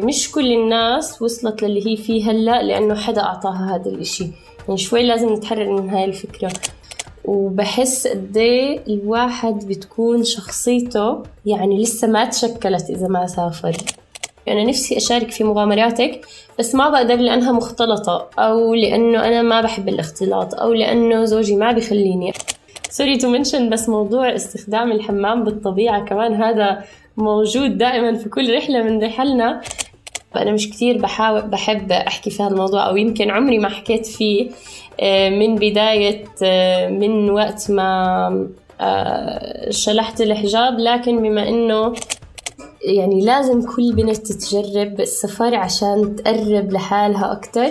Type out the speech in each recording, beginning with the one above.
مش كل الناس وصلت للي هي فيه هلا لأنه حدا أعطاها هذا الإشي. يعني شوي لازم نتحرر من هاي الفكرة. وبحس قد إيه الواحد بتكون شخصيته يعني لسه ما تشكلت إذا ما سافر. أنا نفسي أشارك في مغامراتك بس ما بقدر لأنها مختلطة أو لأنه أنا ما بحب الاختلاط أو لأنه زوجي ما بخليني sorry to mention بس موضوع استخدام الحمام بالطبيعة كمان هذا موجود دائما في كل رحلة من رحلنا. فأنا مش كتير بحاول بحب أحكي في هذا الموضوع أو يمكن عمري ما حكيت فيه آه، من بداية آه، من وقت ما آه، شلحت الحجاب. لكن بما إنه يعني لازم كل بنت تتجرب السفر عشان تقرب لحالها أكتر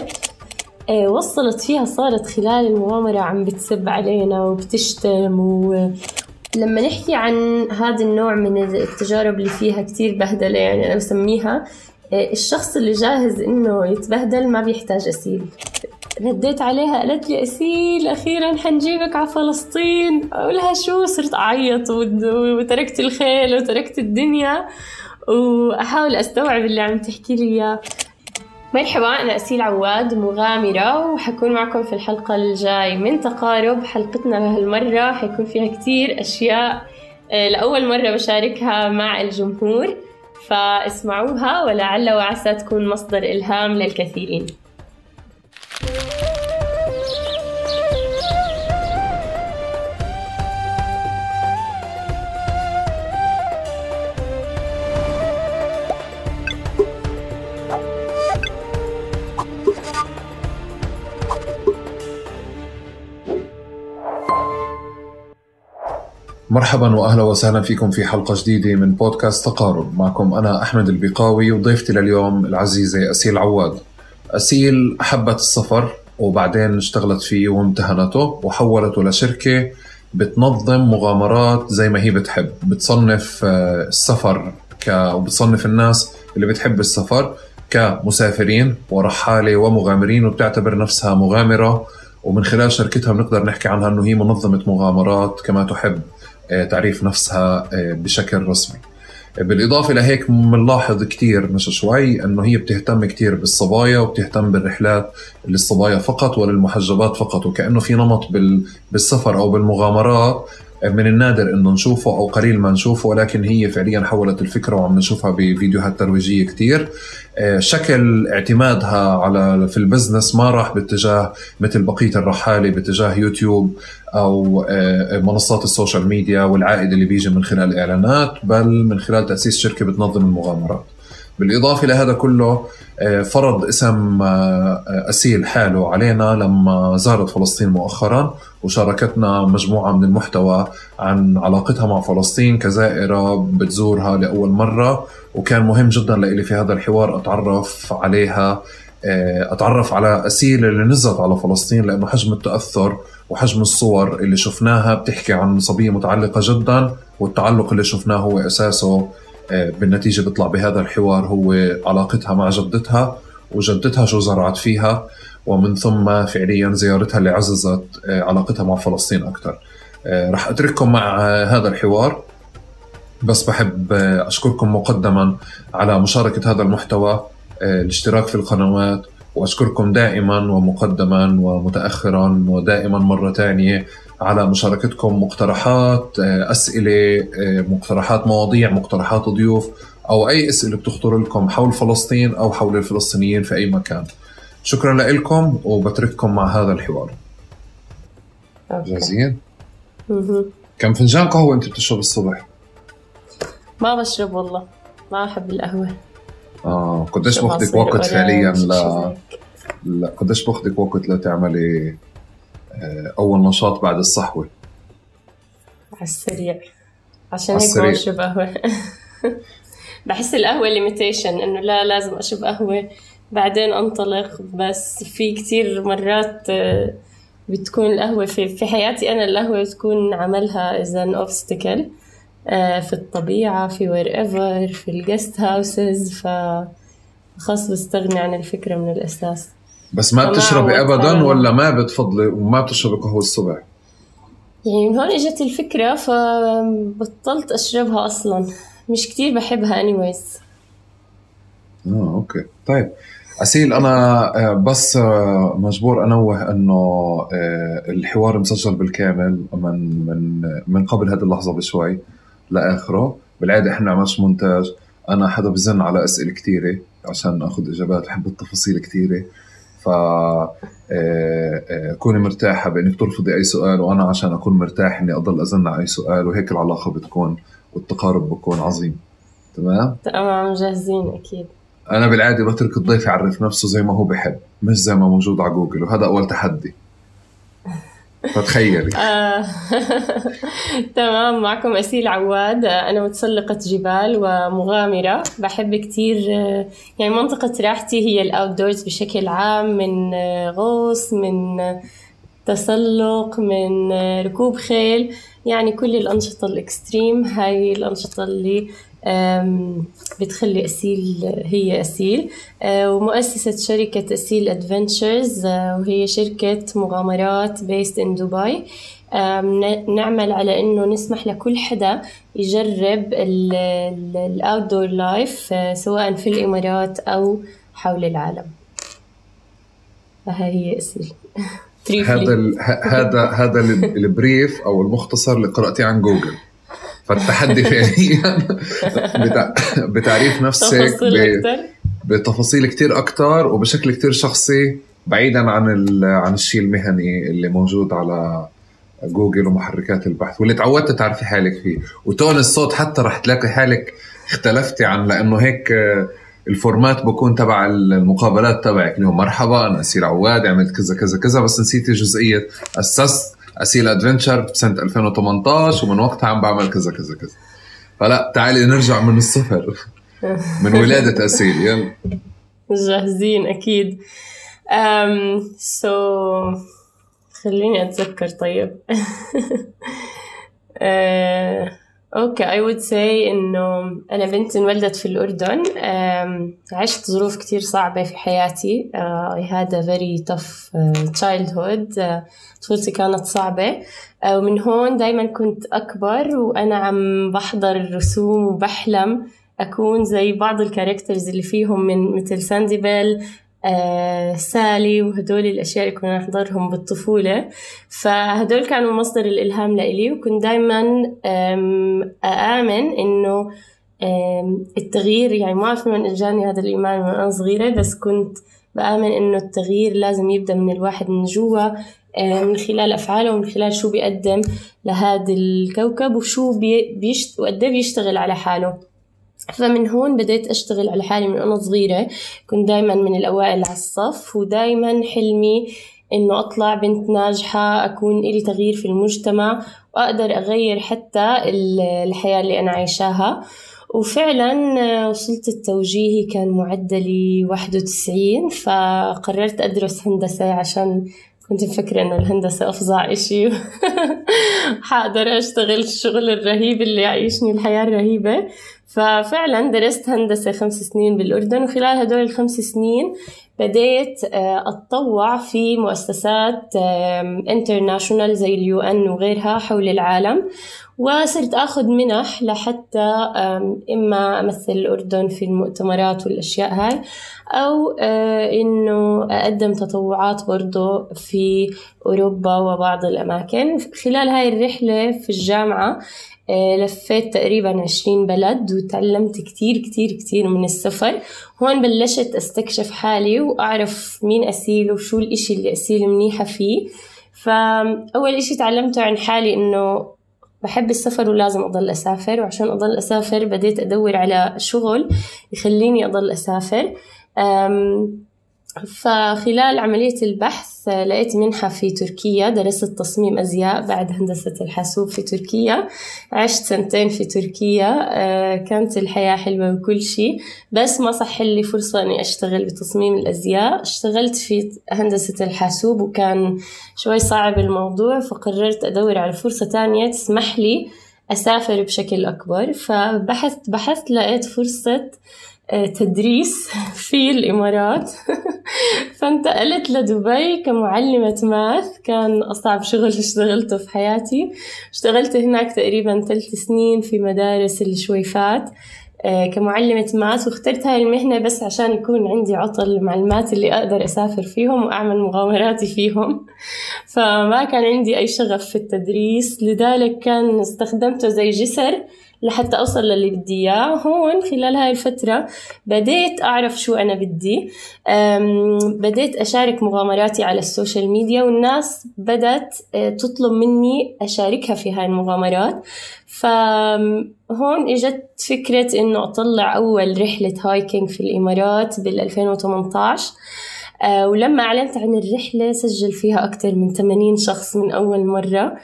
وصلت فيها صارت خلال المغامرة عم بتسب علينا وبتشتم و... لما نحكي عن هذا النوع من التجارب اللي فيها كتير بهدلة يعني أنا بسميها إيه، الشخص اللي جاهز إنه يتبهدل ما بيحتاج أسيل. رديت عليها قالت لي أسيل أخيرا حنجيبك على فلسطين. أقول لها شو؟ صرت أعيط وتركت الخيل وتركت الدنيا. وأحاول أستوعب اللي عم تحكي لي إياه. مرحبا أنا أسيل عواد مغامرة وحكون معكم في الحلقة الجاي من تقارب. حلقتنا لهالمرة حيكون فيها كتير أشياء آه، لأول مرة بشاركها مع الجمهور فاسمعوها ولعل وعسى تكون مصدر إلهام للكثيرين. مرحبا واهلا وسهلا فيكم في حلقة جديدة من بودكاست تقارب. معكم أنا أحمد البقاوي وضيفتي لليوم العزيزة أسيل عواد. أسيل أحبت السفر وبعدين اشتغلت فيه وامتهنته وحولته لشركة بتنظم مغامرات زي ما هي بتحب، بتصنف آه، السفر ك وبتصنف الناس اللي بتحب السفر كمسافرين ورحالة ومغامرين وبتعتبر نفسها مغامرة. ومن خلال شركتها بنقدر نحكي عنها إنه هي منظمة مغامرات كما تحب. تعريف نفسها آه، بشكل رسمي. بالإضافة لهيك بنلاحظ كتير مش شوي أنه هي بتهتم كتير بالصبايا وبتهتم بالرحلات للصبايا فقط وللمحجبات فقط وكأنه في نمط بالسفر أو بالمغامرات من النادر إنه نشوفه أو قليل ما نشوفه ولكن هي فعليا حولت الفكرة وعم نشوفها بفيديوهات ترويجية كتير. آه، شكل اعتمادها على في ال business ما راح باتجاه مثل بقية الرحالة باتجاه يوتيوب أو آه، منصات ال social media والعائد اللي بيجي من خلال الاعلانات بل من خلال تأسيس شركة بتنظم المغامرات. بالإضافة لهذا كله آه، فرض اسم آه، أسيل حاله علينا لما زارت فلسطين مؤخرا وشاركتنا مجموعة من المحتوى عن علاقتها مع فلسطين كزائرة بتزورها لأول مرة وكان مهم جدا لإلي في هذا الحوار أتعرف عليها آه، أتعرف على أسيل اللي نزلت على فلسطين لأنه حجم التأثر وحجم الصور اللي شفناها بتحكي عن صبية متعلقة جدا والتعلق اللي شفناه هو أساسه آه، بالنتيجة بيطلع بهذا الحوار هو علاقتها مع جدتها وجدتها شو زرعت فيها ومن ثم فعليا زيارتها اللي عززت آه، علاقتها مع فلسطين أكثر آه، رح أترككم مع هذا الحوار. بس بحب أشكركم مقدما على مشاركة هذا المحتوى الاشتراك في القنوات وأشكركم دائما ومقدما ومتأخرا ودائما مرة ثانية على مشاركتكم مقترحات آه، أسئلة آه، مقترحات مواضيع مقترحات ضيوف أو أي أسئلة بتخطر لكم حول فلسطين أو حول الفلسطينيين في أي مكان. شكرا لكم وبترككم مع هذا الحوار. جاهزين؟ كم فنجان قهوة أنت بتشرب الصبح؟ ما بشرب والله ما أحب القهوة. آه قديش باخذك وقت فعليا ل لا قديش باخذك وقت لتعملي أول نشاط بعد الصحوة. على السريع. عشان هيك ما بشرب قهوة. بحس القهوة ليميتيشن إنه لا لازم أشرب قهوة بعدين أنطلق. بس في كتير مرات آه، بتكون القهوة في, في حياتي أنا القهوة بتكون عملها إذا obstacle آه، في الطبيعة في wherever في ال guest houses ف خلص بستغني عن الفكرة من الأساس. بس ما بتشربي ابدا ولا ما بتفضلي وما بتشربي قهوة الصبح؟ يعني من هون إجت الفكرة فبطلت أشربها أصلا. مش كتير بحبها anyways. آه okay. طيب أسيل أنا آه، بس آه، مجبور أنوه أنه آه، الحوار مسجل بالكامل من من من قبل هذه اللحظة بشوي لآخره. بالعادة إحنا نعملش مونتاج. أنا حدا بزن على أسئلة كثيرة عشان أخذ إجابات بحب التفاصيل كثيرة ف كوني مرتاحة بإنك ترفضي أي سؤال وأنا عشان أكون مرتاح إني أضل أزن على أي سؤال وهيك العلاقة بتكون والتقارب بكون عظيم. تمام؟ تمام جاهزين أكيد. أنا بالعادة بترك الضيف يعرف نفسه زي ما هو بحب مش زي ما موجود على جوجل وهذا أول تحدي. فتخيلي آه، تمام معكم أسيل عواد. أنا متسلقة جبال ومغامرة. بحب كتير يعني منطقة راحتي هي الأوت بشكل عام من غوص من تسلق من ركوب خيل. يعني كل الأنشطة ال extreme هاي الأنشطة اللي بتخلي أسيل هي أسيل. آه، ومؤسسة شركة أسيل Adventures آه، وهي شركة مغامرات based in دبي نعمل على إنه نسمح لكل حدا يجرب ال outdoor life سواء في الإمارات أو حول العالم. فهي هي أسيل. هذا هذا هذا ال brief أو المختصر اللي قراتيه عن جوجل فالتحدي فعليا بتعريف نفسك بتفاصيل كتير أكتر وبشكل كتير شخصي بعيدا عن عن الشيء المهني اللي موجود على جوجل ومحركات البحث واللي تعودت تعرفي حالك فيه. و tone الصوت حتى رح تلاقي حالك اختلفتي عن لأنه هيك ال format بكون تبع المقابلات تبعك. اليوم مرحبا أنا أسيل عواد عملت كذا كذا كذا بس نسيتي جزئية. أسست أسيل Adventure بسنة 2018 ومن وقتها عم بعمل كذا كذا كذا. فلا تعالي نرجع من الصفر من ولادة أسيل يلا. جاهزين أكيد. um, so خليني أتذكر طيب. uh, okay I would say إنه أنا بنت انولدت في الأردن عشت ظروف كتير صعبة في حياتي. I had very tough childhood طفولتي كانت صعبة. uh, ومن هون دايما كنت أكبر وأنا عم بحضر الرسوم وبحلم أكون زي بعض ال characters اللي فيهم من مثل ساندي بيل آه سالي وهدول الأشياء اللي كنا نحضرهم بالطفولة. فهدول كانوا مصدر الإلهام لإلي وكنت دايما أآمن إنه التغيير يعني ما أعرف من إجاني هذا الإيمان من أنا صغيرة بس كنت بآمن إنه التغيير لازم يبدأ من الواحد من جوا من خلال أفعاله ومن خلال شو بيقدم لهذا الكوكب وشو بيشت وقد بيشتغل على حاله. فمن هون بديت أشتغل على حالي من وأنا صغيرة. كنت دايما من الأوائل على الصف ودايما حلمي إنه أطلع بنت ناجحة أكون إلي تغيير في المجتمع وأقدر أغير حتى الحياة اللي أنا عايشاها. وفعلا وصلت التوجيهي كان معدلي واحد وتسعين فقررت أدرس هندسة عشان كنت مفكرة إنه الهندسة أفظع إشي. حقدر أشتغل الشغل الرهيب اللي يعيشني الحياة الرهيبة. ففعلا درست هندسة خمس سنين بالأردن وخلال هدول الخمس سنين بديت آه، أتطوع في مؤسسات international زي ال UN وغيرها حول العالم وصرت أخذ منح لحتى إما أمثل الأردن في المؤتمرات والأشياء هاي أو آه، إنه أقدم تطوعات برضو في أوروبا وبعض الأماكن. خلال هاي الرحلة في الجامعة لفيت تقريبا عشرين بلد وتعلمت كتير كتير كتير من السفر. هون بلشت أستكشف حالي وأعرف مين أسيل وشو الإشي اللي أسيل منيحة فيه. فأول إشي تعلمته عن حالي إنه بحب السفر ولازم أضل أسافر وعشان أضل أسافر بديت أدور على شغل يخليني أضل أسافر. فخلال عملية البحث لقيت منحة في تركيا درست تصميم أزياء بعد هندسة الحاسوب في تركيا. عشت سنتين في تركيا آه، كانت الحياة حلوة وكل شيء. بس ما صح لي فرصة أني أشتغل بتصميم الأزياء. اشتغلت في هندسة الحاسوب وكان شوي صعب الموضوع فقررت أدور على فرصة تانية تسمح لي أسافر بشكل أكبر. فبحثت بحثت لقيت فرصة آه، تدريس في الإمارات. فانتقلت لدبي كمعلمة ماث. كان أصعب شغل اشتغلته في حياتي. اشتغلت هناك تقريبا ثلاث سنين في مدارس الشويفات آه، كمعلمة ماث. واخترت هاي المهنة بس عشان يكون عندي عطل المعلومات اللي أقدر أسافر فيهم وأعمل مغامراتي فيهم. فما كان عندي أي شغف في التدريس. لذلك كان استخدمته زي جسر لحتى أوصل للي بدي إياه هون خلال هاي الفترة بديت أعرف شو أنا بدي. بديت أشارك مغامراتي على ال social media والناس بدأت آه، تطلب مني أشاركها في هاي المغامرات. فهون إجت فكرة إنه أطلع أول رحلة hiking في الإمارات بال 2018 آه، ولما أعلنت عن الرحلة سجل فيها أكثر من 80 شخص من أول مرة.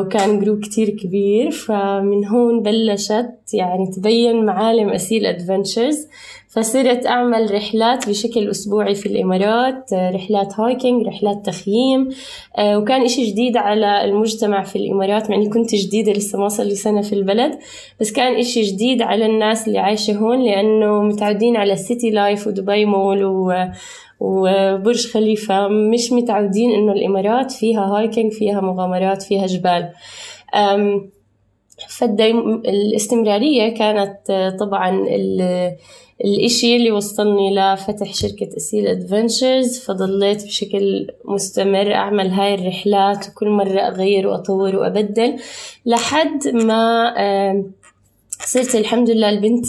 وكان group كتير كبير فمن هون بلشت يعني تبين معالم أسيل Adventures فصرت أعمل رحلات بشكل أسبوعي في الإمارات آه، رحلات hiking رحلات تخييم. آه، وكان إشي جديد على المجتمع في الإمارات مع إني كنت جديدة لسه ما صار لي سنة في البلد. بس كان إشي جديد على الناس اللي عايشة هون لأنه متعودين على ال city life ودبي مول وبرج خليفة مش متعودين إنه الإمارات فيها hiking فيها مغامرات فيها جبال. فال ديم الاستمرارية كانت طبعا الإشي اللي وصلني لفتح شركة أسيل Adventures فضليت بشكل مستمر أعمل هاي الرحلات وكل مرة أغير وأطور وأبدل لحد ما صرت الحمد لله البنت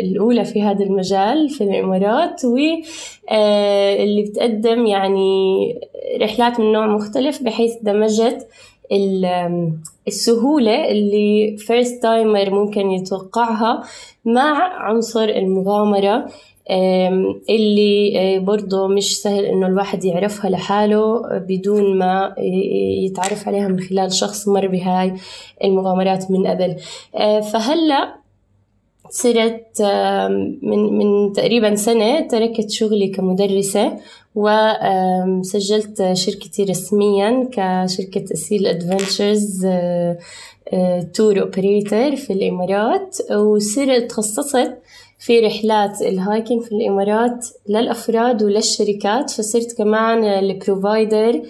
الأولى في هذا المجال في الإمارات واللي آه، بتقدم يعني رحلات من نوع مختلف بحيث دمجت السهولة اللي first timer ممكن يتوقعها مع عنصر المغامرة. اللي آه، برضه مش سهل إنه الواحد يعرفها لحاله بدون ما يتعرف عليها من خلال شخص مر بهاي المغامرات من قبل. آه، فهلأ صرت من من تقريبا سنة تركت شغلي كمدرسة وسجلت شركتي رسميا كشركة أسيل Adventures tour operator في الإمارات. وصرت تخصصت في رحلات ال hiking في الإمارات للأفراد وللشركات فصرت كمان ال provider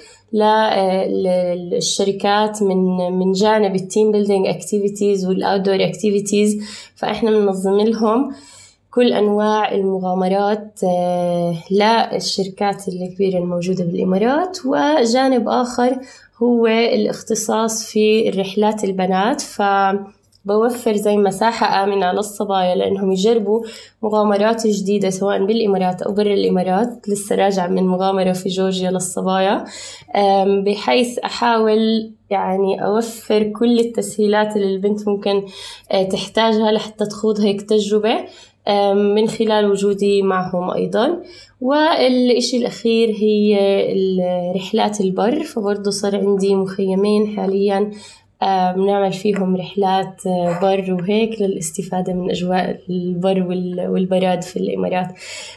للشركات من من جانب ال team building activities وال outdoor activities فإحنا بننظم لهم كل أنواع المغامرات آه، للشركات الكبيرة الموجودة بالإمارات وجانب آخر هو الاختصاص في الرحلات البنات ف بوفر زي مساحة آمنة للصبايا لأنهم يجربوا مغامرات جديدة سواء بالإمارات أو برا الإمارات. لسه راجعة من مغامرة في جورجيا للصبايا. بحيث أحاول يعني أوفر كل التسهيلات اللي البنت ممكن آه، تحتاجها لحتى تخوض هيك تجربة من خلال وجودي معهم أيضا. والإشي الأخير هي رحلات البر. فبرضه صار عندي مخيمين حاليا بنعمل فيهم رحلات آه، بر وهيك للاستفادة من أجواء البر والبراد في الإمارات.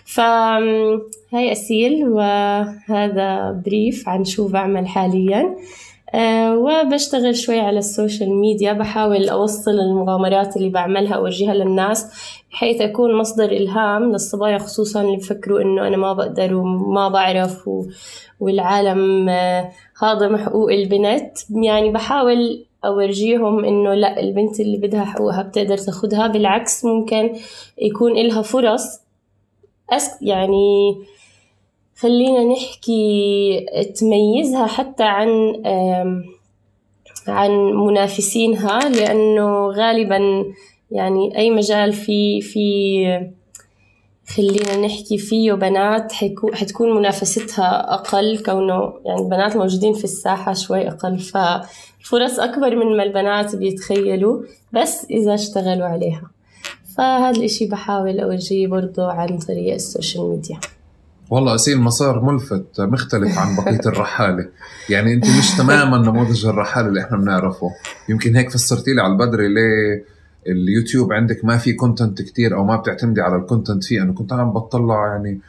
فهاي أسيل وهذا بريف عن شو بعمل حاليا. أه وبشتغل شوي على السوشيال ميديا بحاول أوصل المغامرات اللي بعملها أوجهها للناس بحيث أكون مصدر إلهام للصبايا خصوصا اللي بفكروا إنه أنا ما بقدر وما بعرف و... والعالم آه، هاضم حقوق البنت. يعني بحاول أورجيهم إنه لا البنت اللي بدها حقوقها بتقدر تاخدها. بالعكس ممكن يكون إلها فرص. أس يعني خلينا نحكي تميزها حتى عن عن منافسينها لأنه غالبا يعني أي مجال في في خلينا نحكي فيه بنات حتكون منافستها أقل كونه يعني البنات موجودين في الساحة شوي أقل. ففرص أكبر من ما البنات بيتخيلوا بس إذا اشتغلوا عليها. فهذا الإشي بحاول أورجيه برضو عن طريق ال social media. والله أسيل مسار ملفت مختلف عن بقية الرحالة. يعني أنت مش تماما نموذج الرحالة اللي إحنا بنعرفه. يمكن هيك فسرتي لي على البدري ليه اليوتيوب عندك ما في content كتير أو ما بتعتمدي على ال content فيه أنا كنت عم بطلع يعني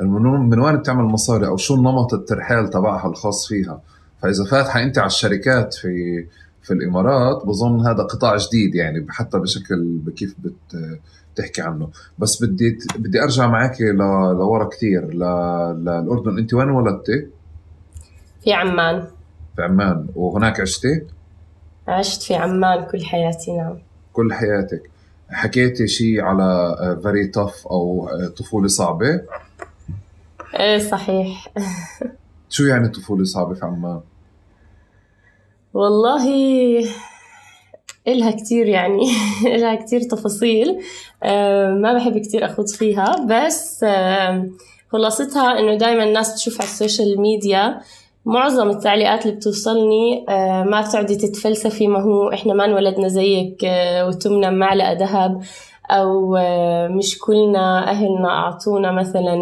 من وين بتعمل مصاري أو شو النمط الترحال تبعها الخاص فيها. فإذا فاتحه انت على الشركات في في الإمارات بظن هذا قطاع جديد يعني حتى بشكل بكيف بت تحكي عنه. بس بدي بدي أرجع معك لورا كثير للأردن. أنت وين ولدتي؟ في عمان. في عمان. وهناك عشتي؟ عشت في عمان كل حياتي نعم. كل حياتك. حكيتي شيء على فيري توف أو طفولة صعبة؟ إيه صحيح. شو يعني طفولة صعبة في عمان؟ والله إلها كتير يعني إلها كتير تفاصيل. آه، ما بحب كتير أخوض فيها بس آه، خلاصتها إنه دايما الناس تشوف على ال social media معظم التعليقات اللي بتوصلني آه، ما بتقعدي تتفلسفي ما هو إحنا ما انولدنا زيك وبتمنا معلقة ذهب أو مش كلنا أهلنا أعطونا مثلا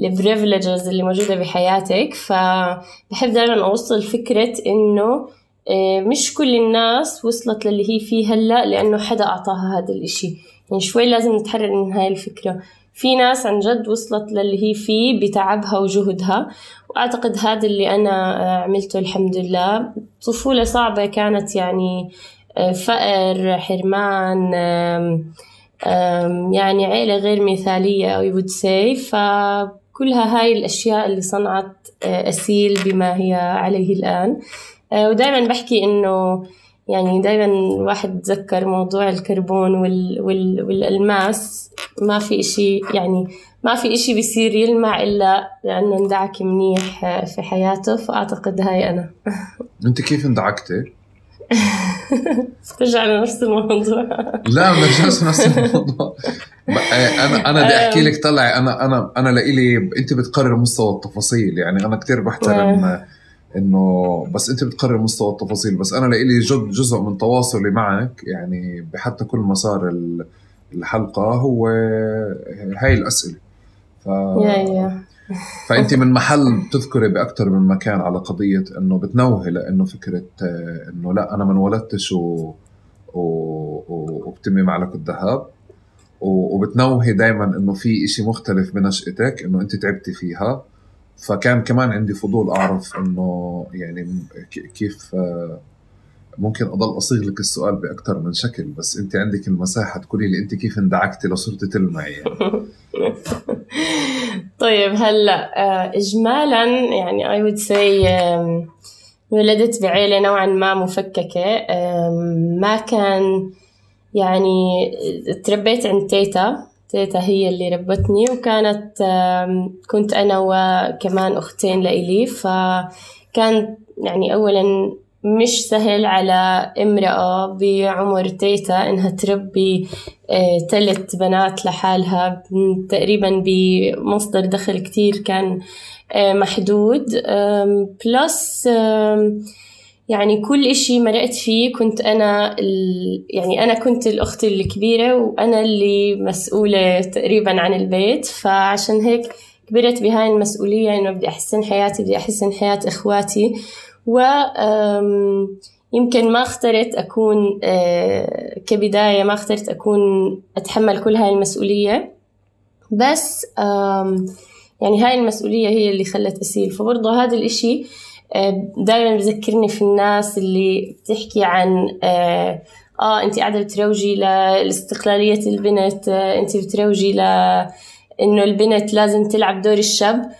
ال privileges اللي موجودة بحياتك. فبحب دائما أوصل فكرة إنه آه، مش كل الناس وصلت للي هي فيه هلأ لأنه حدا أعطاها هذا الإشي. يعني شوي لازم نتحرر من هاي الفكرة. في ناس عن جد وصلت للي هي فيه بتعبها وجهدها. وأعتقد هذا اللي أنا آه، عملته الحمد لله. طفولة صعبة كانت يعني آه، فقر حرمان يعني عيلة غير مثالية I would say. فكلها هاي الأشياء اللي صنعت أسيل بما هي عليه الآن. آه، ودائما بحكي إنه يعني دائما الواحد يتذكر موضوع الكربون وال وال والألماس. ما في إشي يعني ما في إشي بيصير يلمع إلا لأنه اندعك منيح في حياته فأعتقد هاي أنا. أنت كيف اندعكتي؟ ترجع لنفس الموضوع. لا ما لنفس الموضوع. أنا أنا بدي أحكي لك طلعي أنا أنا أنا لإلي أنت بتقرر مستوى التفاصيل. يعني أنا كثير بحترم آه. إنه بس أنت بتقرر مستوى التفاصيل بس أنا لإلي جزء من تواصلي معك يعني بحتى كل مسار الحلقة هو هاي الأسئلة. ف... فأنت من محل بتذكري باكثر من مكان على قضية إنه بتنوهي لإنه فكرة إنه لا أنا ما انولدتش و... و... وبتمي معلقه الذهب. وبتنوهي دائما إنه في إشي مختلف بنشأتك إنه أنت تعبتي فيها. فكان كمان عندي فضول أعرف إنه يعني كيف آه، ممكن أضل أصيغ لك السؤال باكثر من شكل بس أنت عندك المساحة تقولي لي أنت كيف اندعكتي لصرتي تلمعي يعني. طيب هلأ آه، اجمالا يعني I would say ولدت بعيلة نوعا ما مفككة ما كان يعني تربيت عند تيتا تيتا هي اللي ربتني وكانت كنت أنا وكمان أختين لإلي. فكان يعني أولا مش سهل على امرأة بعمر تيتا إنها تربي ثلاث آه، بنات لحالها. تقريبا بمصدر دخل كتير كان آه، محدود. بلس يعني كل إشي مرقت فيه كنت أنا ال... يعني أنا كنت الأخت الكبيرة وأنا اللي مسؤولة تقريبا عن البيت فعشان هيك كبرت بهاي المسؤولية إنه بدي أحسن حياتي بدي أحسن حياة إخواتي. و يمكن ما اخترت أكون آه، كبداية ما اخترت أكون أتحمل كل هاي المسؤولية. بس يعني هاي المسؤولية هي اللي خلت أسيل. فبرضه هذا الإشي دائما بذكرني في الناس اللي بتحكي عن آه, آه انت قاعدة بتروجي لاستقلالية البنت آه انت بتروجي ل إنه البنت لازم تلعب دور الشاب.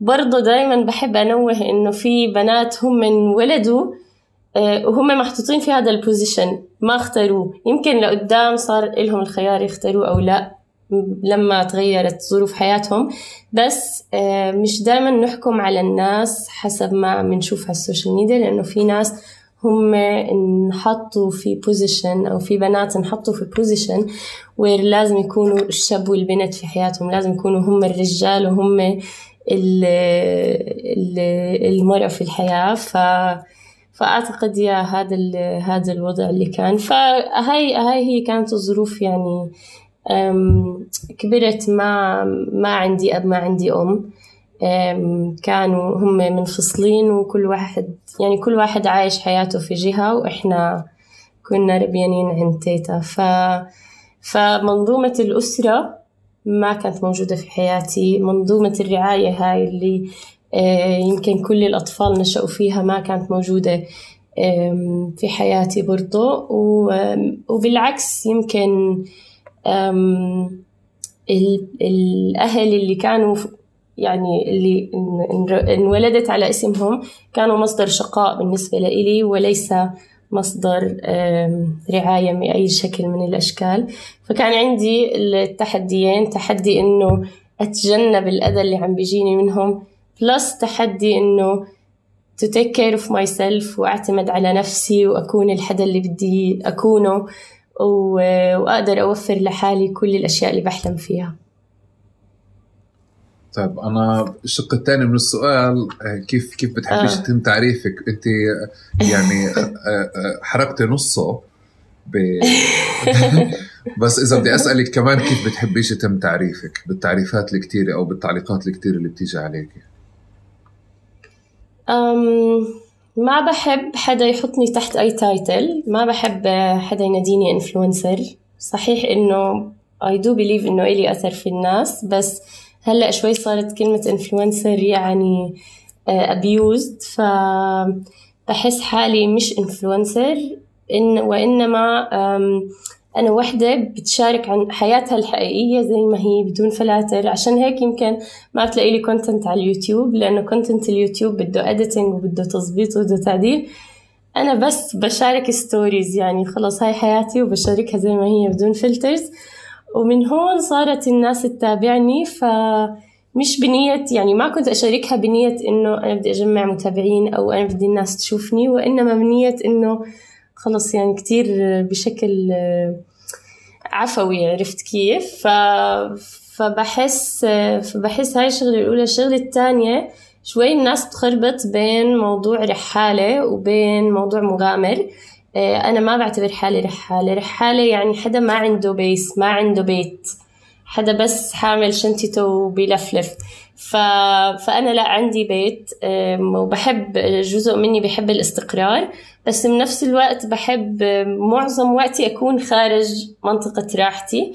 برضه دائما بحب أنوه إنه في بنات هم انولدوا آه وهم محطوطين في هذا ال position ما اختاروه. يمكن لقدام صار لهم الخيار يختاروه أو لا. لما تغيرت ظروف حياتهم. بس آه، مش دائما نحكم على الناس حسب ما بنشوف على ال social media لأنه في ناس هم انحطوا في position أو في بنات انحطوا في position وير لازم يكونوا الشاب والبنت في حياتهم لازم يكونوا هم الرجال وهم المرأة في الحياة. ف فأعتقد يا هذا هذا الوضع اللي كان. فهاي هاي هي كانت الظروف يعني كبرت ما ما عندي أب ما عندي أم. كانوا هم منفصلين وكل واحد يعني كل واحد عايش حياته في جهة وإحنا كنا ربيانين عند تيتا. ف فمنظومة الأسرة ما كانت موجودة في حياتي. منظومة الرعاية هاي اللي آه، يمكن كل الأطفال نشأوا فيها ما كانت موجودة في حياتي برضو. وبالعكس يمكن الأهل اللي كانوا يعني اللي انولدت على اسمهم كانوا مصدر شقاء بالنسبة لإلي وليس مصدر رعاية بأي شكل من الأشكال. فكان عندي التحديين تحدي إنه أتجنب الأذى اللي عم بيجيني منهم بلس تحدي إنه to take care of myself وأعتمد على نفسي وأكون الحدا اللي بدي أكونه. وأقدر أوفر لحالي كل الأشياء اللي بحلم فيها. طيب أنا الشق الثاني من السؤال آه، كيف كيف بتحبيش آه. يتم تعريفك؟ أنت يعني آه، حرقتي نصه ب... بس إذا بدي أسألك كمان كيف بتحبيش يتم تعريفك؟ بالتعريفات الكثيره أو بالتعليقات الكثيره اللي بتيجي عليك أم ما بحب حدا يحطني تحت أي title ما بحب حدا يناديني influencer صحيح إنه I do believe إنه إلي أثر في الناس بس هلأ شوي صارت كلمة influencer يعني آه، فبحس حالي مش influencer إن وإنما أنا وحدة بتشارك عن حياتها الحقيقية زي ما هي بدون فلاتر. عشان هيك يمكن ما تلاقي لي content على اليوتيوب لأنه content اليوتيوب بده editing وبده تظبيط وبده تعديل. أنا بس بشارك stories يعني خلص هاي حياتي وبشاركها زي ما هي بدون filters ومن هون صارت الناس تتابعني ف مش بنية يعني ما كنت أشاركها بنية إنه أنا بدي أجمع متابعين أو أنا بدي الناس تشوفني وإنما بنية إنه خلص يعني كتير بشكل عفوي عرفت كيف؟ ف... فبحس فبحس هاي الشغلة الأولى. الشغلة الثانية شوي الناس تخربط بين موضوع رحالة وبين موضوع مغامر. آه، أنا ما بعتبر حالي رحالة. رحالة يعني حدا ما عنده base ما عنده بيت. حدا بس حامل شنطته وبيلفلف. ف... فأنا لا عندي بيت وبحب جزء مني بحب الاستقرار بس بنفس الوقت بحب معظم وقتي أكون خارج منطقة راحتي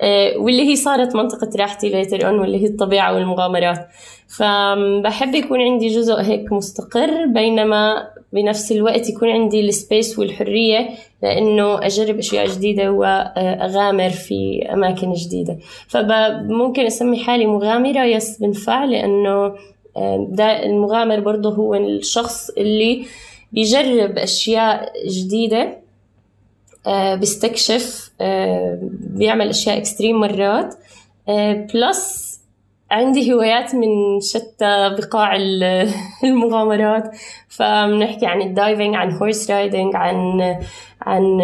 آه، واللي هي صارت منطقة راحتي later on واللي هي الطبيعة والمغامرات. فبحب يكون عندي جزء هيك مستقر بينما بنفس الوقت يكون عندي ال space والحرية لأنه أجرب أشياء جديدة وأغامر في أماكن جديدة. فممكن أسمي حالي مغامرة yes بنفع لأنه آه، المغامر برضه هو الشخص اللي بيجرب أشياء جديدة آه، بيستكشف آه، بيعمل أشياء extreme مرات plus عندي هوايات من شتى بقاع المغامرات فبنحكي عن ال diving عن horse riding عن عن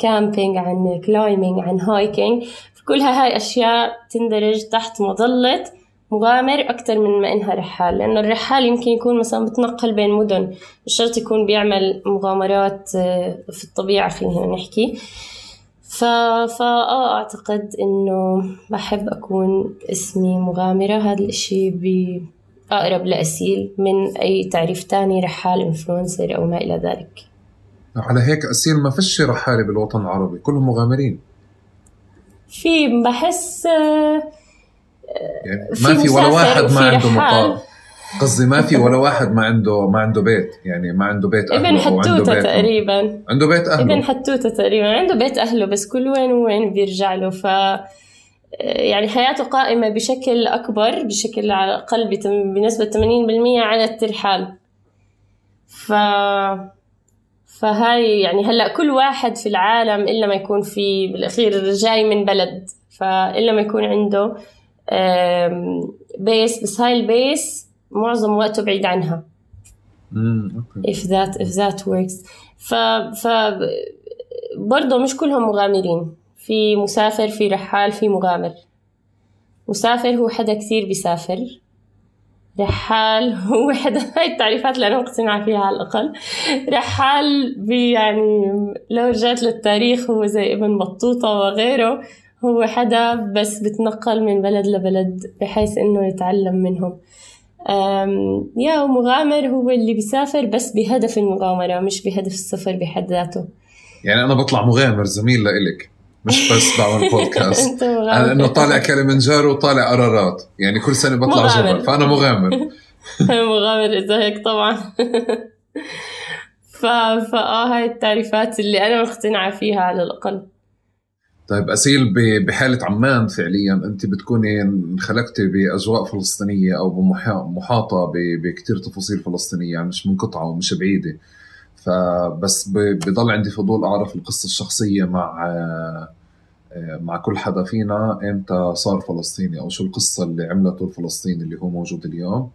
camping عن climbing عن hiking كلها هاي أشياء تندرج تحت مظلة مغامر أكثر من ما إنها رحال لأنه الرحال يمكن يكون مثلا بتنقل بين مدن مش شرط يكون بيعمل مغامرات آه، في الطبيعة خلينا نحكي. فا آه أعتقد إنه بحب أكون اسمي مغامرة. هذا الإشي أقرب لأسيل من أي تعريف تاني رحال إنفلونسر أو ما إلى ذلك. على هيك أسيل ما فيش رحالة بالوطن العربي كلهم مغامرين. في بحس آه، يعني ما في, ولا واحد ما عنده مقال قصدي ما في ولا واحد ما عنده ما عنده بيت يعني ما عنده بيت أهله ابن حتوتة تقريبا. عنده بيت أهله. ابن حتوتة تقريبا. عنده بيت أهله بس كل وين وين بيرجع له. ف يعني حياته قائمة بشكل أكبر بشكل على الأقل بنسبة 80% على الترحال. ف فهاي يعني هلأ كل واحد في العالم إلا ما يكون في بالأخير جاي من بلد. فإلا ما يكون عنده base بس هاي ال base معظم وقته بعيد عنها. if that if that works. ف ف برضه مش كلهم مغامرين. في مسافر في رحال في مغامر. مسافر هو حدا كثير بيسافر. رحال هو حدا هاي التعريفات اللي أنا مقتنعة فيها على الأقل. رحال يعني لو رجعت للتاريخ هو زي ابن بطوطة وغيره. هو حدا بس بتنقل من بلد لبلد بحيث إنه يتعلم منهم. يا مغامر هو اللي بيسافر بس بهدف المغامرة مش بهدف السفر بحد ذاته. يعني أنا بطلع مغامر زميل لإلك مش بس بعمل بودكاست أنا إنه طالع كلمنجارو وطالع قرارات يعني كل سنة بطلع مغامر. جبل فأنا مغامر. مغامر إذا هيك طبعا. ف... فآه هاي التعريفات اللي أنا مقتنعة فيها على الأقل. طيب أسيل بحالة عمان فعليا أنت بتكوني انخلقتي بأجواء فلسطينية أو محاطة بكثير تفاصيل فلسطينية يعني مش منقطعة ومش بعيدة. فبس بضل عندي فضول أعرف القصة الشخصية مع مع كل حدا فينا إمتى صار فلسطيني أو شو القصة اللي عملته الفلسطيني اللي هو موجود اليوم.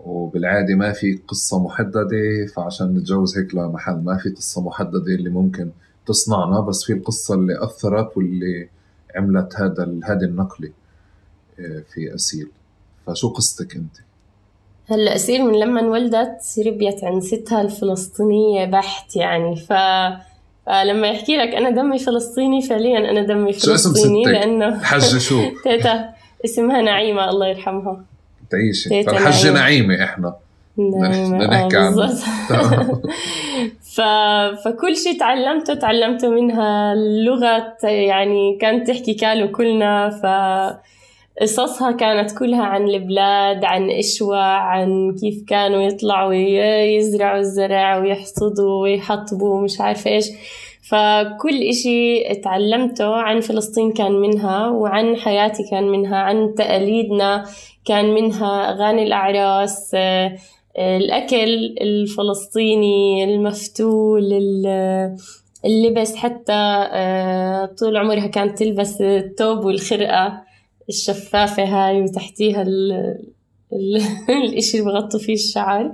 وبالعادة ما في قصة محددة فعشان نتجوز هيك لمحل ما في قصة محددة اللي ممكن تصنعنا بس في القصة اللي أثرت واللي عملت هذا هذه النقلة آه، في أسيل. فشو قصتك أنت؟ هلأ أسيل من لما انولدت ربيت عند ستها الفلسطينية بحت يعني. ف فلما يحكي لك أنا دمي فلسطيني فعليا أنا دمي فلسطيني شو اسم؟ لأنه حجة شو؟ تيتا. اسمها نعيمة الله يرحمها. تعيشي. فالحجة نعيمة. إحنا. بدنا نحكي عنها. ف... فكل شيء تعلمته تعلمته منها اللغة يعني كانت تحكي كالو كلنا ف قصصها كانت كلها عن البلاد عن إشوى عن كيف كانوا يطلعوا يزرعوا الزرع ويحصدوا ويحطبوا ومش عارفة إيش. فكل إشي تعلمته عن فلسطين كان منها وعن حياتي كان منها عن تقاليدنا كان منها أغاني الأعراس الأكل الفلسطيني المفتول اللبس حتى آه، طول عمرها كانت تلبس الثوب والخرقة الشفافة هاي وتحتيها ال... ال... الإشي اللي بغطوا فيه الشعر.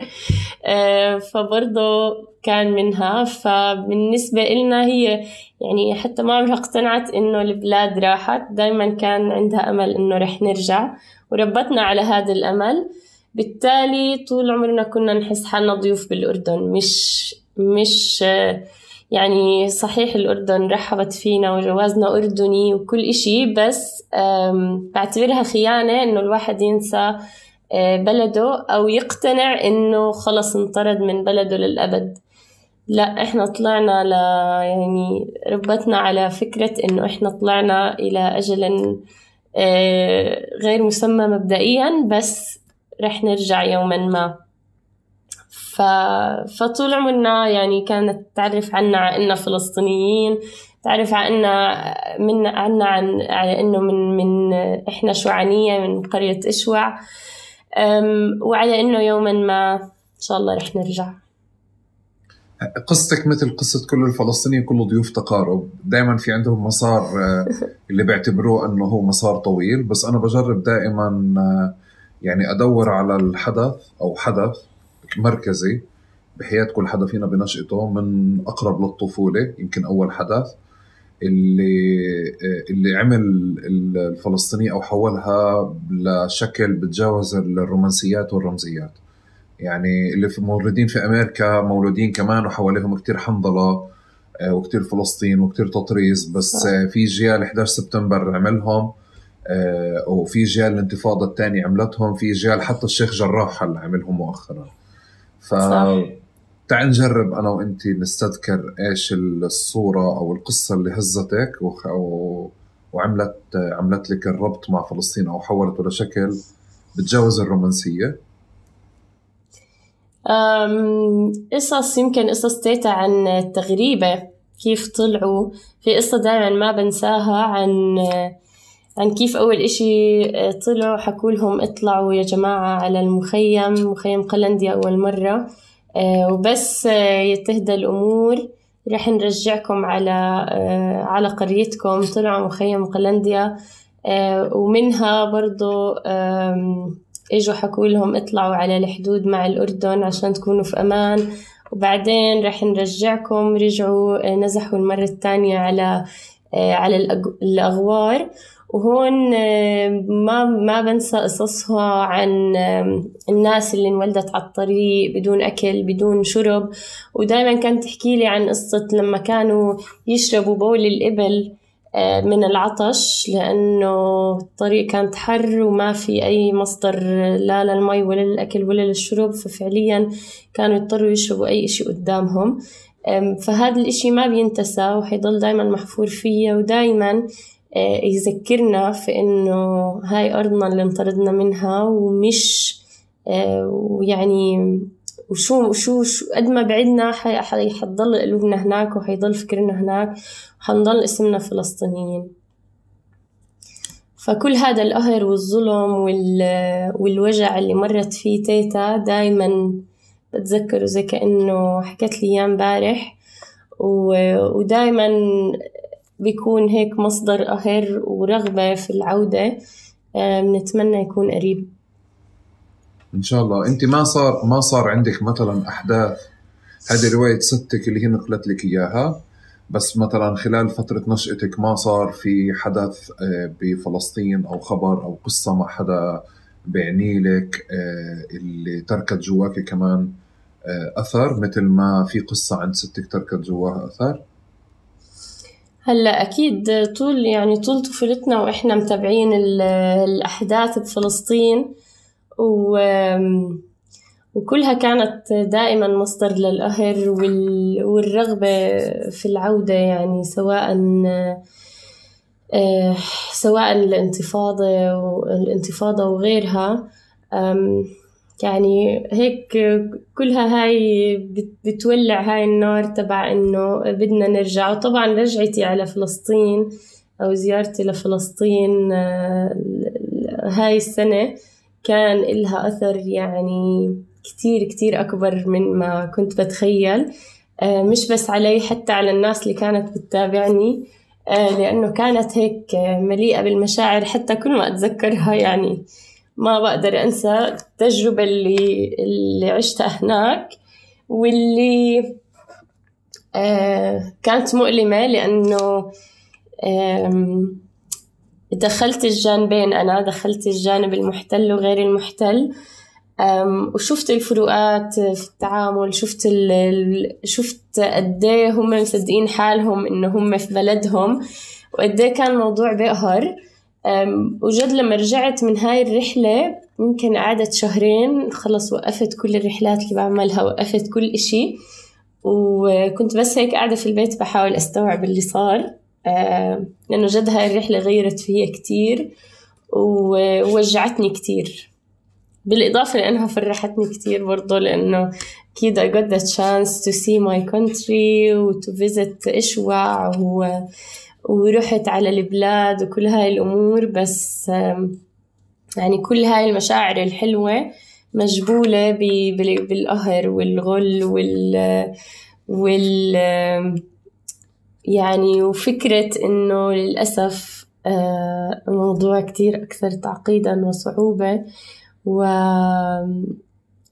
آه، فبرضه كان منها. فبالنسبة إلنا هي يعني حتى ما عمرها اقتنعت إنه البلاد راحت. دايما كان عندها أمل إنه رح نرجع وربتنا على هذا الأمل. بالتالي طول عمرنا كنا نحس حالنا ضيوف بالأردن. مش مش يعني صحيح الأردن رحبت فينا وجوازنا أردني وكل إشي بس بعتبرها خيانة إنه الواحد ينسى آه، بلده أو يقتنع إنه خلص انطرد من بلده للأبد. لا إحنا طلعنا ل يعني ربتنا على فكرة إنه إحنا طلعنا إلى أجل آه، غير مسمى مبدئيا بس رح نرجع يوما ما. ف... فطول عمرنا يعني كانت تعرف عنا إننا فلسطينيين تعرف عنا من عنا عن على إنه من من إحنا شوعانية من قرية إشوع. وعلى إنه يوما ما إن شاء الله رح نرجع. قصتك مثل قصة كل الفلسطينيين كله ضيوف تقارب. دائما في عندهم مسار آه، اللي بيعتبروه أنه هو مسار طويل بس أنا بجرب دائما آه، يعني أدور على الحدث أو حدث مركزي بحياة كل حدا فينا بنشأته من أقرب للطفولة يمكن أول حدث اللي اللي عمل الفلسطينية أو حولها لشكل بتجاوز الرومانسيات والرمزيات. يعني اللي في مولودين في أمريكا مولودين كمان وحواليهم كتير حنظلة آه، وكتير فلسطين وكتير تطريز بس في جيال 11 سبتمبر عملهم. آه، وفي جيال الانتفاضة الثانية عملتهم في جيال حتى الشيخ جراح اللي عملهم مؤخرا. ف تعال نجرب أنا وانت نستذكر إيش الصورة أو القصة اللي هزتك و... وعملت عملت لك الربط مع فلسطين أو حولته لشكل بتجاوز الرومانسية؟ قصص يمكن قصص تيتا عن التغريبة كيف طلعوا. في قصة دائما ما بنساها عن عن كيف أول إشي طلعوا حكوا لهم اطلعوا يا جماعة على المخيم مخيم قلنديا أول مرة. آه، وبس آه، يتهدى الأمور. رح نرجعكم على آه، على قريتكم. طلعوا مخيم قلنديا ومنها برضو إجوا حكوا لهم اطلعوا على الحدود مع الأردن عشان تكونوا في أمان. وبعدين رح نرجعكم. رجعوا نزحوا المرة الثانية على على الأغوار. وهون ما ما بنسى قصصها عن الناس اللي انولدت على الطريق بدون أكل بدون شرب. ودائما كانت تحكي لي عن قصة لما كانوا يشربوا بول الإبل من العطش لأنه الطريق كانت حر وما في أي مصدر لا للمي ولا للأكل ولا للشرب. ففعليا كانوا يضطروا يشربوا أي إشي قدامهم. فهذا الإشي ما بينتسى وحيضل دايما محفور فيا. ودايما آه، يذكرنا في إنه هاي أرضنا اللي انطردنا منها ومش آه، ويعني وشو وشو شو قد ما بعدنا حتضل قلوبنا هناك وحيضل فكرنا هناك وحنضل اسمنا فلسطينيين. فكل هذا القهر والظلم والوجع اللي مرت فيه تيتا دايما بتذكره زي كأنه حكت لي إياه امبارح ودائما بيكون هيك مصدر قهر ورغبة في العودة بنتمنى يكون قريب إن شاء الله أنت ما صار ما صار عندك مثلا أحداث هذه رواية ستك اللي هي نقلت لك إياها بس مثلا خلال فترة نشأتك ما صار في حدث آه، بفلسطين أو خبر أو قصة مع حدا بعني لك آه، اللي تركت جواك كمان آه، أثر مثل ما في قصة عند ستك تركت جواها أثر؟ هلا أكيد طول يعني طول طفولتنا وإحنا متابعين الأحداث بفلسطين و وكلها كانت دائما مصدر للقهر والرغبة في العودة يعني سواء آه، سواء الانتفاضة والانتفاضة وغيرها. يعني هيك كلها هاي بتولع هاي النار تبع إنه بدنا نرجع. وطبعا رجعتي على فلسطين أو زيارتي لفلسطين آه، هاي السنة كان إلها أثر يعني كتير كتير أكبر من ما كنت بتخيل. آه، مش بس علي حتى على الناس اللي كانت بتتابعني. آه، لأنه كانت هيك مليئة بالمشاعر. حتى كل ما أتذكرها يعني ما بقدر أنسى التجربة اللي, اللي عشتها هناك واللي آه، كانت مؤلمة لأنه دخلت الجانبين أنا دخلت الجانب المحتل وغير المحتل. وشفت الفروقات في التعامل شفت ال شفت قد إيه هم مصدقين حالهم إنه هم في بلدهم وقد إيه كان الموضوع بقهر وجد لما رجعت من هاي الرحلة يمكن قعدت شهرين خلص وقفت كل الرحلات اللي بعملها وقفت كل إشي. وكنت بس هيك قاعدة في البيت بحاول أستوعب اللي صار. لأنه جد هاي الرحلة غيرت فيها كتير ووجعتني كتير. بالإضافة لأنها فرحتني كتير برضو لأنه أكيد I got the chance to see my country و to visit و... ورحت على البلاد وكل هاي الأمور بس يعني كل هاي المشاعر الحلوة مجبولة بالقهر والغل وال وال يعني وفكرة إنه للأسف آه، الموضوع كتير أكثر تعقيدا وصعوبة ومن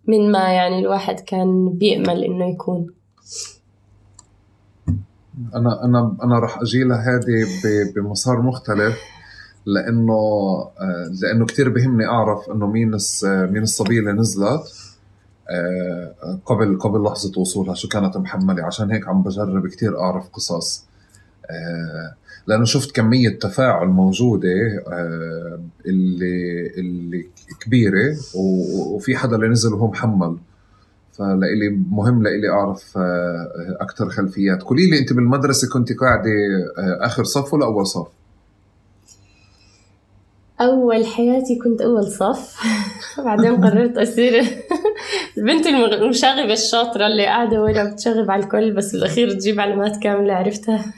ما يعني الواحد كان بيأمل إنه يكون. أنا أنا أنا راح أجي لهذه بمسار مختلف لأنه آه، لأنه كثير بهمني أعرف إنه مين مين الصبية اللي نزلت آه، قبل قبل لحظة وصولها شو كانت محملة عشان هيك عم بجرب كتير أعرف قصص. آه، لأنه شفت كمية تفاعل موجودة آه، اللي اللي كبيرة وفي حدا اللي نزل وهو محمل. فلإلي مهم لإلي أعرف أكثر خلفيات قولي لي أنت بالمدرسة كنت قاعدة آخر صف ولا أول صف؟ أول حياتي كنت أول صف بعدين قررت أصير البنت المشاغبة الشاطرة اللي قاعدة ورا بتشغب على الكل بس بالأخير تجيب علامات كاملة عرفتها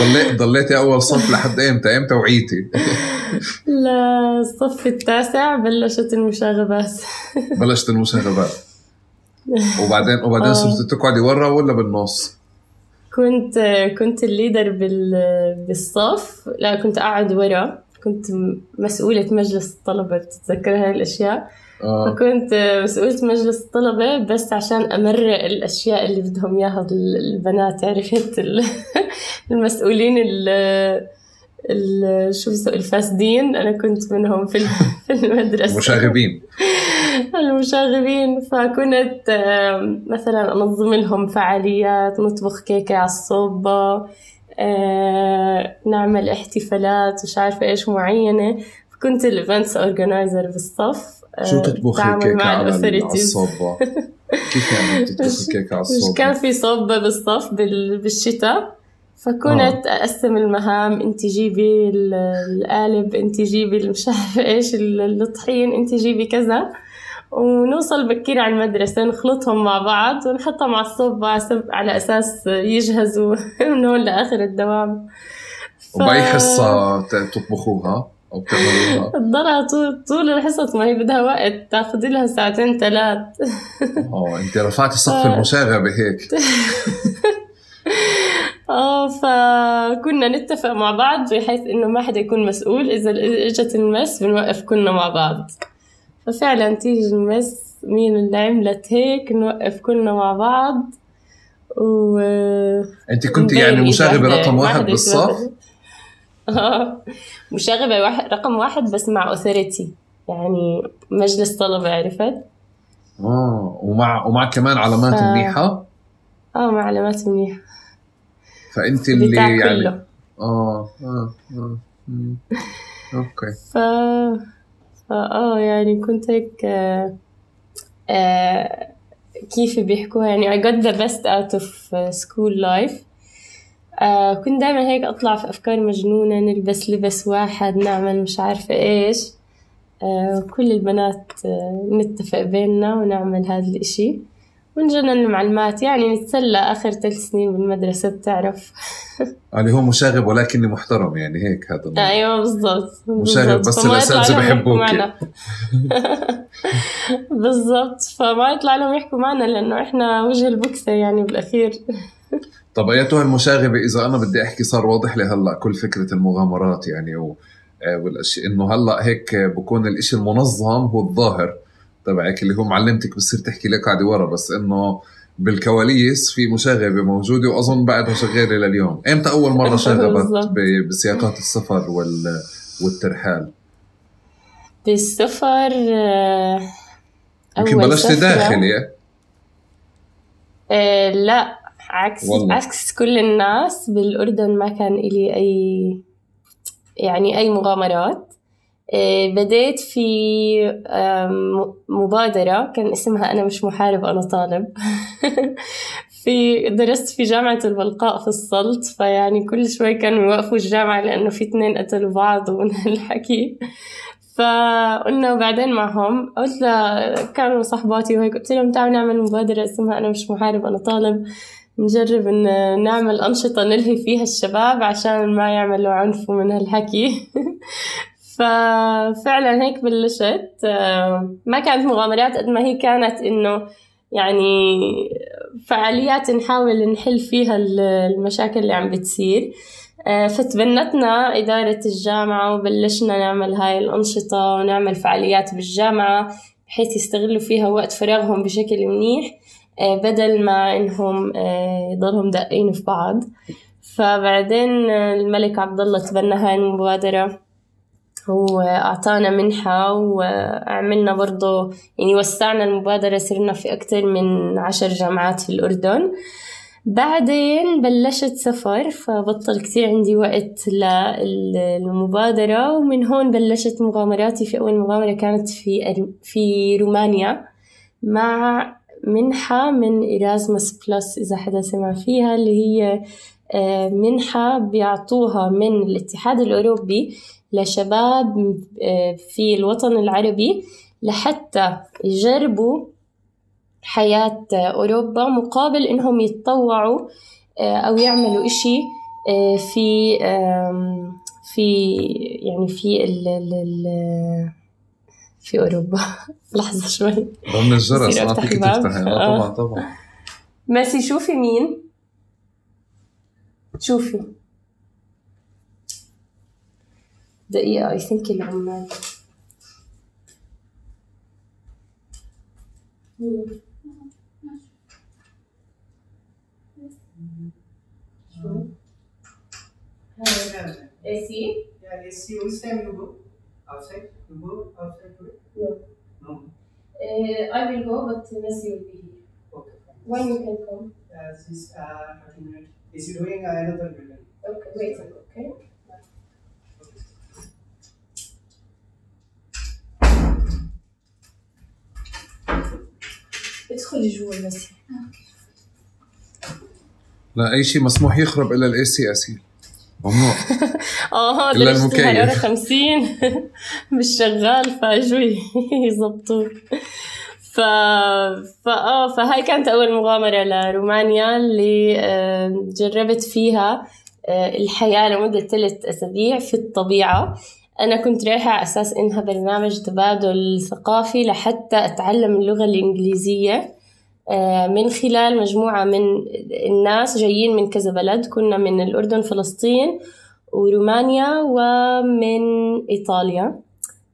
ضليت ضليتي أول صف لحد إمتى؟ إمتى وعيتي؟ لا الصف التاسع بلشت المشاغبات بلشت المشاغبات وبعدين وبعدين آه. صرت تقعدي ورا ولا بالنص؟ كنت كنت الليدر بالصف لا كنت قاعد ورا كنت مسؤولة مجلس الطلبة بتتذكر هاي الأشياء آه. فكنت مسؤولة مجلس الطلبة بس عشان أمرق الأشياء اللي بدهم إياها البنات عرفت المسؤولين ال شو الفاسدين. أنا كنت منهم في المدرسة. المشاغبين. المشاغبين. فكنت مثلا أنظم لهم فعاليات نطبخ كيكة على الصوبة آه، نعمل احتفالات مش عارفة إيش معينة. كنت ال events organizer بالصف. آه، شو تطبخي كيكة على الصبة؟ كيف يعني تطبخي كيكة على الصبة؟ كان في صبة بالصف بالشتاء. فكنت آه. أقسم المهام أنت جيبي القالب أنت جيبي مش عارفة إيش الطحين أنت جيبي كذا ونوصل بكير على المدرسة نخلطهم مع بعض ونحطهم على الصوب على أساس يجهزوا من هون لآخر الدوام ف... وبأي حصة تطبخوها؟ أو بتعملوها؟ تضلها طول طول الحصص ما هي بدها وقت تاخذ لها ساعتين ثلاث آه أنت رفعتي سقف المشاغبة هيك آه فكنا نتفق مع بعض بحيث إنه ما حدا يكون مسؤول إذا إجت المس بنوقف كلنا مع بعض ففعلا تيجي المس مين اللي عملت هيك نوقف كلنا مع بعض و أنت كنت يعني مشاغبة رقم واحد بالصف؟ آه مشاغبة واحد رقم واحد بس مع اوثوريتي يعني مجلس طلبة عرفت؟ آه ومع ومع كمان علامات ف... منيحة؟ آه مع علامات منيحة فأنت اللي يعني آه آه آه أوكي. ف آه يعني كنت هيك آه آه كيف بيحكوها؟ يعني I got the best out of school life. آه كنت دايما هيك أطلع في أفكار مجنونة نلبس لبس واحد نعمل مش عارفة إيش. آه كل البنات آه نتفق بيننا ونعمل هذا الإشي. ونجنن المعلمات يعني نتسلى آخر ثلاث سنين بالمدرسة بتعرف. اللي هو مشاغب ولكني محترم يعني هيك هذا أيوه بالضبط مشاغب بس الأساتذة بحبوك بالضبط. فما يطلع لهم يحكوا معنا لأنه إحنا وجه البكسة يعني بالأخير. طب أيتها المشاغبة إذا أنا بدي أحكي صار واضح لي هلأ كل فكرة المغامرات يعني و... والاشياء إنه هلأ هيك بكون الإشي المنظم هو الظاهر. تبعك اللي هو معلمتك بتصير تحكي لك قاعدة ورا بس إنه بالكواليس في مشاغبة موجودة وأظن بعدها شغالة لليوم. إمتى أول مرة شغبت بسياقات السفر وال والترحال؟ بالسفر يمكن بلشتي داخلي. آه لا عكس والله. عكس كل الناس بالأردن ما كان لي اي يعني أي مغامرات. آه، بديت في مبادرة كان اسمها أنا مش محارب أنا طالب. في درست في جامعة البلقاء في السلط فيعني كل شوي كانوا يوقفوا الجامعة لأنه في اثنين قتلوا بعض ومن هالحكي. فقلنا وبعدين معهم قلت كانوا صحباتي وهيك قلت لهم تعالوا نعمل مبادرة اسمها أنا مش محارب أنا طالب. نجرب إن نعمل أنشطة نلهي فيها الشباب عشان ما يعملوا عنف من هالحكي. ففعلا هيك بلشت. آه، ما كانت مغامرات قد ما هي كانت إنه يعني فعاليات نحاول نحل فيها المشاكل اللي عم بتصير. آه، فتبنتنا إدارة الجامعة وبلشنا نعمل هاي الأنشطة ونعمل فعاليات بالجامعة بحيث يستغلوا فيها وقت فراغهم بشكل منيح آه، بدل ما إنهم يضلهم دقين في بعض. فبعدين الملك عبد الله تبنى هاي المبادرة. وأعطانا منحة وعملنا برضو يعني وسعنا المبادرة صرنا في أكثر من عشر جامعات في الأردن. بعدين بلشت سفر فبطل كتير عندي وقت للمبادرة. ومن هون بلشت مغامراتي. في أول مغامرة كانت في في رومانيا مع منحة من إيرازموس بلس إذا حدا سمع فيها اللي هي آه، منحة بيعطوها من الاتحاد الأوروبي لشباب آه، في الوطن العربي لحتى يجربوا حياة أوروبا مقابل إنهم يتطوعوا آه، أو يعملوا إشي آه، في في يعني في ال ال في أوروبا. لحظة شوي. ضمن الجرس ما فيك تفتحي طبعا طبعا. ماشي شوفي مين. شوفي. دقيقة I think العمال AC? Yeah, AC. Which time you go? Outside? You go outside today? No. No. Uh, I will go, but Messi will be here. Okay. When you can come? Uh, this uh, 30 minutes. Is he doing uh, another building? Okay, wait a minute, okay? ادخلي جوا بس. لا أي شيء مسموح يخرب إلا ال AC اسيل ممنوع آه إلا المكيف. 50 مش شغال فاجوا يظبطوه ف... فا فهاي كانت أول مغامرة لرومانيا اللي آه، جربت فيها آه، الحياة لمدة ثلاث أسابيع في الطبيعة. أنا كنت رايحة على أساس إنها برنامج تبادل ثقافي لحتى أتعلم اللغة الإنجليزية. آه، من خلال مجموعة من الناس جايين من كذا بلد كنا من الأردن فلسطين ورومانيا ومن إيطاليا.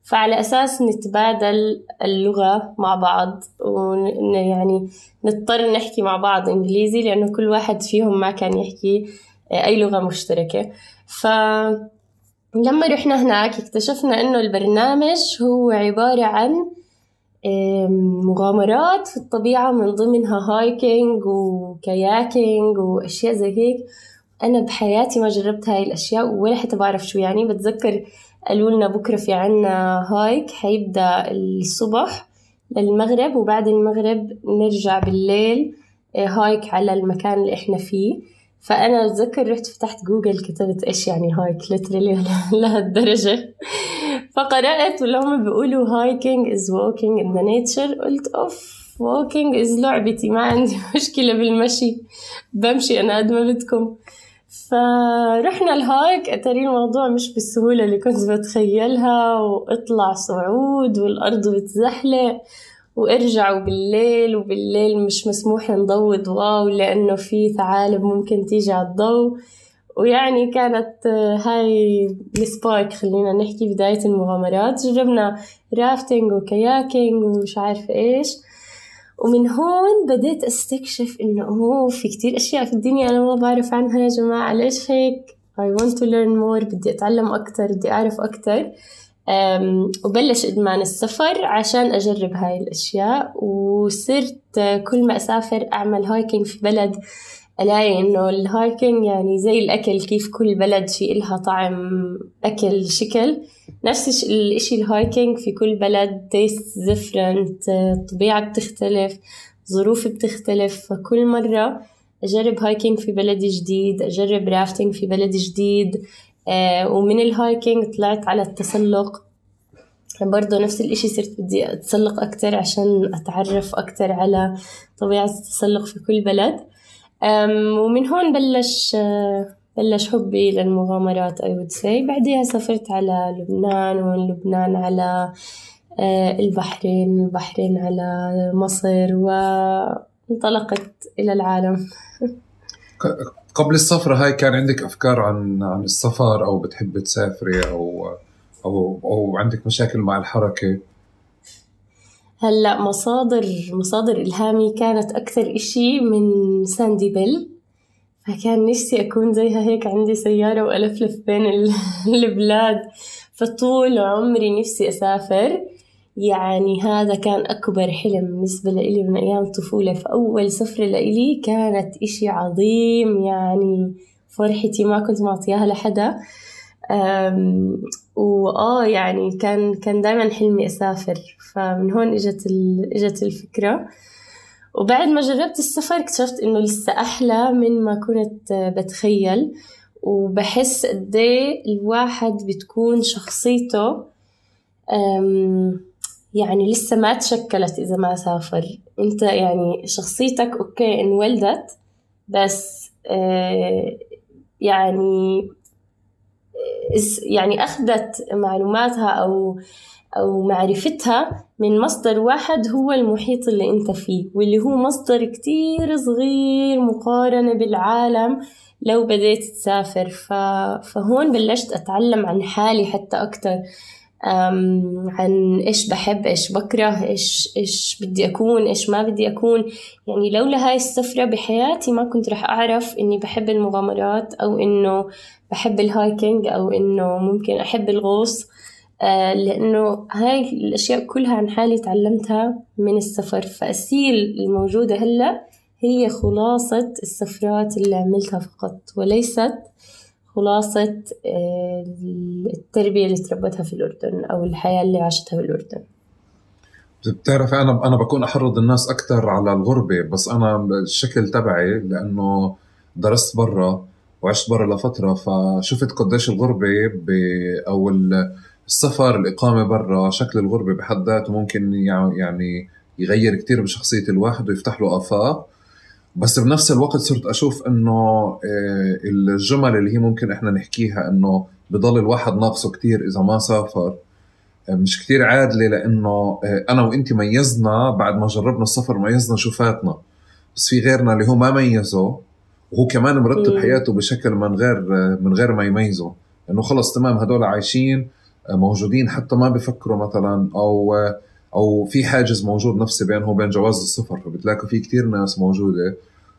فعلى أساس نتبادل اللغة مع بعض ويعني نضطر نحكي مع بعض إنجليزي لأنه كل واحد فيهم ما كان يحكي أي لغة مشتركة. ف لما رحنا هناك اكتشفنا إنه البرنامج هو عبارة عن مغامرات في الطبيعة من ضمنها hiking و kayaking وأشياء زي هيك. أنا بحياتي ما جربت هاي الأشياء ولا حتى بعرف شو يعني. بتذكر قالوا لنا بكرة في عنا hike حيبدأ الصبح للمغرب وبعد المغرب نرجع بالليل آه، hike على المكان اللي إحنا فيه. فأنا أتذكر رحت فتحت جوجل كتبت إيش يعني hike literally لهالدرجة. فقرأت ولا هم بيقولوا hiking is walking in the nature. قلت أوف walking is لعبتي ما عندي مشكلة بالمشي. بمشي أنا قد ما بدكم. فرحنا الهايك أتاري الموضوع مش بالسهولة اللي كنت بتخيلها وإطلع صعود والأرض بتزحلق. وارجعوا بالليل وبالليل مش مسموح نضوي ضواو لأنه في ثعالب ممكن تيجي على الضوء. ويعني كانت هاي ال spark خلينا نحكي بداية المغامرات. جربنا rafting و kayaking ومش عارفة إيش. ومن هون بديت أستكشف إنه هو في كتير أشياء في الدنيا أنا ما بعرف عنها يا جماعة. ليش هيك؟ I want to learn more بدي أتعلم أكتر بدي أعرف أكتر. وبلش إدمان السفر عشان أجرب هاي الأشياء وصرت كل ما أسافر أعمل hiking في بلد ألاقي إنه ال hiking يعني زي الأكل كيف كل بلد في إلها طعم أكل شكل. نفس الإشي ال hiking في كل بلد taste different الطبيعة بتختلف ظروف بتختلف. فكل مرة أجرب hiking في بلد جديد أجرب rafting في بلد جديد. ومن ال hiking طلعت على التسلق. برضه نفس الإشي صرت بدي أتسلق أكتر عشان أتعرف أكتر على طبيعة التسلق في كل بلد. ومن هون بلش آه بلش حبي للمغامرات I would say. بعدها سافرت على لبنان ومن لبنان على آه، البحرين البحرين على مصر وانطلقت إلى العالم. قبل السفرة هاي كان عندك أفكار عن عن السفر أو بتحبي تسافري أو أو أو عندك مشاكل مع الحركة؟ هلأ مصادر مصادر إلهامي كانت أكثر إشي من ساندي بيل فكان نفسي أكون زيها هيك عندي سيارة وألفلف بين البلاد. فطول عمري نفسي أسافر. يعني هذا كان أكبر حلم بالنسبة لإلي من أيام الطفولة فأول سفرة لإلي كانت إشي عظيم يعني فرحتي ما كنت معطياها لحدا. وآه يعني كان كان دايما حلمي أسافر. فمن هون إجت إجت الفكرة. وبعد ما جربت السفر اكتشفت إنه لسه أحلى من ما كنت بتخيل. وبحس قد إيه الواحد بتكون شخصيته يعني لسه ما تشكلت إذا ما سافر. أنت يعني شخصيتك أوكي انولدت بس آه، يعني يعني أخذت معلوماتها أو أو معرفتها من مصدر واحد هو المحيط اللي أنت فيه واللي هو مصدر كتير صغير مقارنة بالعالم لو بديت تسافر. ف... فهون بلشت أتعلم عن حالي حتى أكتر. عن إيش بحب إيش بكره إيش إيش بدي أكون إيش ما بدي أكون. يعني لولا هاي السفرة بحياتي ما كنت رح أعرف إني بحب المغامرات أو إنه بحب الهايكينج أو إنه ممكن أحب الغوص. آه، لأنه هاي الأشياء كلها عن حالي تعلمتها من السفر. فأسيل الموجودة هلأ هي خلاصة السفرات اللي عملتها فقط وليست خلاصة آه، التربية اللي تربتها في الأردن أو الحياة اللي عاشتها في الأردن. بتعرف أنا أنا بكون أحرض الناس أكثر على الغربة بس أنا الشكل تبعي لأنه درست برا وعشت برا لفترة فشفت قديش الغربة أو السفر الإقامة برا شكل الغربة بحد ذاته ممكن يعني يغير كتير بشخصية الواحد ويفتح له آفاق. بس بنفس الوقت صرت أشوف إنه آه، الجمل اللي هي ممكن إحنا نحكيها إنه بضل الواحد ناقصه كتير إذا ما سافر. مش كتير عادلة لأنه أنا وإنت ميزنا بعد ما جربنا السفر ميزنا شو فاتنا. بس في غيرنا اللي هو ما ميزه وهو كمان مرتب. حياته بشكل من غير من غير ما يميزه. إنه خلص تمام هدول عايشين موجودين حتى ما بفكروا مثلا أو أو في حاجز موجود نفسي بينهم وبين جواز السفر فبتلاقوا في كتير ناس موجودة.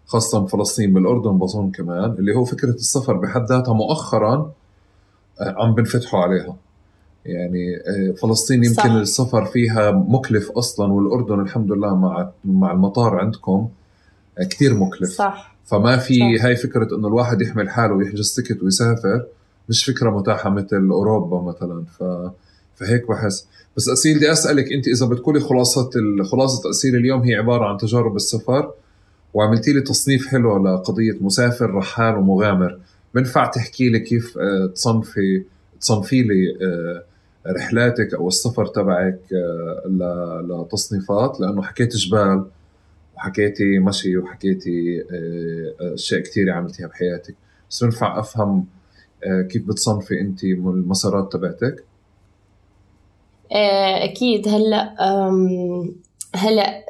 خاصة بفلسطين بالأردن بظن كمان اللي هو فكرة السفر بحد ذاتها مؤخرا آه، عم بنفتحوا عليها. يعني آه، فلسطين يمكن صح. السفر فيها مكلف أصلا والأردن الحمد لله مع مع المطار عندكم آه، كتير مكلف. صح. فما في صح. هاي فكرة إنه الواحد يحمل حاله ويحجز تيكت ويسافر مش فكرة متاحة مثل أوروبا مثلا. ف فهيك بحس. بس أسيل بدي أسألك أنت إذا بتقولي خلاصة ال... خلاصة اسيل اليوم هي عبارة عن تجارب السفر وعملتي لي تصنيف حلو لقضية مسافر رحال ومغامر. بنفع تحكي لي كيف آه، تصنفي تصنفي لي آه، رحلاتك أو السفر تبعك آه، لتصنيفات؟ لأنه حكيت جبال وحكيتي مشي وحكيتي أشياء كثيره عملتيها بحياتك. بس بنفع أفهم كيف بتصنفي انت المسارات تبعتك؟ أكيد. هلأ هلأ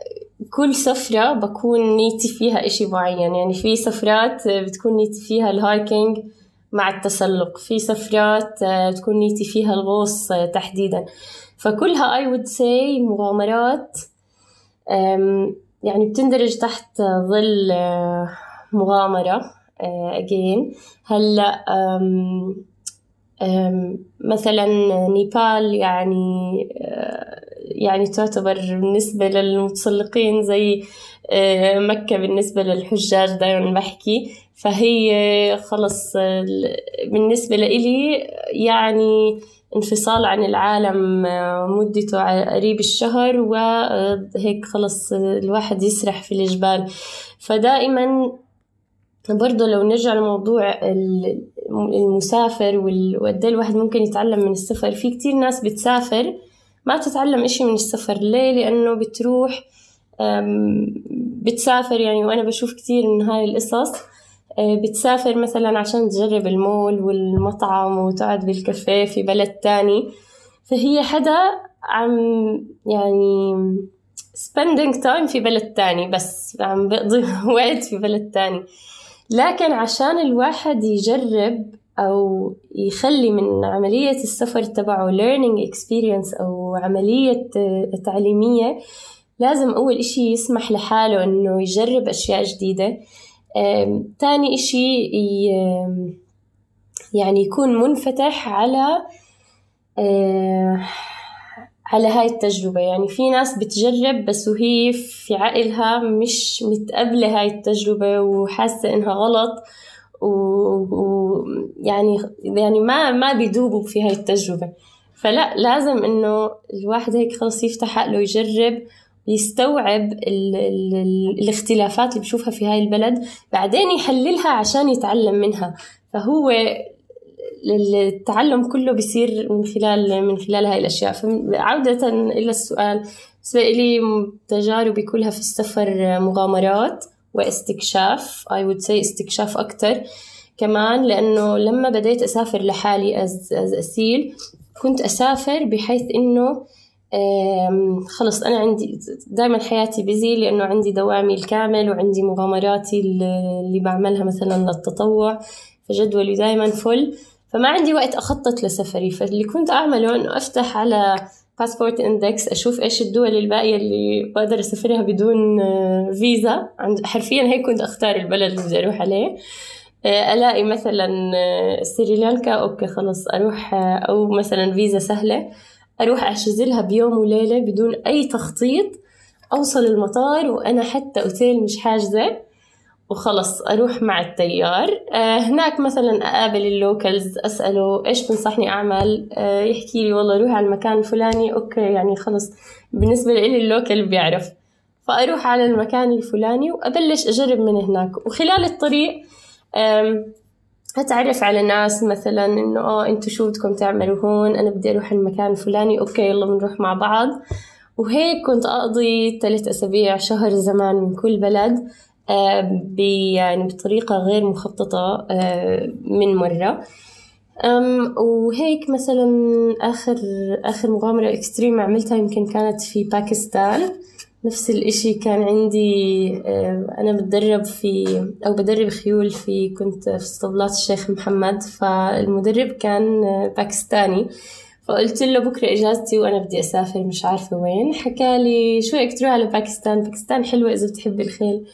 كل سفرة بكون نيتي فيها إشي معين. يعني في سفرات بتكون نيتي فيها ال hiking مع التسلق. في سفرات آه، بتكون نيتي فيها الغوص آه، تحديدا. فكلها I would say مغامرات يعني بتندرج تحت ظل آه، مغامرة آه، again. هلأ مثلا نيبال يعني آه، يعني تعتبر بالنسبة للمتسلقين زي آه، مكة بالنسبة للحجاج دائما بحكي. فهي خلص بالنسبة لإلي يعني انفصال عن العالم آه، مدته قريب الشهر وهيك خلص آه، الواحد يسرح في الجبال. فدائما برضه لو نرجع لموضوع ال- المسافر وقد إيه الواحد ممكن يتعلم من السفر. في كتير ناس بتسافر ما تتعلم إشي من السفر. ليه؟ لأنه بتروح بتسافر يعني وأنا بشوف كتير من هاي القصص أه، بتسافر مثلا عشان تجرب المول والمطعم وتقعد بالكافيه في بلد تاني. فهي حدا عم يعني spending time في بلد تاني بس عم بقضي وقت في بلد تاني. لكن عشان الواحد يجرب أو يخلي من عملية السفر تبعه learning experience أو عملية تعليمية لازم أول إشي يسمح لحاله إنه يجرب أشياء جديدة. تاني إشي يعني يكون منفتح على آه، على هاي التجربة. يعني في ناس بتجرب بس وهي في عقلها مش متقبلة هاي التجربة وحاسة إنها غلط ويعني يعني ما ما بيدوبوا في هاي التجربة. فلا لازم إنه الواحد هيك خلص يفتح عقله يجرب يستوعب ال ال ال الاختلافات اللي بشوفها في هاي البلد بعدين يحللها عشان يتعلم منها. فهو التعلم كله بيصير من خلال من خلال هاي الأشياء. فعودة إلى السؤال بالنسبة لي تجاربي كلها في السفر مغامرات واستكشاف I would say استكشاف أكتر. كمان لأنه لما بديت أسافر لحالي أز, أسيل كنت أسافر بحيث إنه خلص أنا عندي دائما حياتي busy لأنه عندي دوامي الكامل وعندي مغامراتي اللي بعملها مثلا للتطوع فجدولي دائما full فما عندي وقت أخطط لسفري. فاللي كنت أعمله إنه أفتح على Passport Index أشوف إيش الدول الباقية اللي بقدر أسافرها بدون آه، فيزا عند حرفيا هيك كنت أختار البلد اللي بدي أروح عليه. آه، ألاقي مثلا آه، سريلانكا okay خلص أروح آه، أو مثلا فيزا سهلة أروح احجز لها بيوم وليلة بدون أي تخطيط أوصل المطار وأنا حتى أوتيل مش حاجزة وخلص أروح مع التيار. آه هناك مثلا أقابل ال locals أسأله إيش تنصحني أعمل؟ آه يحكي لي والله روح على المكان الفلاني okay يعني خلص بالنسبة لي ال local بيعرف. فأروح على المكان الفلاني وأبلش أجرب من هناك. وخلال الطريق آم، أتعرف على ناس مثلا إنه آه أنتوا شو بدكم تعملوا هون؟ أنا بدي أروح المكان الفلاني. أوكي يلا بنروح مع بعض. وهيك كنت أقضي ثلاث أسابيع شهر زمان من كل بلد يعني بطريقة غير مخططة من مرة. وهيك مثلا آخر آخر مغامرة extreme عملتها يمكن كانت في باكستان. نفس الإشي كان عندي أنا بتدرب في أو بدرب خيول في كنت في اسطبلات الشيخ محمد. فالمدرب كان باكستاني. فقلت له بكرة إجازتي وأنا بدي أسافر مش عارفة وين. حكى لي شو تروح على باكستان؟ باكستان حلوة إذا بتحبي الخيل.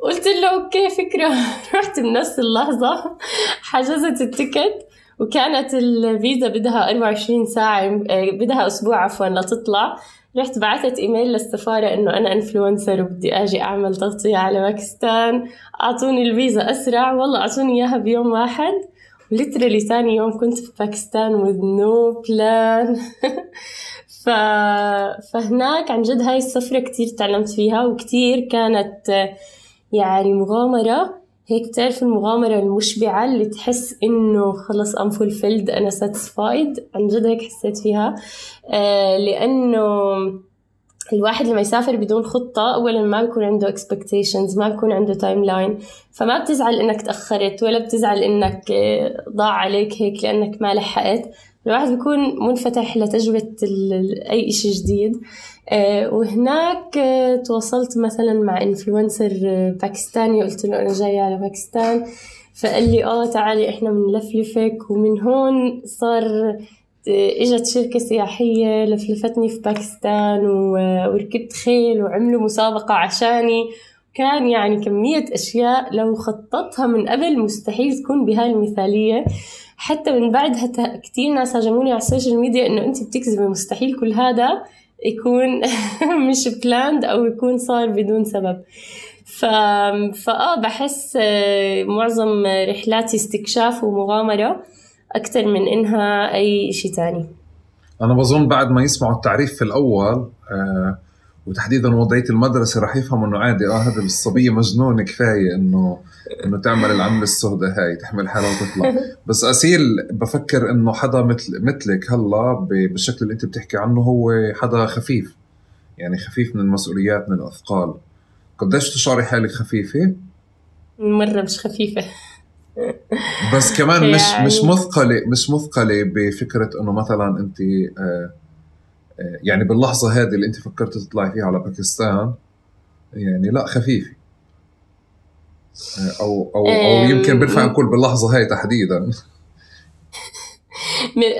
قلت له okay فكرة. رحت بنفس اللحظة حجزت ال ticket. وكانت الفيزا بدها 24 ساعة بدها أسبوع عفوا لتطلع رحت بعثت إيميل للسفارة إنه أنا influencer وبدي آجي أعمل تغطية على باكستان. أعطوني الفيزا أسرع والله أعطوني إياها بيوم واحد. literally ثاني يوم كنت في باكستان with no plan. ف... فهناك عن جد هاي السفرة كتير تعلمت فيها وكتير كانت يعني مغامرة. هيك بتعرف المغامرة المشبعة اللي تحس إنه خلص I'm fulfilled أنا satisfied عن جد هيك حسيت فيها. آه لأنه الواحد لما يسافر بدون خطة أولا ما بيكون عنده expectations ما بيكون عنده timeline فما بتزعل إنك تأخرت ولا بتزعل إنك آه، ضاع عليك هيك لأنك ما لحقت. الواحد بيكون منفتح لتجربة أي إشي جديد. وهناك آه، تواصلت مثلا مع influencer باكستاني قلت له أنا جاية على باكستان. فقال لي آه تعالي إحنا بنلفلفك. ومن هون صار إجت شركة سياحية لفلفتني في باكستان وركبت خيل وعملوا مسابقة عشاني. كان يعني كمية أشياء لو خططها من قبل مستحيل تكون بهاي المثالية. حتى من بعدها كتير ناس هاجموني على ال social media إنه أنت بتكذبي مستحيل كل هذا. يكون مش بلاند أو يكون صار بدون سبب. ف... فآه بحس آه، معظم رحلاتي استكشاف ومغامرة أكثر من إنها أي شيء تاني. أنا بظن بعد ما يسمعوا التعريف في الأول آه وتحديدا وضعية المدرسة راح يفهموا إنه عادي. آه هذا الصبيه مجنونه كفاية إنه إنه تعمل العمله السوداء هاي تحمل حالها وتطلع. بس اسيل بفكر إنه حدا مثل مثلك هلا بالشكل اللي أنت بتحكي عنه هو حدا خفيف. يعني خفيف من المسؤوليات من الأثقال. قديش تشعري حالك خفيفة؟ مرة مش خفيفة. بس كمان مش يعني... مش مثقلة مش مثقلة بفكرة إنه مثلا أنت آه يعني باللحظة هذه اللي أنت فكرت تطلعي فيها على باكستان يعني لا خفيفة. أو أو أو يمكن بنفع نقول باللحظة هاي تحديدا.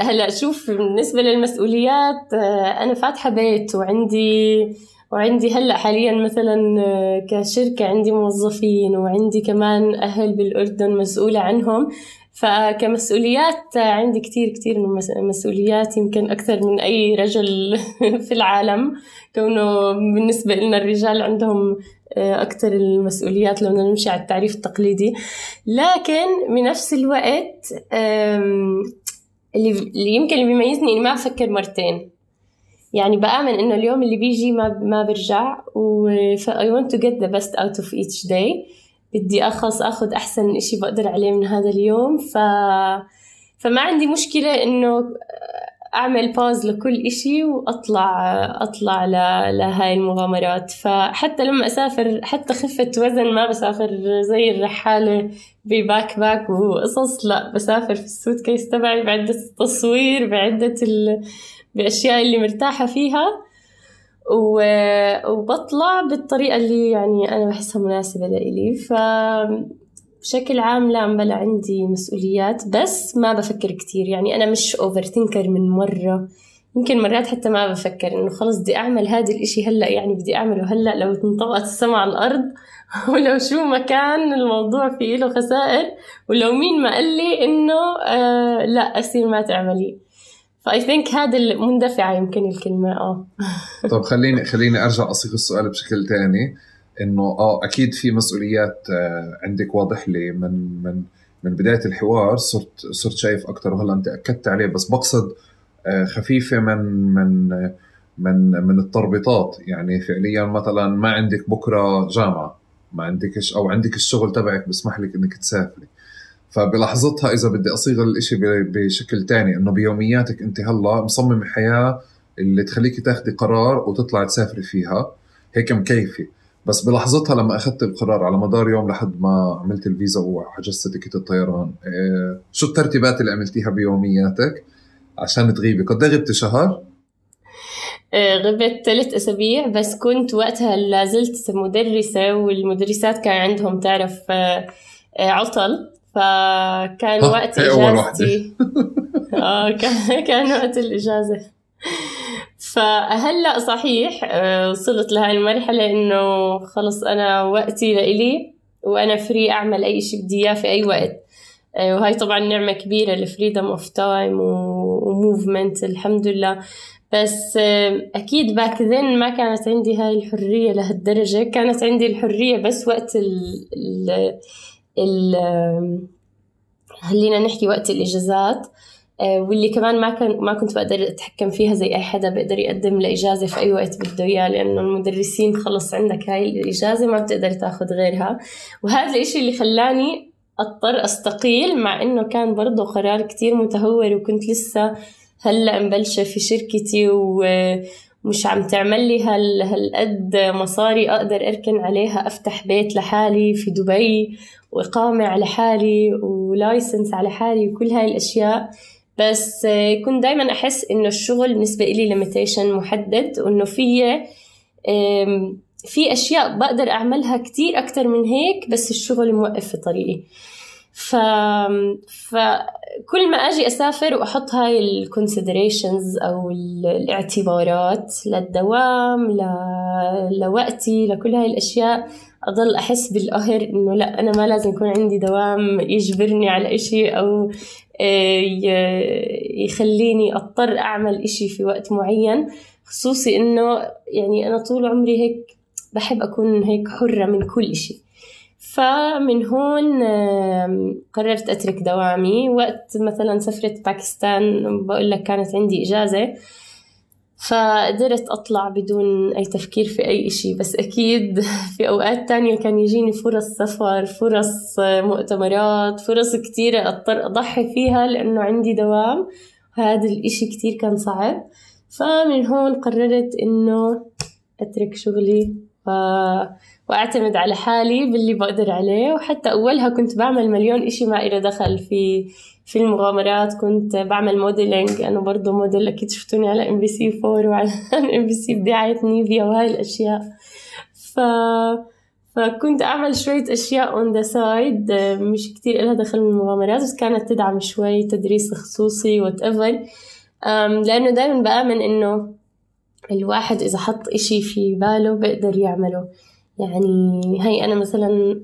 هلا شوف بالنسبة للمسؤوليات آه، أنا فاتحة بيت وعندي وعندي هلا حاليا مثلا آه، كشركة عندي موظفين وعندي كمان أهل بالأردن مسؤولة عنهم. فكمسؤوليات عندي كتير كتير من مسؤوليات يمكن أكثر من أي رجل في العالم. كونه بالنسبة لنا الرجال عندهم آه، أكثر المسؤوليات لو نمشي على التعريف التقليدي. لكن بنفس الوقت اللي يمكن اللي بيميزني إني ما أفكر مرتين. يعني بآمن إنه اليوم اللي بيجي ما ما برجع و I want to get the best out of each day. بدي أخلص أخذ أحسن إشي بقدر عليه من هذا اليوم. ف... فما عندي مشكلة إنه أعمل باوز لكل إشي وأطلع أطلع ل... لهاي المغامرات. فحتى لما أسافر حتى خفة وزن ما بسافر زي الرحالة ب backpack وقصص لا بسافر في ال suitcase تبعي بعدة التصوير بعدة ال... بأشياء اللي مرتاحة فيها. وبطلع بالطريقة اللي يعني أنا بحسها مناسبة لإلي. ف بشكل عام لا بلا عندي مسؤوليات بس ما بفكر كتير. يعني أنا مش overthinker من مرة. يمكن مرات حتى ما بفكر إنه خلص بدي أعمل هذا الإشي هلأ يعني بدي أعمله هلأ لو انطبقت السما على الأرض. ولو شو ما كان الموضوع فيه له خسائر. ولو مين ما قال لي إنه آه لأ أسير ما تعملي. فاي ثينك هذا المندفعه يمكن الكلمة آه. طب خليني خليني أرجع أصيغ السؤال بشكل ثاني إنه آه أكيد في مسؤوليات آه عندك واضح لي من من من بداية الحوار صرت صرت شايف أكثر وهلأ أنت أكدت عليه بس بقصد آه خفيفة من من من من التربيطات يعني فعليا مثلا ما عندك بكرة جامعة ما عندكش أو عندك الشغل تبعك بسمح لك إنك تسافري. فبلحظتها إذا بدي أصيغ الإشي بشكل تاني إنه بيومياتك أنت هلأ مصمم حياة اللي تخليكي تاخدي قرار وتطلع تسافري فيها. هيك مكيفة. بس بلحظتها لما أخذت القرار على مدار يوم لحد ما عملت الفيزا وحجزت تيكت الطيران إيه شو الترتيبات اللي عملتيها بيومياتك عشان تغيبي؟ قد غبت شهر؟ إيه، غبت ثلاث أسابيع بس كنت وقتها لازلت مدرسة والمدرسات كان عندهم تعرف آه، عطل. فكان وقت إجازتي. آه كان وقت الإجازة. فهلا صحيح آه، وصلت لهاي المرحلة إنه خلص أنا وقتي لإلي وأنا فري أعمل أي شيء بدي إياه في أي وقت. آه، وهاي طبعا نعمة كبيرة ال freedom of time و movement الحمد لله. بس آه، أكيد back then ما كانت عندي هاي الحرية لهالدرجة. كانت عندي الحرية بس وقت ال ال خلينا نحكي وقت الإجازات آه، واللي كمان ما كان ما كنت بقدر أتحكم فيها زي أي حدا بيقدر يقدم لإجازة في أي وقت بده إياه لأنه المدرسين خلص عندك هاي الإجازة ما بتقدر تاخذ غيرها. وهذا الإشي اللي خلاني أضطر أستقيل مع إنه كان برضه قرار كتير متهور وكنت لسه هلأ مبلشة في شركتي ومش عم تعمل لي هال هالقد مصاري أقدر أركن عليها أفتح بيت لحالي في دبي وإقامة على حالي و license على حالي وكل هاي الأشياء. بس كنت دايما أحس إنه الشغل بالنسبة إلي limitation محدد وإنه في في أشياء بقدر أعملها كتير أكتر من هيك بس الشغل موقف في طريقي. ف... فكل ما أجي أسافر وأحط هاي الكونسيدريشنز أو الاعتبارات للدوام ل... لوقتي لكل هاي الأشياء أضل أحس بالقهر إنه لأ أنا ما لازم يكون عندي دوام يجبرني على إشي أو يخليني أضطر أعمل إشي في وقت معين. خصوصي إنه يعني أنا طول عمري هيك بحب أكون هيك حرة من كل إشي. فمن هون قررت أترك دوامي. وقت مثلا سفرت باكستان بقول لك كانت عندي إجازة فقدرت أطلع بدون أي تفكير في أي إشي. بس أكيد في أوقات تانية كان يجيني فرص سفر فرص مؤتمرات فرص كتيرة أضطر أضحي فيها لأنه عندي دوام. هذا الإشي كتير كان صعب. فمن هون قررت إنه أترك شغلي. و... وأعتمد على حالي باللي بقدر عليه وحتى أولها كنت بعمل مليون إشي ما إله دخل في في المغامرات كنت بعمل modeling أنا برضه موديل أكيد شفتوني على ام بي سي 4 وعلى ام بي سي بدعاية نيفيا وهاي الأشياء. ف فكنت أعمل شوية أشياء on the side مش كتير إلها دخل من المغامرات بس كانت تدعم شوي تدريس خصوصي وات ايفر لأنه دايما بآمن إنه الواحد إذا حط إشي في باله بيقدر يعمله. يعني هي أنا مثلا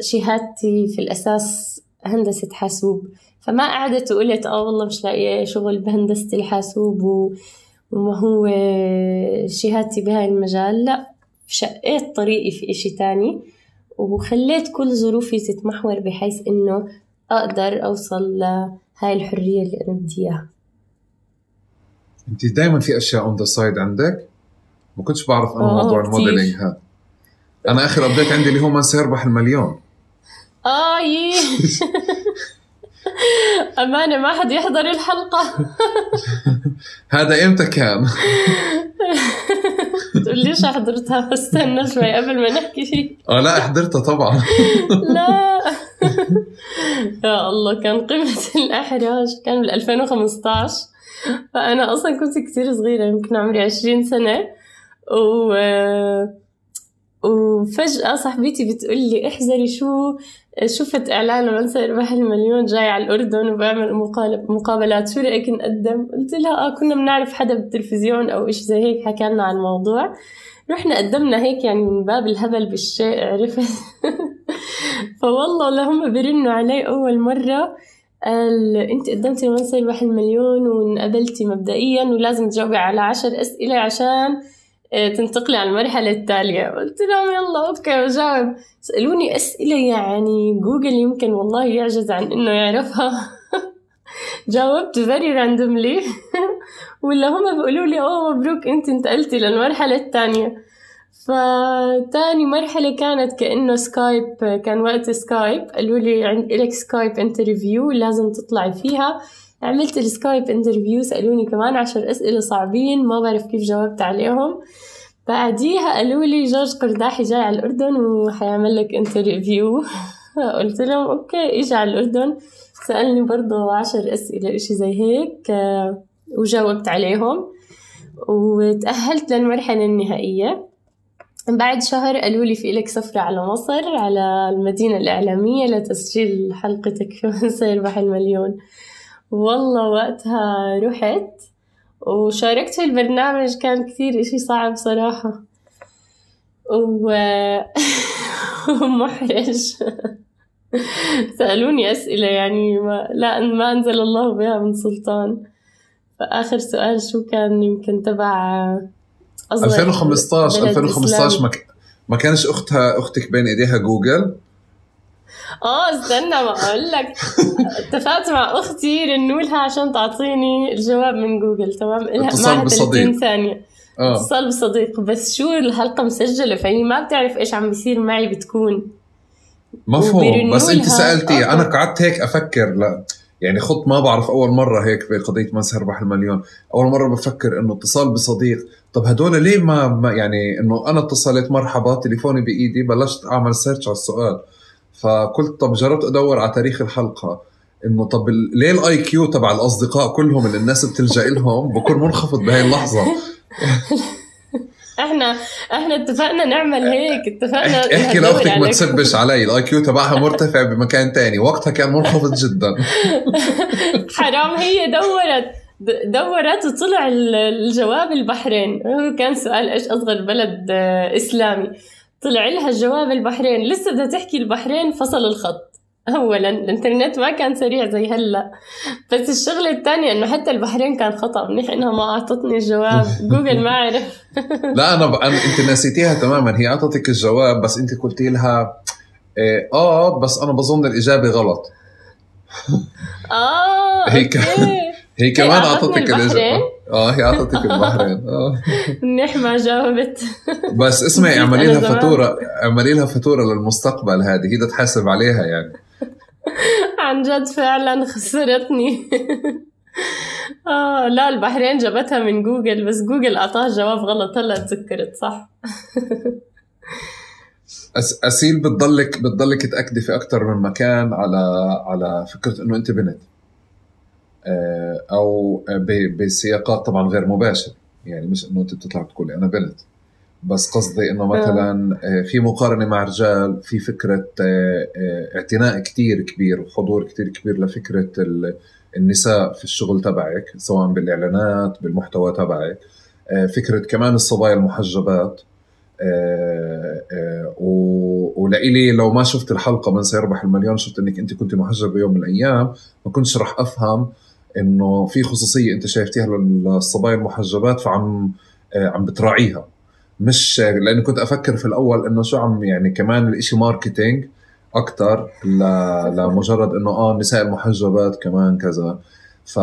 شهادتي في الأساس هندسة حاسوب فما قعدت وقلت آه والله مش لاقية شغل بهندسة الحاسوب وما هو شهادتي بهاي المجال لا شقيت طريقي في إشي تاني وخليت كل ظروفي تتمحور بحيث إنه أقدر أوصل لهاي الحرية اللي أنا بدي إياها. أنت دايما في أشياء on the side عندك؟ ما كنتش بعرف أنا آه، موضوع ال modeling هذا. أنا آخر update عندي اللي هو من سيربح المليون. آه يي أمانة ما حد يحضر الحلقة. هذا إمتى كان؟ تقول ليش حضرتها؟ استنى شوي قبل ما نحكي شيء. آه لا حضرتها طبعا. لا. يا الله كان قمة الإحراج كان بال 2015 فأنا أصلا كنت كتير صغيرة يمكن عمري 20 سنة. و وفجأة صاحبتي بتقول لي احذري شو شفت إعلان منسى إرباح المليون جاي على الأردن وبعمل مقابلات شو رأيك نقدم؟ قلت لها آه كنا بنعرف حدا بالتلفزيون أو إيش زي هيك حكى لنا عن الموضوع رحنا قدمنا هيك يعني من باب الهبل بالشيء عرفت فوالله لهم برنوا علي أول مرة قال أنت قدمتي لمن سيربح المليون وانقبلتي مبدئيا ولازم تجاوبي على عشر أسئلة عشان تنتقلي على المرحلة التالية. قلت لهم يلا okay بجاوب سألوني أسئلة يعني جوجل يمكن والله يعجز عن إنه يعرفها. جاوبت very randomly. ولا هم بيقولوا لي أوه مبروك أنت انتقلتي للمرحلة الثانية فتاني مرحلة كانت كأنه سكايب كان وقت سكايب قالوا لي عند إلك سكايب interview لازم تطلعي فيها. عملت السكايب interview سألوني كمان عشر أسئلة صعبين ما بعرف كيف جاوبت عليهم. بعديها قالوا لي جورج قرداحي جاي على الأردن وحيعمل لك interview. قلت لهم okay إجا على الأردن. سألني برضه عشر أسئلة إشي زي هيك آه، وجاوبت عليهم. وتأهلت للمرحلة النهائية. بعد شهر قالوا لي في لك سفرة على مصر على المدينة الإعلامية لتسجيل حلقتك في من سيربح المليون. والله وقتها رحت وشاركت في البرنامج كان كثير إشي صعب صراحة. ومحرج. سألوني أسئلة يعني ما لا ما أنزل الله بها من سلطان. فآخر سؤال شو كان يمكن تبع 2015 2015 ما, ما كانش أختها أختك بين إيديها جوجل؟ آه استنى ما أقول لك اتفقت مع أختي رنولها عشان تعطيني الجواب من جوجل تمام؟ اتصال بصديق. ثانية. آه. اتصال بصديق. بس شو الحلقة مسجلة؟ فهي ما بتعرف إيش عم بيصير معي بتكون. مفهوم. بس انت سألتي آه. أنا قعدت هيك أفكر لا يعني خط ما بعرف أول مرة هيك في قضية من سيربح المليون. أول مرة بفكر إنه اتصال بصديق. طب هدول ليه ما, ما يعني إنه أنا اتصلت مرحبا تليفوني بإيدي بلشت أعمل search على السؤال. فقلت طب جربت أدور على تاريخ الحلقة إنه طب ليه ال IQ تبع الأصدقاء كلهم اللي الناس بتلجأ لهم بكون منخفض بهي اللحظة؟ إحنا إحنا اتفقنا نعمل هيك اتفقنا احكي لأختك ما تسبيش علي ال IQ تبعها مرتفع بمكان تاني وقتها كان منخفض جدا. حرام هي دورت دورت وطلع الجواب البحرين. هو كان سؤال إيش أصغر بلد آه، إسلامي. طلع لها الجواب البحرين. لسه بدها تحكي البحرين فصل الخط. اولا الإنترنت ما كان سريع زي هلأ. بس الشغلة الثانية إنه حتى البحرين كان خطأ. منيح إنها ما أعطتني الجواب. جوجل ما عرف. لا أنا, ب... أنا أنت نسيتيها تماما. هي أعطتك الجواب بس أنت قلتي لها إيه آه بس أنا بظن الإجابة غلط. آه هي هي كمان اعطتك الاجابه آه هي أعطتك البحرين. آه. منيح ما جاوبت. بس اسمعي أعملي لها فاتورة أعملي لها فاتورة للمستقبل هذه هي تحاسب عليها يعني. عن جد فعلا خسرتني. آه لا البحرين جابتها من جوجل بس جوجل أعطاها جواب غلط هلا تذكرت صح؟ أس أسيل بتضلك بتضلك تأكدي في أكثر من مكان على على فكرة إنه أنت بنت. آه، أو بسياقات طبعا غير مباشر. يعني مش إنه أنت بتطلع بتقولي أنا بنت بس قصدي إنه مثلا آه، في مقارنة مع رجال في فكرة آه، آه، اعتناء كتير كبير وحضور كتير كبير لفكرة النساء في الشغل تبعك سواء بالإعلانات بالمحتوى تبعك. فكرة كمان الصبايا المحجبات. ولإلي لو ما شفت الحلقة من سيربح المليون شفت إنك أنت كنت محجبة بيوم من الأيام ما كنتش رح أفهم إنه في خصوصية أنت شايفتيها للصبايا المحجبات فعم عم بتراعيها. مش لأني كنت أفكر في الأول إنه شو عم يعني كمان الإشي ماركتينج أكثر لمجرد إنه آه النساء المحجبات كمان كذا. ف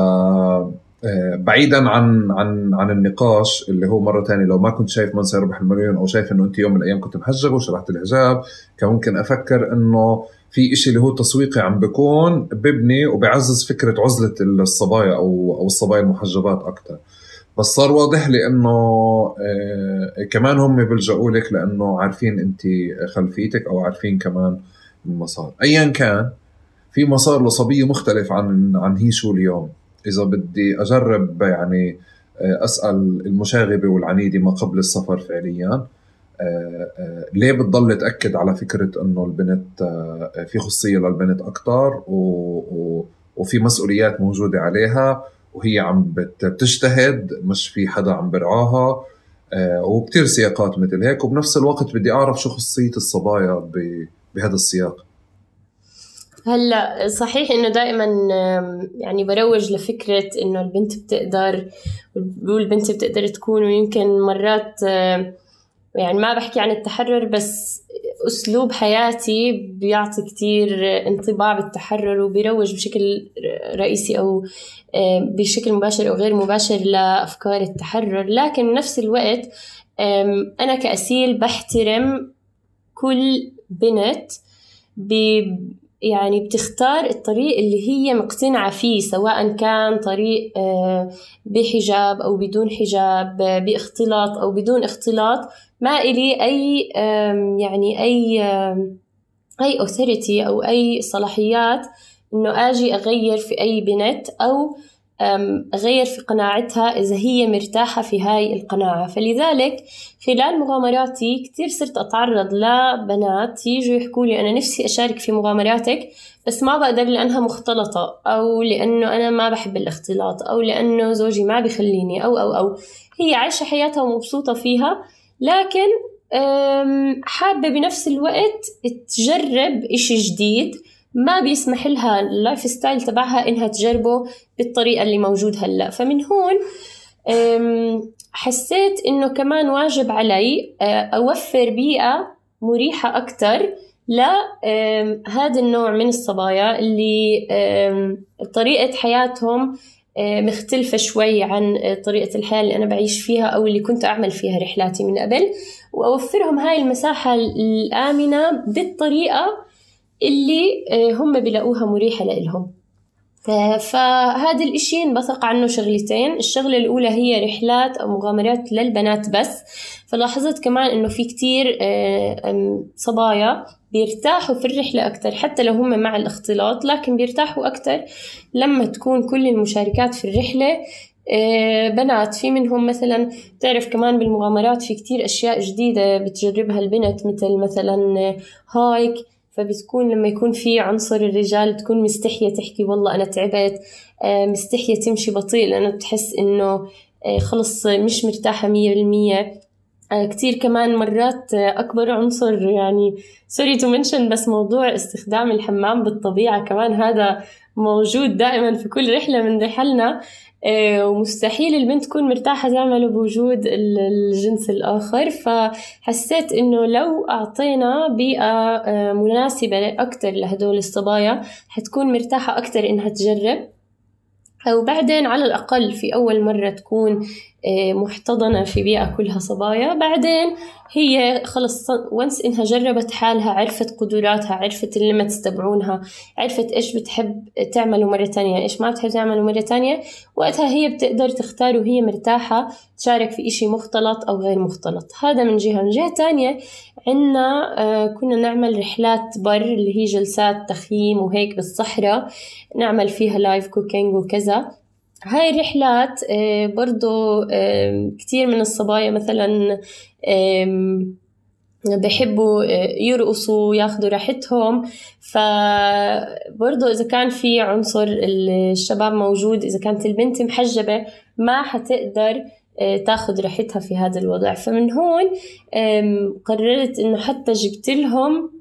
آه، بعيدا عن عن عن النقاش اللي هو مرة ثانية لو ما كنت شايف من سيربح المليون أو شايف إنه أنت يوم من الأيام كنت محجبة وشرحت الحجاب كان ممكن أفكر إنه في إشي اللي هو تسويقي عم بيكون ببني وبعزز فكرة عزلة الصبايا أو أو الصبايا المحجبات أكثر بس صار واضح لي إنه آه كمان هم بيلجأوا لك لأنه عارفين أنت خلفيتك أو عارفين كمان المسار. ايا كان في مسار لصبية مختلف عن عن هي شو اليوم. إذا بدي أجرب يعني آه أسأل المشاغبة والعنيدة ما قبل السفر فعليا. ليه بتضل تأكد على فكرة إنه البنت آه، في خصوصيه للبنت أكثر وفي مسؤوليات موجودة عليها وهي عم بتجتهد مش في حدا عم برعاها آه، وكتير سياقات مثل هيك وبنفس الوقت بدي أعرف شو خصوصيه الصبايا بهذا السياق. هلأ صحيح إنه دائما يعني بروج لفكرة إنه البنت بتقدر والبنت بتقدر تكون ويمكن مرات يعني ما بحكي عن التحرر بس أسلوب حياتي بيعطي كتير انطباع بالتحرر وبيروج بشكل رئيسي أو آه، بشكل مباشر أو غير مباشر لأفكار التحرر. لكن بنفس الوقت أنا كأسيل بحترم كل بنت يعني بتختار الطريق اللي هي مقتنعة فيه سواء كان طريق آه، بحجاب أو بدون حجاب بإختلاط أو بدون اختلاط. ما إلي أي يعني أي أي authority أو أي صلاحيات إنه أجي أغير في أي بنت أو أغير في قناعتها إذا هي مرتاحة في هاي القناعة. فلذلك خلال مغامراتي كتير صرت أتعرض لبنات يجوا يحكوا لي أنا نفسي أشارك في مغامراتك بس ما بقدر لأنها مختلطة أو لأنه أنا ما بحب الاختلاط أو لأنه زوجي ما بخليني أو أو أو. هي عايشة حياتها ومبسوطة فيها. لكن حابة بنفس الوقت تجرب إشي جديد. ما بيسمح لها ال lifestyle تبعها إنها تجربه بالطريقة اللي موجود هلأ. فمن هون حسيت إنه كمان واجب علي أوفر بيئة مريحة أكتر لهذا النوع من الصبايا اللي طريقة حياتهم مختلفة شوي عن طريقة الحياة اللي أنا بعيش فيها أو اللي كنت أعمل فيها رحلاتي من قبل. وأوفرهم هاي المساحة الآمنة بالطريقة اللي آه، هم بلاقوها مريحة لإلهم. فهذا الإشي بثق عنه شغلتين. الشغلة الأولى هي رحلات أو مغامرات للبنات بس. فلاحظت كمان إنه في كتير آه، صبايا بيرتاحوا في الرحلة أكتر حتى لو هم مع الاختلاط لكن بيرتاحوا أكتر لما تكون كل المشاركات في الرحلة آه، بنات. في منهم مثلا تعرف كمان بالمغامرات في كتير أشياء جديدة بتجربها البنت مثل مثلا hike. فبتكون لما يكون في عنصر الرجال تكون مستحية تحكي والله أنا تعبت آه، مستحية تمشي بطيء لأنه بتحس إنه آه، خلص مش مرتاحة مية بالمية. كتير كمان مرات أكبر عنصر يعني sorry to mention بس موضوع استخدام الحمام بالطبيعة كمان هذا موجود دائما في كل رحلة من رحلنا آه، ومستحيل البنت تكون مرتاحة تعمله بوجود الجنس الآخر. فحسيت إنه لو أعطينا بيئة آه، مناسبة أكتر لهدول الصبايا حتكون مرتاحة أكتر إنها تجرب. وبعدين على الأقل في أول مرة تكون آه، محتضنة في بيئة كلها صبايا. بعدين هي خلص once إنها جربت حالها عرفت قدراتها عرفت ال limits تبعونها عرفت إيش بتحب تعمله مرة تانية إيش ما بتحب تعمله مرة تانية. وقتها هي بتقدر تختار وهي مرتاحة تشارك في إشي مختلط أو غير مختلط. هذا من جهة. من جهة تانية عنا آه كنا نعمل رحلات بر اللي هي جلسات تخييم وهيك بالصحراء. نعمل فيها live cooking وكذا. هاي الرحلات آه، برضو كتير من الصبايا مثلا بحبوا آه، يرقصوا ياخذوا راحتهم. فبرضه إذا كان في عنصر الشباب موجود إذا كانت البنت محجبة ما حتقدر آه، تاخذ راحتها في هذا الوضع. فمن هون قررت إنه حتى جبت لهم آه،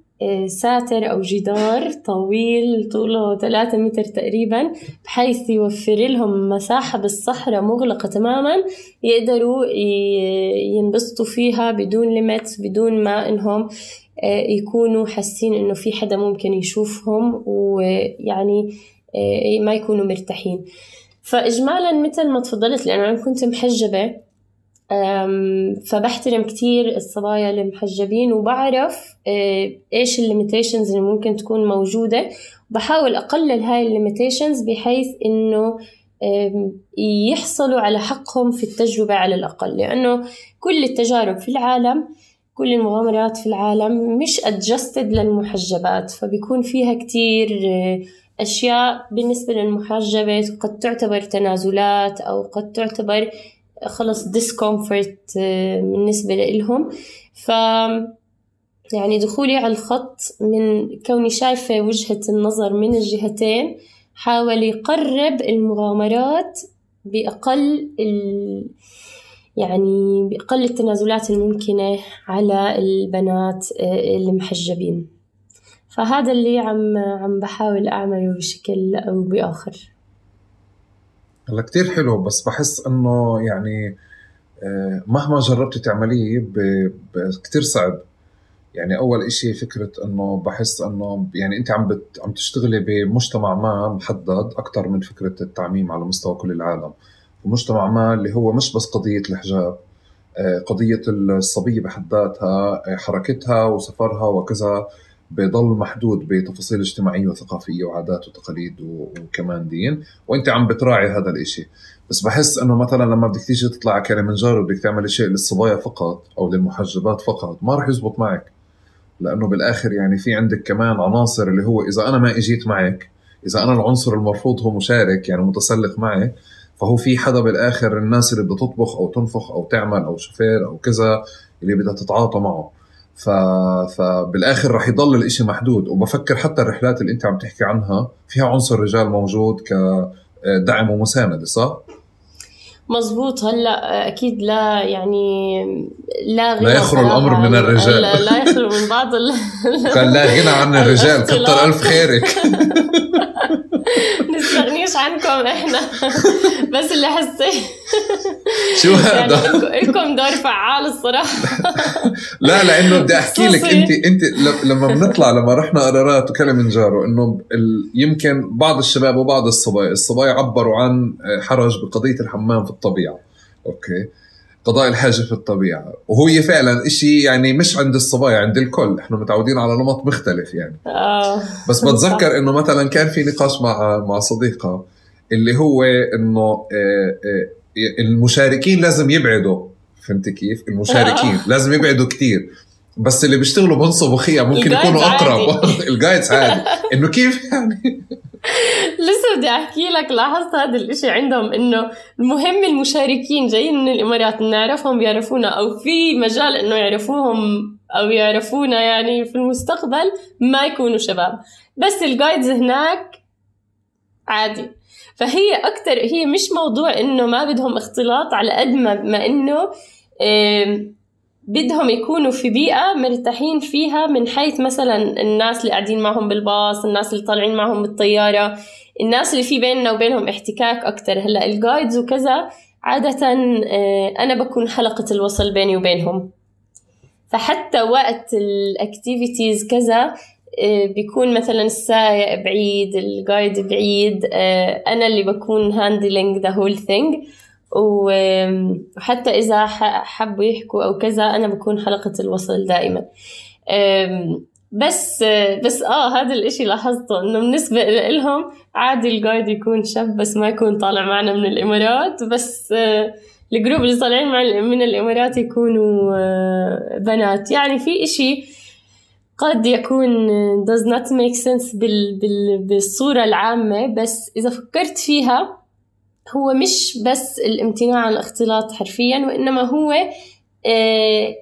ساتر أو جدار طويل طوله ثلاثة متر تقريبا بحيث يوفر لهم مساحة بالصحراء مغلقة تماما يقدروا ينبسطوا فيها بدون limits بدون ما إنهم آه، يكونوا حاسين إنه في حدا ممكن يشوفهم ويعني آه، ما يكونوا مرتاحين. فإجمالا مثل ما تفضلت لأنه أنا كنت محجبة فبحترم كتير الصبايا المحجبين وبعرف آه، إيش ال limitations اللي ممكن تكون موجودة. بحاول أقلل هاي ال limitations بحيث إنه يحصلوا على حقهم في التجربة على الأقل. لأنه كل التجارب في العالم كل المغامرات في العالم مش adjusted للمحجبات. فبيكون فيها كتير آه، أشياء بالنسبة للمحجبة قد تعتبر تنازلات أو قد تعتبر خلص discomfort آه، بالنسبة لإلهم. ف يعني دخولي على الخط من كوني شايفة وجهة النظر من الجهتين حاول يقرب المغامرات بأقل ال... يعني بأقل التنازلات الممكنة على البنات آه، المحجبين. فهذا اللي عم عم بحاول أعمله بشكل أو بآخر. هلا كتير حلو بس بحس إنه يعني آه، مهما جربتي تعمليه كتير صعب. يعني أول إشي فكرة إنه بحس إنه يعني أنت عم بت عم تشتغلي بمجتمع ما محدد أكثر من فكرة التعميم على مستوى كل العالم. ومجتمع ما اللي هو مش بس قضية الحجاب آه، قضية الصبية بحد ذاتها آه، حركتها وسفرها وكذا. بضل محدود بتفاصيل اجتماعية وثقافية وعادات وتقاليد وكمان دين وأنت عم بتراعي هذا الإشي. بس بحس إنه مثلا لما بدك تيجي تطلع على كلمنجارو وبدك تعمل شيء للصبايا فقط أو للمحجبات فقط ما راح يزبط معك. لأنه بالآخر يعني في عندك كمان عناصر اللي هو إذا أنا ما إجيت معك إذا أنا العنصر المرفوض هو مشارك يعني متسلق معي فهو في حدا بالآخر الناس اللي بدها تطبخ أو تنفخ أو تعمل أو شوفير أو كذا اللي بدها تتعاطى معه. ف... فبالاخر رح يضل الإشي محدود. وبفكر حتى الرحلات اللي أنت عم تحكي عنها فيها عنصر رجال موجود كدعم ومساندة صح؟ مزبوط. هلأ أكيد لا يعني لا غنى لا يخلو الأمر من الرجال. لا, لا يخلو من بعض ال... كان لا غنى عن الرجال كتر ألف خيرك. نستغنيش عنكم إحنا. بس اللي حسيت. شو هذا؟ يعني لكم دور فعال الصراحة. لا لأنه بدي أحكي لك انت أنت لما بنطلع لما رحنا قرارات وكلمنجارو إنه يمكن بعض الشباب وبعض الصبايا الصبايا عبروا عن حرج بقضية الحمام في الطبيعة. أوكي؟ قضاء الحاجة في الطبيعة. وهو فعلا إشي يعني مش عند الصبايا عند الكل. إحنا متعودين على نمط مختلف يعني. آه. بس بتذكر إنه مثلا كان في نقاش مع مع صديقة اللي هو إنه آه، آه، المشاركين لازم يبعدوا. فهمت كيف؟ المشاركين آه. لازم يبعدوا كتير. بس اللي بيشتغلوا بنصبوا خيا ممكن يكونوا أقرب. الجايدز عادي. إنه كيف يعني؟ لسه بدي أحكي لك لاحظت هذا الإشي عندهم إنه المهم المشاركين جايين من الإمارات نعرفهم بيعرفونا أو في مجال إنه يعرفوهم أو يعرفونا يعني في المستقبل ما يكونوا شباب. بس الجايدز هناك عادي. فهي أكثر هي مش موضوع إنه ما بدهم اختلاط على قد ما, ما إنه بدهم يكونوا في بيئة مرتاحين فيها من حيث مثلا الناس اللي قاعدين معهم بالباص الناس اللي طالعين معهم بالطيارة. الناس اللي في بيننا وبينهم احتكاك أكتر. هلأ ال guides وكذا عادة آه، أنا بكون حلقة الوصل بيني وبينهم. فحتى وقت ال activities كذا آه، بيكون مثلا السائق بعيد ال guide بعيد آه، أنا اللي بكون handling the whole thing وحتى إذا حبوا يحكوا أو كذا أنا بكون حلقة الوصل دائما. بس بس آه هذا الإشي لاحظته إنه بالنسبة لهم عادي الجايد يكون شاب بس ما يكون طالع معنا من الإمارات بس آه، الجروب اللي طالعين من الإمارات يكونوا آه، بنات. يعني في إشي قد يكون does not make sense بال بال بالصورة العامة بس إذا فكرت فيها هو مش بس الامتناع عن الاختلاط حرفيا وإنما هو آه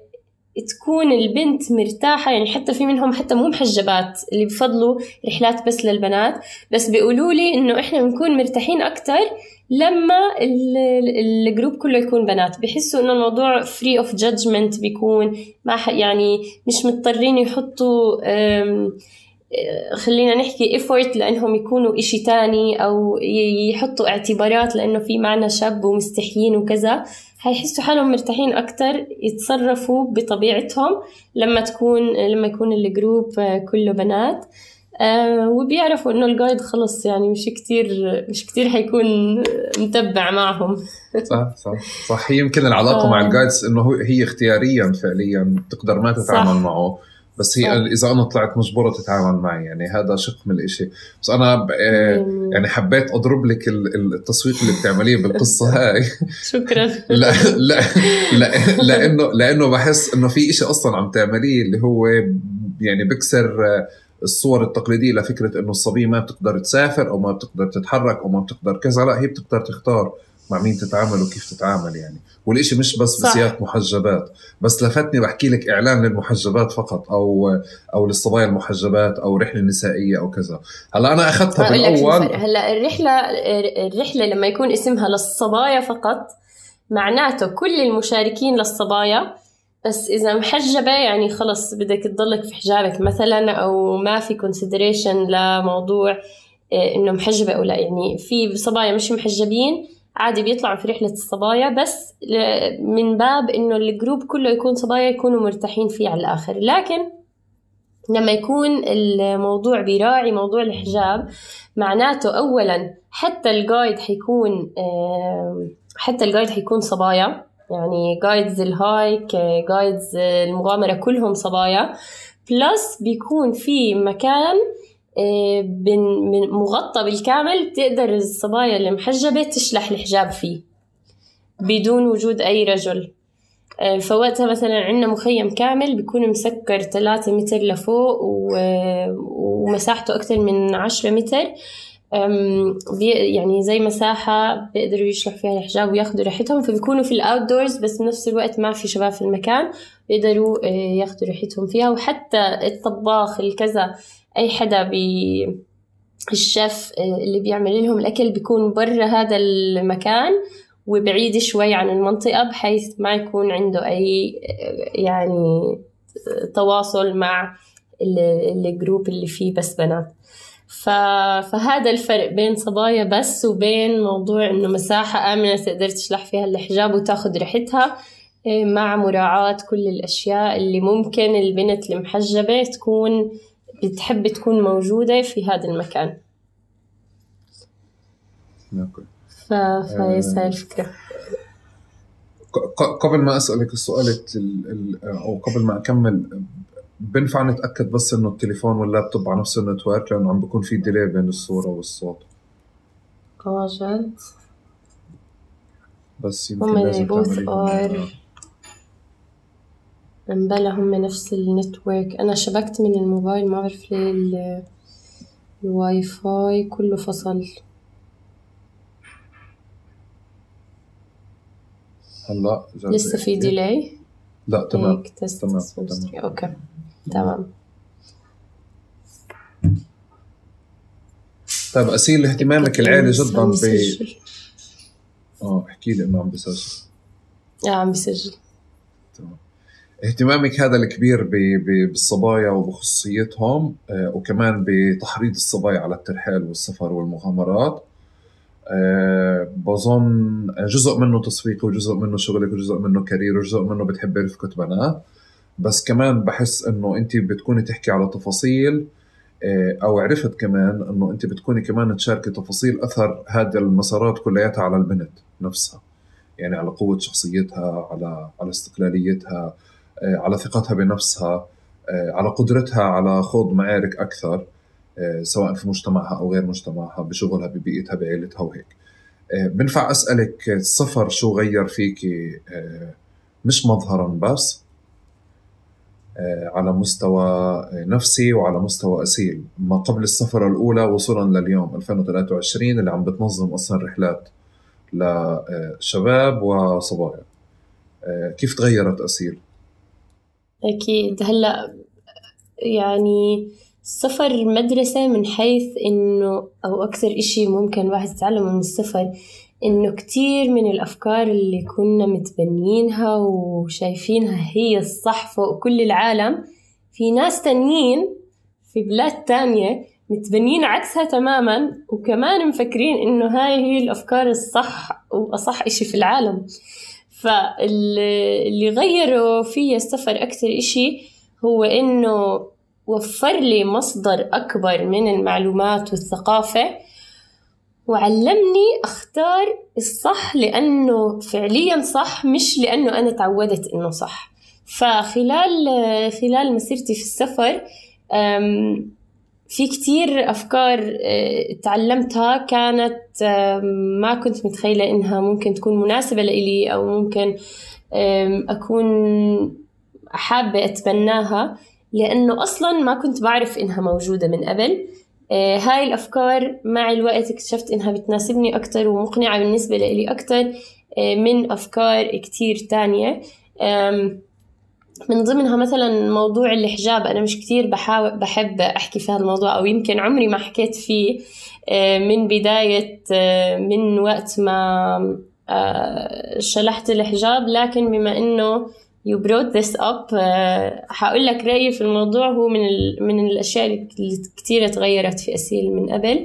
تكون البنت مرتاحة يعني حتى في منهم حتى مو محجبات اللي بفضلوا رحلات بس للبنات. بس بيقولوا لي إنه إحنا بنكون مرتاحين أكتر لما ال group كله يكون بنات. بحسوا إنه الموضوع free of judgment بيكون ما يعني مش مضطرين يحطوا خلينا نحكي effort لأنهم يكونوا إشي تاني أو يحطوا اعتبارات لأنه في معنا شاب ومستحيين وكذا. حيحسوا حالهم مرتاحين أكتر يتصرفوا بطبيعتهم لما تكون لما يكون الجروب كله بنات آه وبيعرفوا إنه الجايد خلص يعني مش كتير مش كتير حيكون متبع معهم صح صح صح هي يمكن العلاقة آه. مع الجايدز انه هي اختياريا فعليا بتقدر ما تتعامل صح. معه بس هي صح. إذا أنا طلعت مجبورة تتعامل معي يعني هذا شق من الإشي بس أنا آه، يعني حبيت أضرب لك التصويت اللي بتعمليه بالقصة هاي. شكرا. لا لا لا لأنه لأنه بحس إنه في إشي أصلا عم تعمليه اللي هو يعني بكسر الصور التقليدية لفكرة إنه الصبية ما بتقدر تسافر أو ما بتقدر تتحرك أو ما بتقدر كذا لا هي بتقدر تختار. مع مين تتعامل وكيف تتعامل يعني. والإشي مش بس صح. بسياق محجبات. بس لفتني بحكي لك إعلان للمحجبات فقط أو أو للصبايا المحجبات أو رحلة نسائية أو كذا. هلا أنا أخذتها بالأول. هلا الرحلة الرحلة لما يكون اسمها للصبايا فقط معناته كل المشاركين للصبايا. بس إذا محجبة يعني خلص بدك تضلك في حجابك مثلا أو ما في consideration لموضوع آه، إنه محجبة أو لا. يعني في صبايا مش محجبين عادي بيطلعوا في رحلة الصبايا بس من باب إنه الجروب كله يكون صبايا يكونوا مرتاحين فيه على الآخر. لكن لما يكون الموضوع بيراعي موضوع الحجاب معناته أولا حتى ال guide حيكون حتى ال guide حيكون صبايا. يعني guides ال hike guides المغامرة كلهم صبايا. plus بيكون في مكان مغطى بالكامل بتقدر الصبايا المحجبة تشلح الحجاب فيه بدون وجود أي رجل. آه، فوقتها مثلا عندنا مخيم كامل بيكون مسكر ثلاثة متر لفوق ومساحته أكثر من عشرة متر. يعني زي مساحة بيقدروا يشلحوا فيها الحجاب وياخدوا راحتهم فبيكونوا في الأوت دورز بس بنفس الوقت ما في شباب في المكان بيقدروا آه، ياخدوا راحتهم فيها. وحتى الطباخ الكذا أي حدا بي الشيف آه، اللي بيعمل لهم الأكل بيكون برا هذا المكان وبعيد شوي عن المنطقة بحيث ما يكون عنده أي يعني تواصل مع الجروب اللي فيه بس بنات. فهذا الفرق بين صبايا بس وبين موضوع إنه مساحة آمنة تقدر تشلح فيها الحجاب وتاخد ريحتها مع مراعاة كل الأشياء اللي ممكن البنت المحجبة تكون بتحب تكون موجودة في هذا المكان. ف... فهي هاي الفكرة. قبل ما أسألك السؤال أو قبل ما أكمل بنفع نتأكد بس إنه التليفون واللابتوب على نفس ال network؟ لأنه عم بيكون في delay بين الصورة والصوت. آه جد بس يمكن لازم آه مبلا هم نفس ال network. أنا شبكت من الموبايل ما بعرف ليه الواي فاي كله فصل. هلا لسه في delay لا تمام. تمام تمام. okay. تمام. طيب اسيل اهتمامك العالي جدا ب آه احكي لي انه عم بسجل. آه عم بسجل. تمام اهتمامك هذا الكبير بالصبايا وبخصوصيتهم آه، وكمان بتحريض الصبايا على الترحال والسفر والمغامرات. أه بظن جزء منه تسويق وجزء منه شغلك وجزء منه كارير وجزء منه بتحبي رفقة بنات. بس كمان بحس إنه انت بتكوني تحكي على تفاصيل أه أو عرفت كمان إنه انت بتكوني كمان تشاركي تفاصيل أثر هذه المسارات كلياتها على البنت نفسها. يعني على قوة شخصيتها على على استقلاليتها على ثقتها بنفسها أه على قدرتها على خوض معارك أكثر آه، سواء في مجتمعها أو غير مجتمعها بشغلها ببيئتها بعيلتها وهيك. آه، بنفع أسألك السفر شو غير فيكي آه، مش مظهرا بس على مستوى نفسي وعلى مستوى اسيل ما قبل السفره الأولى وصولا لليوم 2023 اللي عم بتنظم أصلا رحلات لشباب وصبايا. كيف تغيرت اسيل أكيد. هلا يعني السفر مدرسة من حيث إنه أو أكثر إشي ممكن الواحد يتعلمه من السفر إنه كتير من الأفكار اللي كنا متبنيينها وشايفينها هي الصح فوق كل العالم في ناس تانيين في بلاد تانية متبنيين عكسها تماما وكمان مفكرين إنه هاي هي الأفكار الصح وأصح إشي في العالم. فاللي غيروا فيا السفر أكثر إشي هو إنه وفر لي مصدر أكبر من المعلومات والثقافة وعلمني أختار الصح لأنه فعليا صح مش لأنه أنا تعودت إنه صح. فخلال خلال مسيرتي في السفر في كتير أفكار أه، تعلمتها كانت ما كنت متخيلة إنها ممكن تكون مناسبة لإلي أو ممكن أكون حابة أتبناها لأنه أصلا ما كنت بعرف إنها موجودة من قبل. آه هاي الأفكار مع الوقت اكتشفت إنها بتناسبني أكتر ومقنعة بالنسبة لي أكتر آه من أفكار كتير تانية. من ضمنها مثلا موضوع الحجاب أنا مش كتير بحاول بحب أحكي في هذا الموضوع أو يمكن عمري ما حكيت فيه آه من بداية آه من وقت ما آه، شلحت الحجاب. لكن بما you brought this up uh, حقول لك رأيي في الموضوع. هو من من الأشياء اللي كتير تغيرت في أسيل من قبل.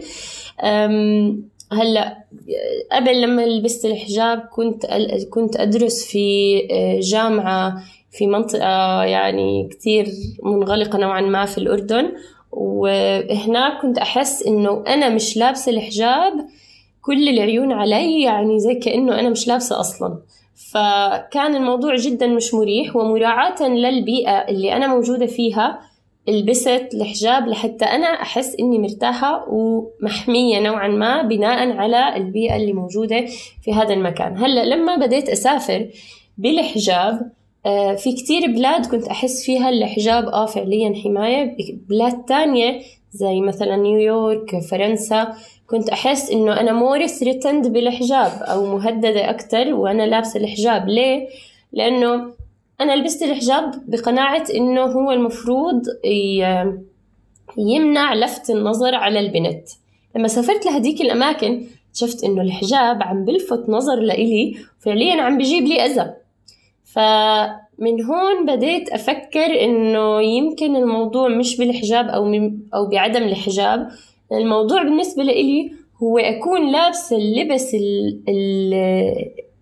هلأ قبل لما لبست الحجاب كنت كنت أدرس في جامعة في منطقة يعني كتير منغلقة نوعا ما في الأردن وهناك كنت أحس إنه أنا مش لابسة الحجاب كل العيون علي يعني زي كأنه أنا مش لابسة أصلاً. فكان الموضوع جدا مش مريح ومراعاة للبيئة اللي أنا موجودة فيها لبست الحجاب لحتى أنا أحس إني مرتاحة ومحمية نوعا ما بناء على البيئة اللي موجودة في هذا المكان. هلأ لما بديت أسافر بالحجاب في كتير بلاد كنت أحس فيها الحجاب آه فعليا حماية. بلاد تانية زي مثلا نيويورك فرنسا كنت أحس إنه أنا more threatened بالحجاب أو مهددة أكتر وأنا لابسة الحجاب. ليه؟ لأنه أنا لبست الحجاب بقناعة إنه هو المفروض يمنع لفت النظر على البنت. لما سافرت لهديك الأماكن شفت إنه الحجاب عم بلفت نظر لإلي فعليا عم بجيب لي أذى. فمن هون بديت أفكر إنه يمكن الموضوع مش بالحجاب أو أو بعدم الحجاب. الموضوع بالنسبة لإلي هو أكون لابسة اللبس ال ال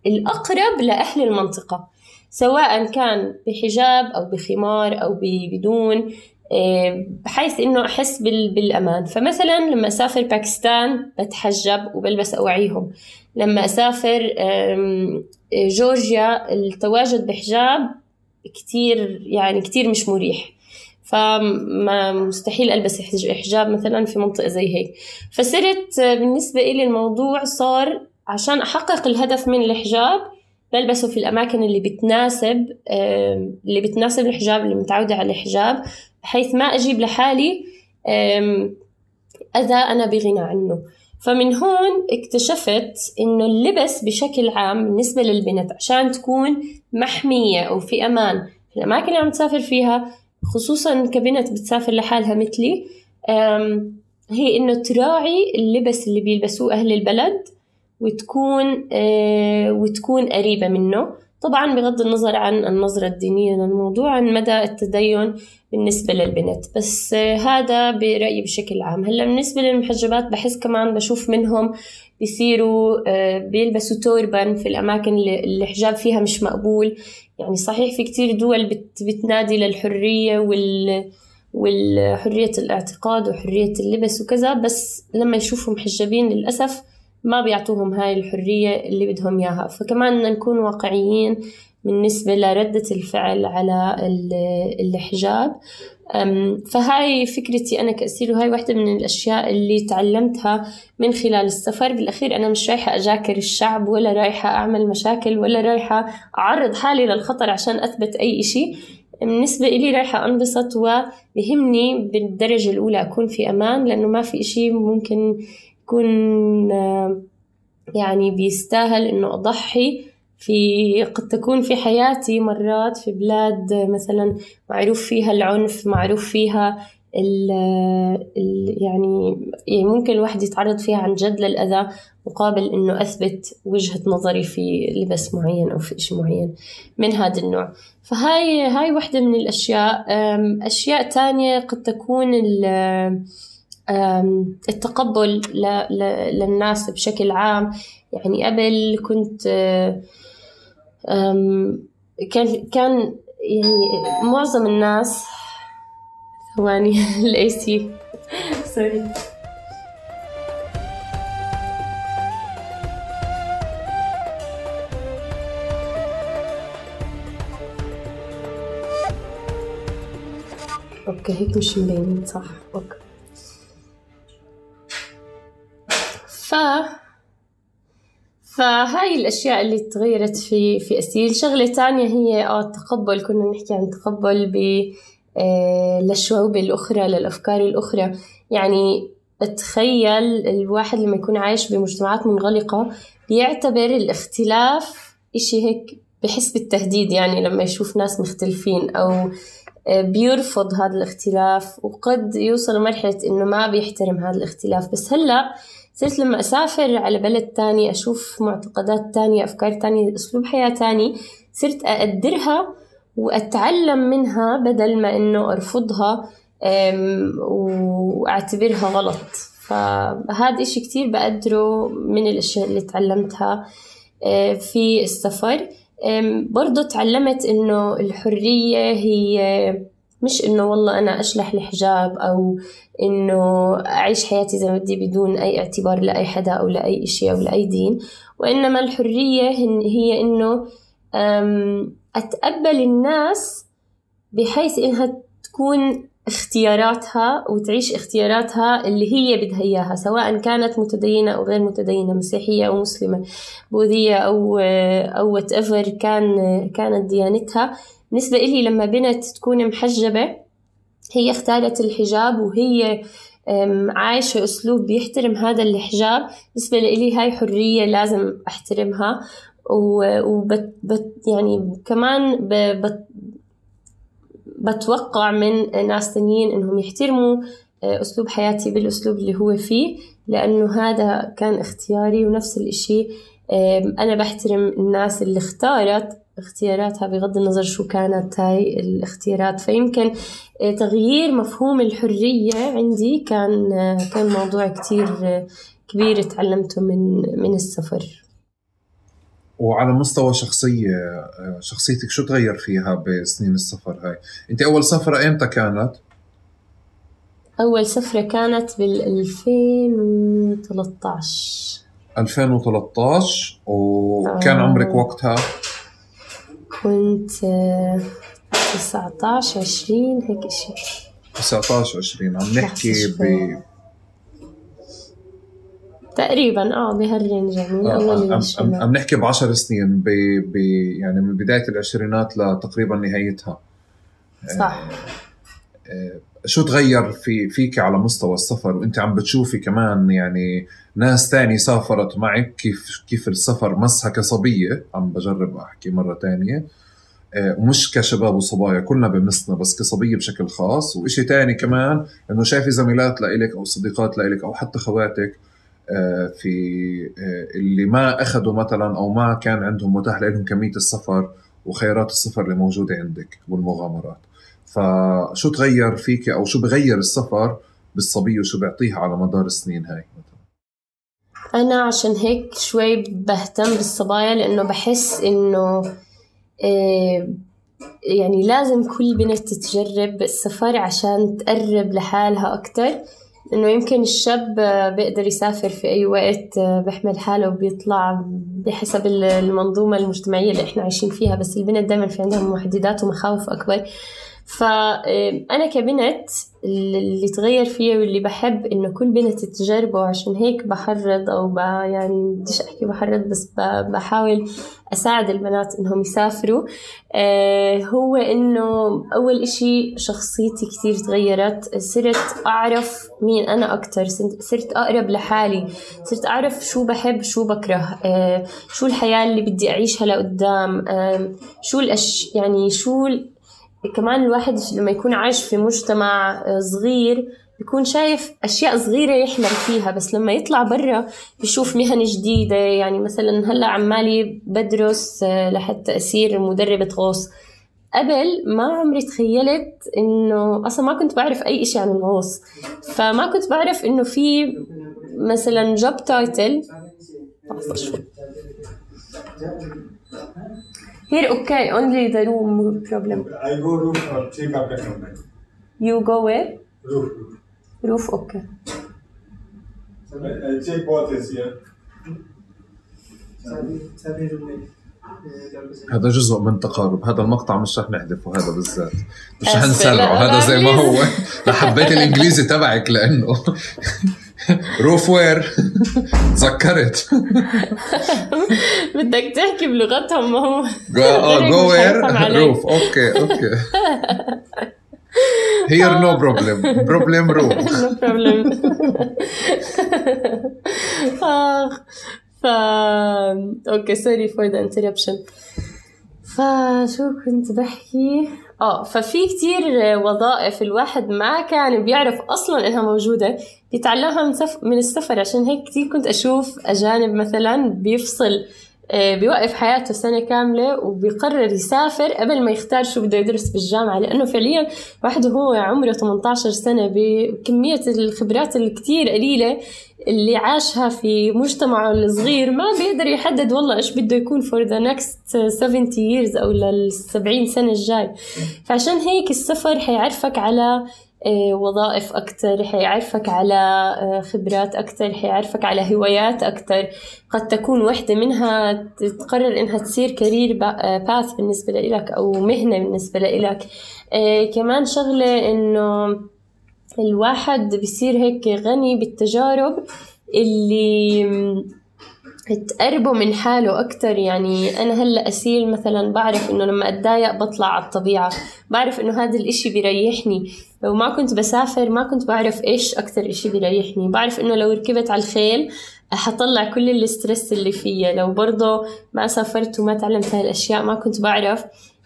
الأقرب لأهل المنطقة سواء كان بحجاب أو بخمار أو بدون آه، بحيث إنه أحس بالأمان. فمثلا لما أسافر باكستان بتحجب وبلبس أوعيهم. لما أسافر جورجيا التواجد بحجاب كتير يعني كتير مش مريح. فما مستحيل ألبس حجاب مثلا في منطقة زي هيك. فصرت بالنسبة لي الموضوع صار عشان أحقق الهدف من الحجاب بلبسه في الأماكن اللي بتناسب اللي بتناسب الحجاب اللي متعودة على الحجاب بحيث ما أجيب لحالي أذى أنا بغنى عنه. فمن هون اكتشفت إنه اللبس بشكل عام بالنسبة للبنت عشان تكون محمية أو في أمان في الأماكن اللي عم تسافر فيها خصوصا كبنت بتسافر لحالها مثلي هي إنه تراعي اللبس اللي بيلبسوه أهل البلد وتكون آه، وتكون قريبة منه. طبعا بغض النظر عن النظرة الدينية للموضوع عن مدى التدين بالنسبة للبنت بس آه، هذا برأيي بشكل عام. هلأ بالنسبة للمحجبات بحس كمان بشوف منهم بيصيروا آه، بيلبسوا توربان في الأماكن اللي الحجاب فيها مش مقبول. يعني صحيح في كتير دول بتنادي للحرية وال والحرية الاعتقاد وحرية اللبس وكذا بس لما يشوفوا محجبين للأسف ما بيعطوهم هاي الحرية اللي بدهم إياها. فكمان نكون واقعيين بالنسبة لردة الفعل على الحجاب. فهاي فكرتي أنا كأسير وهاي واحدة من الأشياء اللي تعلمتها من خلال السفر. بالأخير أنا مش رايحة أجاكر الشعب ولا رايحة أعمل مشاكل ولا رايحة أعرض حالي للخطر عشان أثبت أي إشي. بالنسبة إلي رايحة أنبسط وبهمني بالدرجة الأولى أكون في أمان لأنه ما في إشي ممكن يكون يعني بيستاهل إنه أضحي في قد تكون في حياتي مرات في بلاد مثلا معروف فيها العنف معروف فيها ال ال يعني, يعني ممكن الواحد يتعرض فيها عن جد للأذى مقابل إنه أثبت وجهة نظري في لبس معين أو في إشي معين من هذا النوع. فهاي هاي واحدة من الأشياء. أشياء تانية قد تكون التقبل للناس بشكل عام. يعني قبل كنت كان كان يعني معظم الناس ثواني ال AC sorry okay هيك مش مبين صح؟ okay فهاي الأشياء اللي تغيرت في في أسيل. شغلة تانية هي آه التقبل. كنا نحكي عن تقبل ب آه للشعوب الأخرى للأفكار الأخرى. يعني تخيل الواحد لما يكون عايش بمجتمعات منغلقة بيعتبر الاختلاف إشي هيك بحس بالتهديد. يعني لما يشوف ناس مختلفين أو آه، بيرفض هذا الاختلاف وقد يوصل لمرحلة إنه ما بيحترم هذا الاختلاف. بس هلأ صرت لما أسافر على بلد تاني أشوف معتقدات تانية أفكار تانية أسلوب حياة تاني صرت أقدرها وأتعلم منها بدل ما إنه أرفضها وأعتبرها غلط. فهذا إشي كتير بقدره من الأشياء اللي تعلمتها أه، في السفر. برضو تعلمت إنه الحرية هي مش إنه والله أنا أشلح الحجاب أو إنه أعيش حياتي زي ما بدي بدون أي اعتبار لأي حدا أو لأي إشي أو لأي دين. وإنما الحرية هي إنه أتقبل الناس بحيث إنها تكون اختياراتها وتعيش اختياراتها اللي هي بدها إياها سواء كانت متدينة أو غير متدينة مسيحية أو مسلمة بوذية أو أو whatever كان كانت ديانتها. بالنسبة إلي لما بنت تكون محجبة هي اختارت الحجاب وهي عايشة أسلوب بيحترم هذا الحجاب. بالنسبة لي هاي حرية لازم أحترمها. وبت بت يعني كمان بت بتوقع من ناس تانيين إنهم يحترموا أسلوب حياتي بالأسلوب اللي هو فيه لأنه هذا كان اختياري ونفس الإشي. أنا بحترم الناس اللي اختارت اختياراتها بغض النظر شو كانت هاي الاختيارات فيمكن آه، تغيير مفهوم الحرية عندي كان آه، كان موضوع كتير كبير تعلمته من من السفر وعلى مستوى شخصية شخصيتك شو تغير فيها بسنين السفر هاي أنت أول سفرة ايمتى كانت؟ أول سفرة كانت بال 2013 2013 وكان آه. عمرك وقتها؟ كنت 19 20 هيك شيء 19 20 عم نحكي ب تقريبا آه بهالرينج يعني آه عم, عم نحكي ب 10 سنين ب ب يعني من بداية العشرينات لتقريبا نهايتها. صح. آه, آه، شو تغير في فيك على مستوى السفر؟ وأنت عم بتشوفي كمان يعني ناس تاني سافرت معك كيف كيف السفر مسها كصبيه عم بجرب أحكي مرة تانية. آه مش كشباب وصبايا كلنا بمسنا بس كصبية بشكل خاص. وإشي تاني كمان إنه شايفي زميلات لإلك أو صديقات لإلك أو حتى خواتك آه، في آه، اللي ما اخذوا مثلا أو ما كان عندهم متاح لهم كمية السفر وخيارات السفر اللي موجودة عندك والمغامرات. فشو تغير فيك أو شو بغير السفر بالصبيه وشو بيعطيها على مدار السنين هاي؟ أنا عشان هيك شوي بهتم بالصبايا لأنه بحس إنه آه، يعني لازم كل بنت تجرب السفر عشان تقرب لحالها أكتر. إنه يمكن الشاب بيقدر يسافر في أي وقت بيحمل حاله وبيطلع بحسب المنظومة المجتمعية اللي إحنا عايشين فيها. بس البنت دائما في عندها محددات ومخاوف أكبر. فأنا كبنت اللي تغير فيا واللي بحب إنه كل بنت تجربه عشان هيك بحرض أو ب يعني بديش أحكي بحرض بس بحاول أساعد البنات إنهم يسافروا. آه، هو إنه أول إشي شخصيتي كتير تغيرت. صرت أعرف مين أنا أكتر. صرت أقرب لحالي. صرت أعرف شو بحب شو بكره. آه، شو الحياة اللي بدي أعيشها لقدام. شو الأش يعني شو كمان الواحد لما يكون عايش في مجتمع آه، صغير بيكون شايف أشياء صغيرة يحلم فيها. بس لما يطلع برا بيشوف مهن جديدة. يعني مثلا هلأ عمالي بدرس آه، لحتى أصير مدربة غوص قبل ما عمري تخيلت إنه أصلا ما كنت بعرف أي إشي عن الغوص فما كنت بعرف إنه في مثلا جوب تايتل Here, okay, only the room problem. I go roof uh, check after some You go where? Roof. Roof, okay. I check both is here. هذا جزء من تقارب هذا المقطع مش رح نحذفه هذا بالذات مش رح نسرعه هذا زي ما هو حبيت الانجليزي تبعك لأنه روف وير تذكرت بدك تحكي بلغتهم ما هو. آه جو وير روف أوكي أوكي هير نو بروبلم بروبلم روف نو بروبلم ف أوكي سوري فور ذا انتربشن فشو كنت بحكي؟ آه ففي كتير وظائف الواحد ما كان بيعرف أصلا إنها موجودة. بيتعلمها من, سف... من السفر. عشان هيك كتير كنت أشوف أجانب مثلا بيفصل آه، بيوقف حياته سنة كاملة وبيقرر يسافر قبل ما يختار شو بده يدرس بالجامعة. لأنه فعليا واحد وهو عمره 18 سنة بكمية الخبرات الكتير قليلة اللي عاشها في مجتمعه الصغير. ما بيقدر يحدد والله إيش بده يكون for the next 70 years أو لل 70 سنة الجاي. فعشان هيك السفر حيعرفك على وظائف أكتر حيعرفك على آه، خبرات أكتر حيعرفك على هوايات أكتر. قد تكون وحدة منها تقرر إنها تصير كارير باث آه، بالنسبة لإلك أو مهنة بالنسبة لإلك. كمان شغلة إنه الواحد بصير هيك غني بالتجارب اللي تقربه من حاله أكتر. يعني أنا هلأ أسيل مثلا بعرف إنه لما أتضايق بطلع على الطبيعة. بعرف إنه هذا الإشي بيريحني. لو ما كنت بسافر ما كنت بعرف إيش أكتر إشي بيريحني. بعرف إنه لو ركبت على الخيل حطلع كل ال stress اللي فيا. لو برضه ما سافرت وما تعلمت هاي الأشياء ما كنت بعرف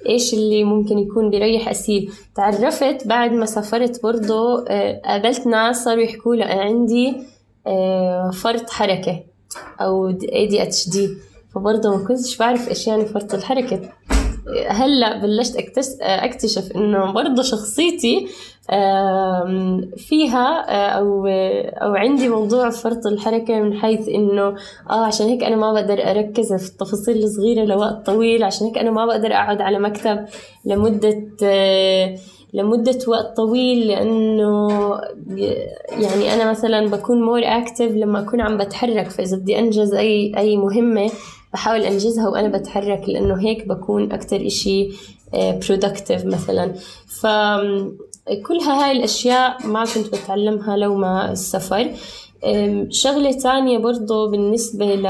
إيش اللي ممكن يكون بيريح أسيل. تعرفت بعد ما سافرت برضه آه، قابلت ناس صاروا يحكوا لي عندي آه، فرط حركة أو ADHD فبرضه ما كنتش بعرف إيش يعني فرط الحركة. هلأ بلشت أكتشف إنه برضه شخصيتي فيها أو أو عندي موضوع فرط الحركة من حيث إنه آه عشان هيك أنا ما بقدر أركز في التفاصيل الصغيرة لوقت طويل عشان هيك أنا ما بقدر أقعد على مكتب لمدة لمدة وقت طويل لأنه يعني أنا مثلا بكون مور أكتف لما أكون عم بتحرك فإذا بدي أنجز أي أي مهمة بحاول أنجزها وأنا بتحرك لأنه هيك بكون أكتر إشي برودكتيف مثلا. ف كلها هاي الأشياء ما كنت بتعلمها لو ما السفر. شغلة تانية برضو بالنسبة ل...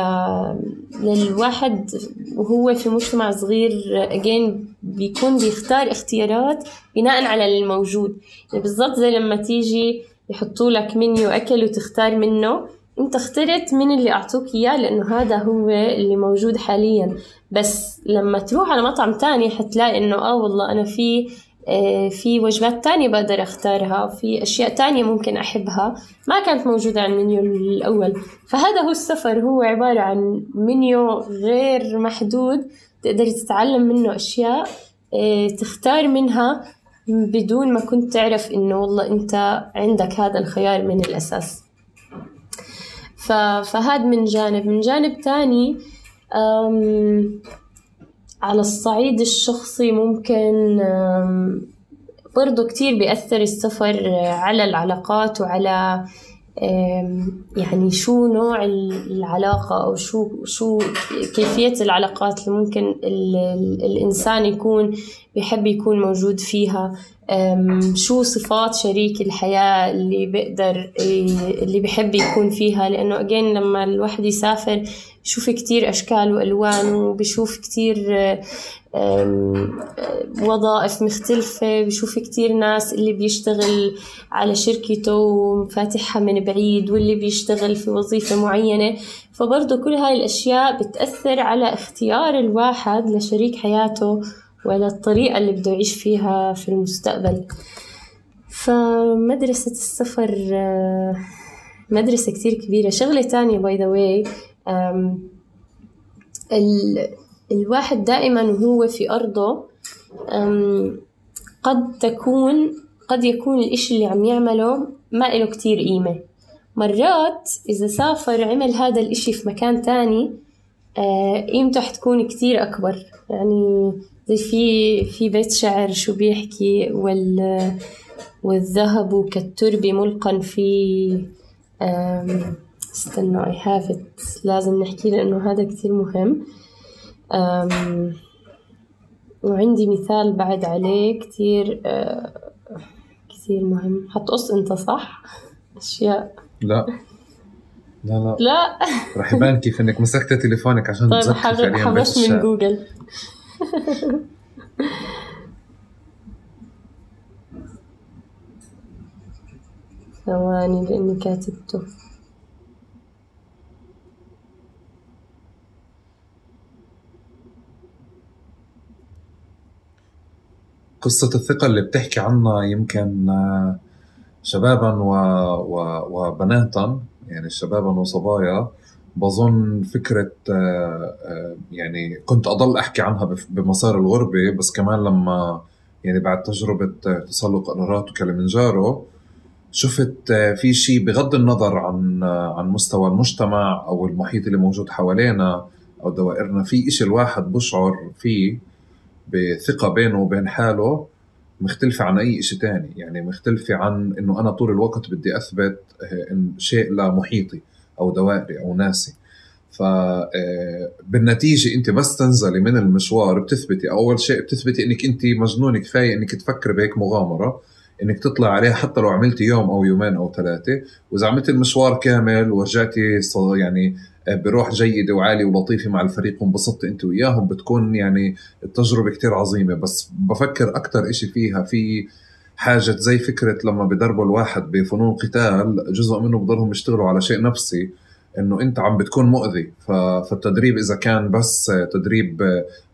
للواحد وهو في مجتمع صغير again بيكون بيختار اختيارات بناء على الموجود. يعني بالضبط زي لما تيجي يحطوا لك منيو أكل وتختار منه أنت اخترت من اللي أعطوك إياه لأنه هذا هو اللي موجود حاليا. بس لما تروح على مطعم تاني حتلاقي إنه آه والله أنا في في وجبات تانية بقدر أختارها في أشياء تانية ممكن أحبها ما كانت موجودة على المنيو الأول. فهذا هو السفر هو عبارة عن منيو غير محدود تقدر تتعلم منه أشياء آه، تختار منها بدون ما كنت تعرف إنه والله أنت عندك هذا الخيار من الأساس. فهذا من جانب. من جانب تاني على الصعيد الشخصي ممكن برضو كتير بيأثر السفر على العلاقات وعلى يعني شو نوع العلاقة أو شو شو كيفية العلاقات اللي ممكن الإنسان يكون بيحب يكون موجود فيها. شو صفات شريك الحياة اللي بيقدر اللي بيحب يكون فيها. لأنه أجين لما الواحد يسافر بشوف كتير أشكال وألوان وبشوف كتير وظائف مختلفة بشوف كتير ناس اللي بيشتغل على شركته وفاتحها من بعيد واللي بيشتغل في وظيفة معينة. فبرضه كل هاي الأشياء بتأثر على اختيار الواحد لشريك حياته وعلى الطريقة اللي بده يعيش فيها في المستقبل. فمدرسة السفر آه، مدرسة كتير كبيرة. شغلة تانية by the way الواحد دائما وهو في أرضه قد تكون قد يكون الإشي اللي عم يعمله ما له كتير قيمة. مرات إذا سافر عمل هذا الإشي في مكان تاني قيمته حتكون كتير أكبر. يعني زي في في بيت شعر شو بيحكي وال والذهب كالترب ملقا في استنى I have it. لازم نحكي لأنه هذا كتير مهم. وعندي مثال بعد عليه كتير آه، كتير مهم. حتقص أنت صح؟ أشياء. لا. لا لا. لا. رح يبان كيف إنك مسكت تليفونك عشان طيب حبش من جوجل. ثواني لأني كاتبته. قصة الثقة اللي بتحكي عنها يمكن آه، شبابا و... و... وبناتا يعني شبابا وصبايا بظن فكرة آه، آه، يعني كنت أضل أحكي عنها بمسار الغربة بس كمان لما يعني بعد تجربة تسلق قنارات وكلمنجارو شفت في شيء بغض النظر عن عن مستوى المجتمع أو المحيط اللي موجود حوالينا أو دوائرنا في إشي الواحد بشعر فيه بثقة بينه وبين حاله مختلفة عن أي شيء تاني. يعني مختلفة عن إنه أنا طول الوقت بدي أثبت إن شيء لمحيطي أو دوائري أو ناسي. فبالنتيجة أنت بس تنزلي من المشوار بتثبتي. أول شيء بتثبتي إنك أنت مجنونة كفاية إنك تفكر بهيك مغامرة. إنك تطلع عليها حتى لو عملتي يوم أو يومين أو ثلاثة. وإذا عملتي المشوار كامل ورجعتي يعني بروح جيدة وعالية ولطيفة مع الفريق وانبسطت أنت وياهم بتكون يعني التجربه كتير عظيمة. بس بفكر أكثر إشي فيها في حاجة زي فكرة لما بدربوا الواحد بفنون قتال جزء منه بضلهم يشتغلوا على شيء نفسي إنه أنت عم بتكون مؤذي. فالتدريب إذا كان بس تدريب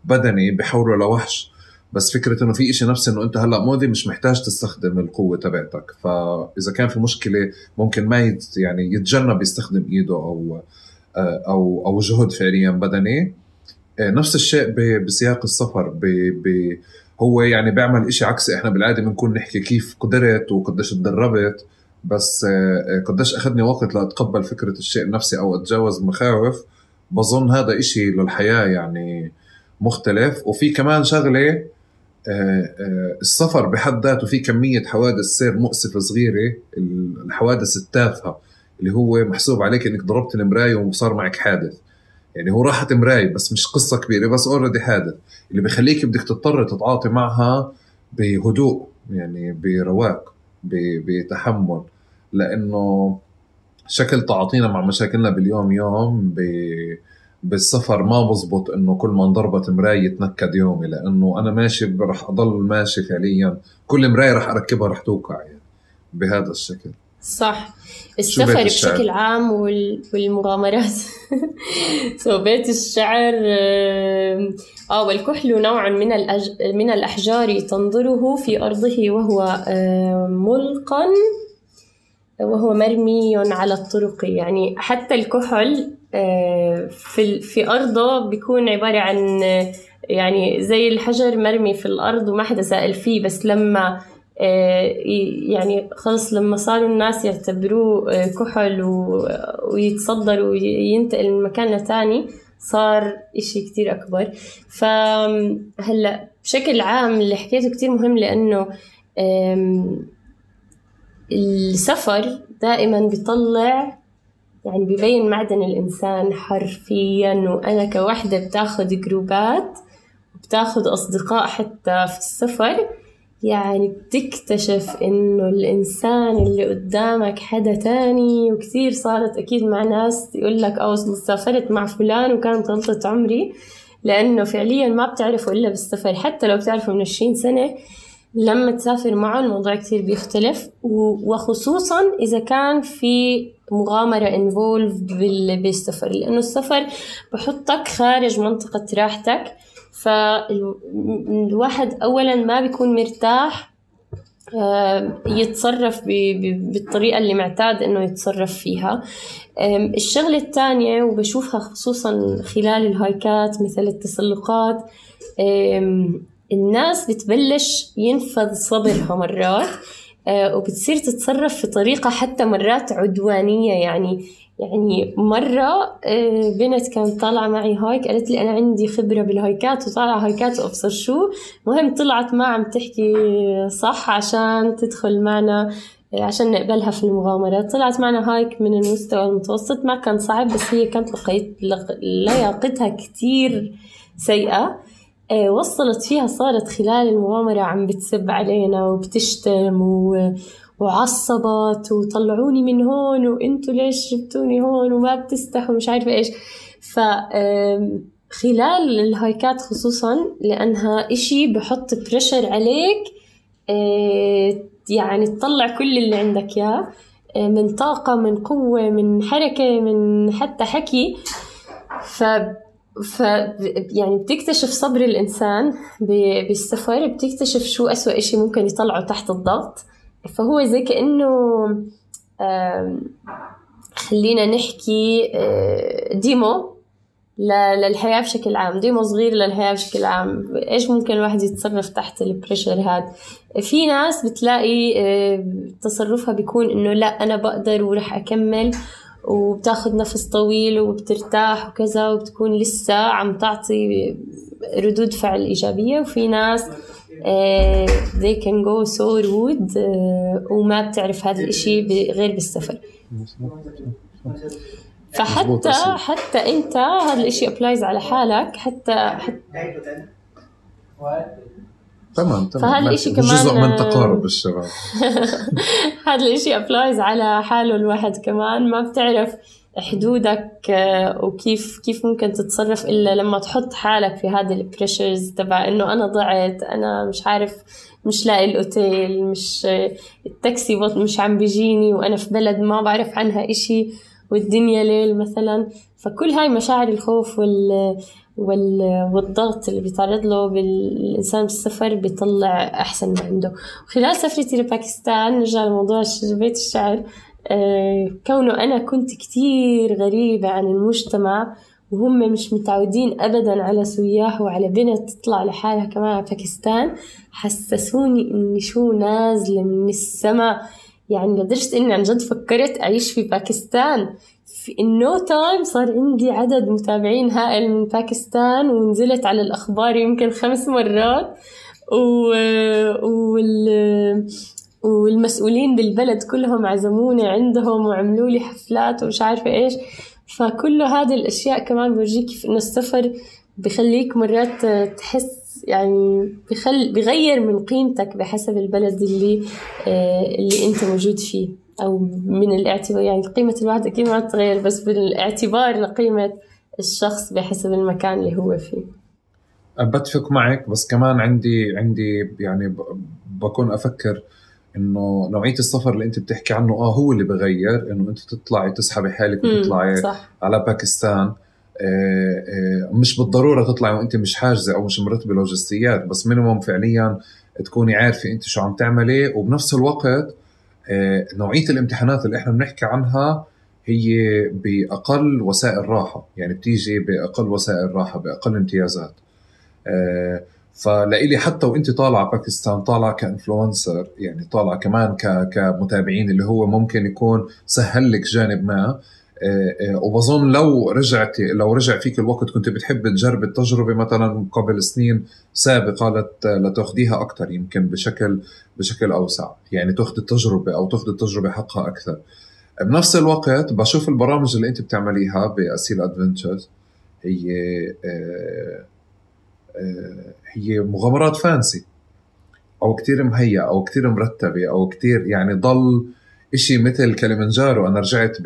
بدني بحوله لوحش بس فكرة إنه في شيء نفسي إنه أنت هلأ مؤذي مش محتاج تستخدم القوة تبعتك. فاذا كان في مشكلة ممكن ما يعني يتجنب يستخدم إيده أو أو أو جهد فعليا بدني. نفس الشيء بسياق السفر. ب ب هو يعني بيعمل إشي عكسي. إحنا بالعادة بنكون نحكي كيف قدرت وقديش تدربت. بس قديش أخذني وقت لأتقبل فكرة الشيء النفسي أو أتجاوز مخاوف. بظن هذا إشي للحياة يعني مختلف. وفي كمان شغلة السفر بحد ذاته في كمية حوادث سير مؤسفة صغيرة الحوادث التافهة اللي هو محسوب عليك إنك ضربت المراية وصار معك حادث. يعني هو راحت مراية بس مش قصة كبيرة بس اوريدي حادث. اللي بخليك بدك تضطر تتعاطي معها بهدوء يعني برواق بتحمل. لأنه شكل تعاطينا مع مشاكلنا باليوم يوم بالسفر ما بزبط إنه كل ما انضربت مراية يتنكد يومي لأنه أنا ماشي رح أضل ماشي فعليا. كل مراية رح أركبها رح توقع يعني بهذا الشكل. صح. السفر بشكل عام والمغامرات. سو بيت الشعر آه والكحل نوع من الأج... من الأحجار تنظره في أرضه وهو ملقا وهو مرمي على الطرق. يعني حتى الكحل في في أرضه بيكون عبارة عن يعني زي الحجر مرمي في الأرض وما حدا سائل فيه بس لما يعني خلص لما صاروا الناس يعتبروه كحل ويتصدر وينتقل من مكان لتاني صار إشي كتير أكبر. فهلأ بشكل عام اللي حكيته كتير مهم لأنه السفر دائما بيطلع يعني ببين معدن الإنسان حرفيا وأنا كوحدة بتاخد جروبات وبتاخد أصدقاء حتى في السفر. يعني بتكتشف إنه الإنسان اللي قدامك حدا تاني وكثير صارت أكيد مع ناس يقول لك أو سافرت مع فلان وكانت غلطة عمري لأنه فعليا ما بتعرفه إلا بالسفر. حتى لو بتعرفه من عشرين سنة لما تسافر معه الموضوع كتير بيختلف. وخصوصا إذا كان في مغامرة انفولف بالسفر. لأنه السفر بحطك خارج منطقة راحتك فالواحد أولا ما بيكون مرتاح يتصرف بالطريقة اللي معتاد إنه يتصرف فيها. الشغلة الثانية وبشوفها خصوصا خلال الهايكات مثل التسلقات الناس بتبلش ينفذ صبرها مرات وبتصير تتصرف في طريقة حتى مرات عدوانية. يعني يعني مرة بنت كانت طالعة معي hike قالت لي أنا عندي خبرة بال hike ات وطالعة hike ات وأبصر شو. مهم طلعت ما عم تحكي صح عشان تدخل معنا عشان نقبلها في المغامرة. طلعت معنا hike من المستوى المتوسط ما كان صعب بس هي كانت لقيت لياقتها كتير سيئة. وصلت فيها صارت خلال المغامرة عم بتسب علينا وبتشتم و... وعصبت وطلعوني من هون وإنتوا ليش جبتوني هون وما بتستحوا مش عارفة إيش. ف خلال ال hike ات خصوصا لأنها إشي بحط pressure عليك يعني تطلع كل اللي عندك إياه من طاقة من قوة من حركة من حتى حكي. ف ف يعني بتكتشف صبر الإنسان بالسفر بتكتشف شو أسوأ إشي ممكن يطلعه تحت الضغط. فهو زي كأنه خلينا نحكي demo ل- للحياة بشكل عام demo صغير للحياة بشكل عام. إيش ممكن الواحد يتصرف تحت ال pressure هذا في ناس بتلاقي آه، تصرفها بيكون إنه لا أنا بقدر ورح أكمل. وبتاخد نفس طويل وبترتاح وكذا وبتكون لسه عم تعطي ردود فعل إيجابية وفي ناس آه، they can go so rude آه، وما بتعرف هذا الإشي غير بالسفر فحتى. حتى أنت هذا الإشي applies على حالك حتى, حتى. تمام تمام. فهذا. الإشي كمان- جزء من تقارب الشباب. هذا الإشي applies على حاله الواحد كمان. ما بتعرف حدودك آه، وكيف كيف ممكن تتصرف إلا لما تحط حالك في هذه ال pressures تبع إنه أنا ضعت أنا مش عارف مش لاقي الأوتيل مش آه، التاكسي مش عم بيجيني وأنا في بلد ما بعرف عنها إشي والدنيا ليل مثلا. فكل هاي مشاعر الخوف وال... والضغط اللي بيتعرض له بالإنسان بالسفر بيطلع أحسن ما عنده. وخلال سفرتي لباكستان نرجع لموضوع بيت الشعر آه، كونه أنا كنت كتير غريبة عن المجتمع وهم مش متعودين أبدا على سياح وعلى بنت تطلع لحالها كمان على باكستان حسسوني إني شو نازلة من السماء. يعني لدرجة إني عن جد فكرت أعيش في باكستان. في no time صار عندي عدد متابعين هائل من باكستان ونزلت على الأخبار يمكن خمس مرات. و... وال... والمسؤولين بالبلد كلهم عزموني عندهم وعملوا لي حفلات ومش عارفة إيش. فكل هذه الأشياء كمان بورجيك كيف إنه السفر بخليك مرات تحس يعني بخل بغير من قيمتك بحسب البلد اللي آه، اللي أنت موجود فيه. أو من الاعتبار يعني قيمة الواحد أكيد ما تتغير بس بالاعتبار لقيمة الشخص بحسب المكان اللي هو فيه. بتفق معك بس كمان عندي عندي يعني بكون أفكر إنه نوعية السفر اللي أنت بتحكي عنه آه هو اللي بغير إنه أنت تطلعي تسحبي حالك وتطلعي على باكستان آه، آه، مش بالضرورة تطلعي وأنت مش حاجزة أو مش مرتبة لوجستيات بس minimum فعليا تكوني عارفة أنت شو عم تعملي وبنفس الوقت نوعية الامتحانات اللي إحنا بنحكي عنها هي بأقل وسائل راحة يعني بتيجي بأقل وسائل راحة بأقل امتيازات. آه، فلإلي حتى وانت طالعة باكستان طالعة ك influencer يعني طالعة كمان كمتابعين اللي هو ممكن يكون سهل لك جانب ما آه، آه، وبظن لو رجعتي لو رجع فيك الوقت كنت بتحب تجرب التجربة مثلا قبل سنين سابقة لت- لتاخديها أكثر يمكن بشكل بشكل أوسع. يعني تاخذ التجربة أو تاخذ التجربة حقها أكثر بنفس الوقت بشوف البرامج اللي أنت بتعمليها بأسيل adventures هي آه، آه، هي مغامرات fancy أو كتير مهيئة أو كتير مرتبة أو كتير يعني ضل إشي مثل كليمنجارو أنا رجعت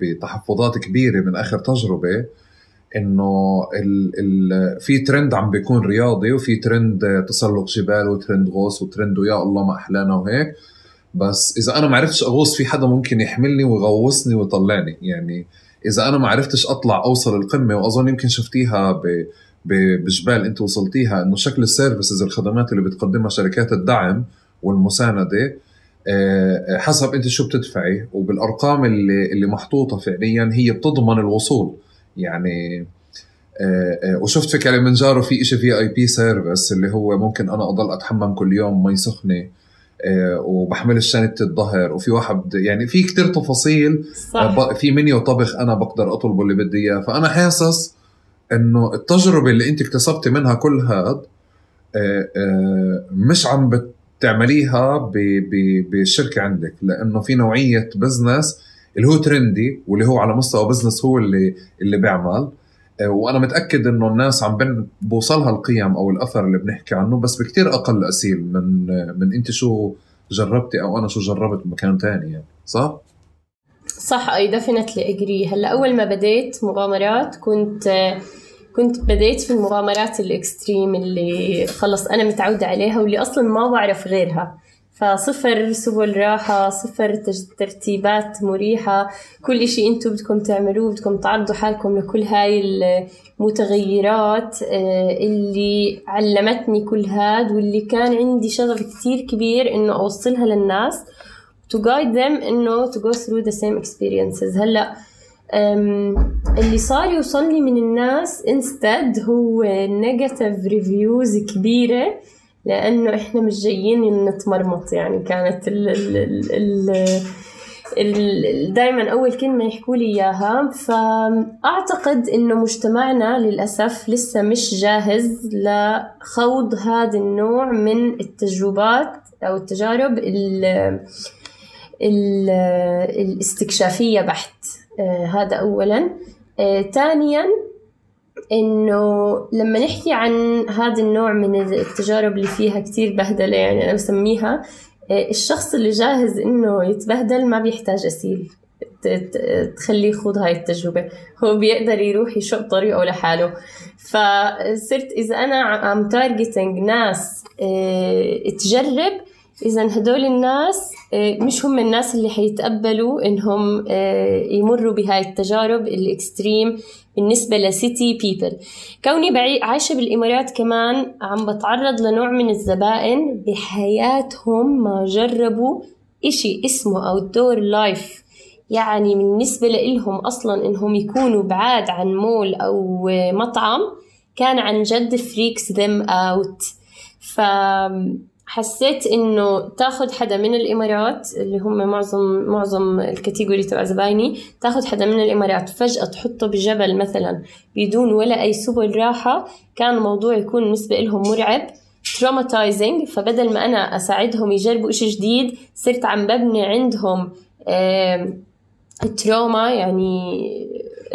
بتحفظات كبيرة من آخر تجربة إنه ال ال في ترند عم بيكون رياضي وفي ترند تسلق جبال وترند غوص وترند ويا الله ما أحلانا وهيك. بس إذا أنا ما عرفتش أغوص في حدا ممكن يحملني ويغوصني ويطلعني. يعني إذا أنا ما عرفتش أطلع أوصل القمة وأظن يمكن شفتيها ب بجبال أنت وصلتيها إنه شكل ال services الخدمات اللي بتقدمها شركات الدعم والمساندة حسب انت شو بتدفعي وبالأرقام اللي اللي محطوطة فعليا هي بتضمن الوصول. يعني آه، آه، وشفت في كليمنجارو في شيء VIP service اللي هو ممكن أنا أضل أتحمم كل يوم مي سخنة آه، وبحمل شنطه الظهر. وفي واحد يعني في كتير تفاصيل صح. في منيو طبخ أنا بقدر أطلبه اللي بدي إياه. فأنا حاسس إنه التجربة اللي أنت اكتسبتي منها كل هاد آه، آه، مش عم بتعمليها ب- ب- بالشركة عندك لأنه في نوعية business اللي هو trendy واللي هو على مستوى business هو اللي اللي بيعمل آه، وأنا متأكد إنه الناس عم بوصلها القيم أو الأثر اللي بنحكي عنه بس بكتير أقل أسيل من آه، من أنت شو جربتي أو أنا شو جربت بمكان تاني يعني صح؟ صح I definitely agree هلأ أول ما بديت مغامرات كنت كنت بديت في المغامرات ال extreme اللي خلص أنا متعودة عليها واللي أصلا ما بعرف غيرها. فصفر سبل راحة صفر ترتيبات مريحة كل إشي أنتو بدكم تعملوه بدكم تعرضوا حالكم لكل هاي المتغيرات آه، اللي علمتني كل هاد واللي كان عندي شغف كتير كبير إنه أوصلها للناس to guide them إنه to go through the same experiences. هلأ أم، اللي صار يوصلني من الناس instead هو negative reviews كبيرة لأنه إحنا مش جايين نتمرمط. يعني كانت ال ال ال دائما أول كلمة يحكوا لي إياها. فأعتقد إنه مجتمعنا للأسف لسه مش جاهز لخوض هذا النوع من التجربات أو التجارب ال ال الاستكشافية بحت. هذا أولا. آه، ثانيا إنه لما نحكي عن هذا النوع من التجارب اللي فيها كتير بهدلة يعني أنا بسميها آه، الشخص اللي جاهز إنه يتبهدل ما بيحتاج أسيل. تخليه يخوض هاي التجربة. هو بيقدر يروح يشق طريقه لحاله. فصرت إذا أنا عم تارجتنج ناس آه، تجرب إذا هدول الناس آه، مش هم الناس اللي حيتقبلوا إنهم آه، يمروا بهاي التجارب ال extreme بالنسبة ل city people كوني عايشة بالإمارات كمان عم بتعرض لنوع من الزبائن بحياتهم ما جربوا إشي اسمه outdoor life. يعني بالنسبة لإلهم أصلا إنهم يكونوا بعاد عن مول أو مطعم كان عن جد freaks them out. فحسيت إنه تاخد حدا من الإمارات اللي هم معظم معظم الكاتيجوري تبع زبايني تاخد حدا من الإمارات فجأة تحطه بجبل مثلا بدون ولا أي سبل راحة كان الموضوع يكون بالنسبة لهم مرعب traumatizing. فبدل ما أنا أساعدهم يجربوا إشي جديد صرت عم ببني عندهم تروما يعني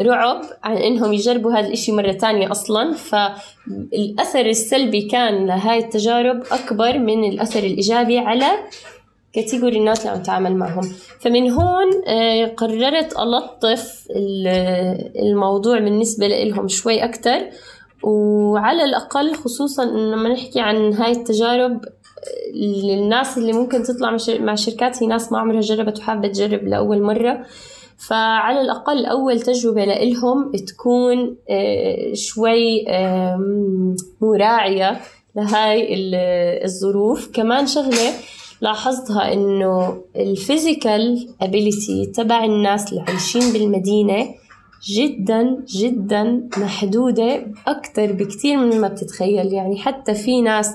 رعب عن إنهم يجربوا هذا الإشي مرة تانية أصلا. فالأثر السلبي كان لهاي التجارب أكبر من الأثر الإيجابي على كاتيجوري الناس اللي عم تعامل معهم. فمن هون آه، قررت ألطف ال- الموضوع بالنسبة لهم شوي أكتر. وعلى الأقل خصوصا لما نحكي عن هاي التجارب للناس اللي ممكن تطلع مع شركات هي ناس ما عمرها جربت وحابة تجرب لأول مرة. فعلى الأقل أول تجربة لإلهم تكون آه، شوي مراعية لهاي ال- الظروف. كمان شغلة لاحظتها إنه ال physical ability تبع الناس اللي عايشين بالمدينة جدا جدا محدودة أكتر بكتير من ما بتتخيل. يعني حتى في ناس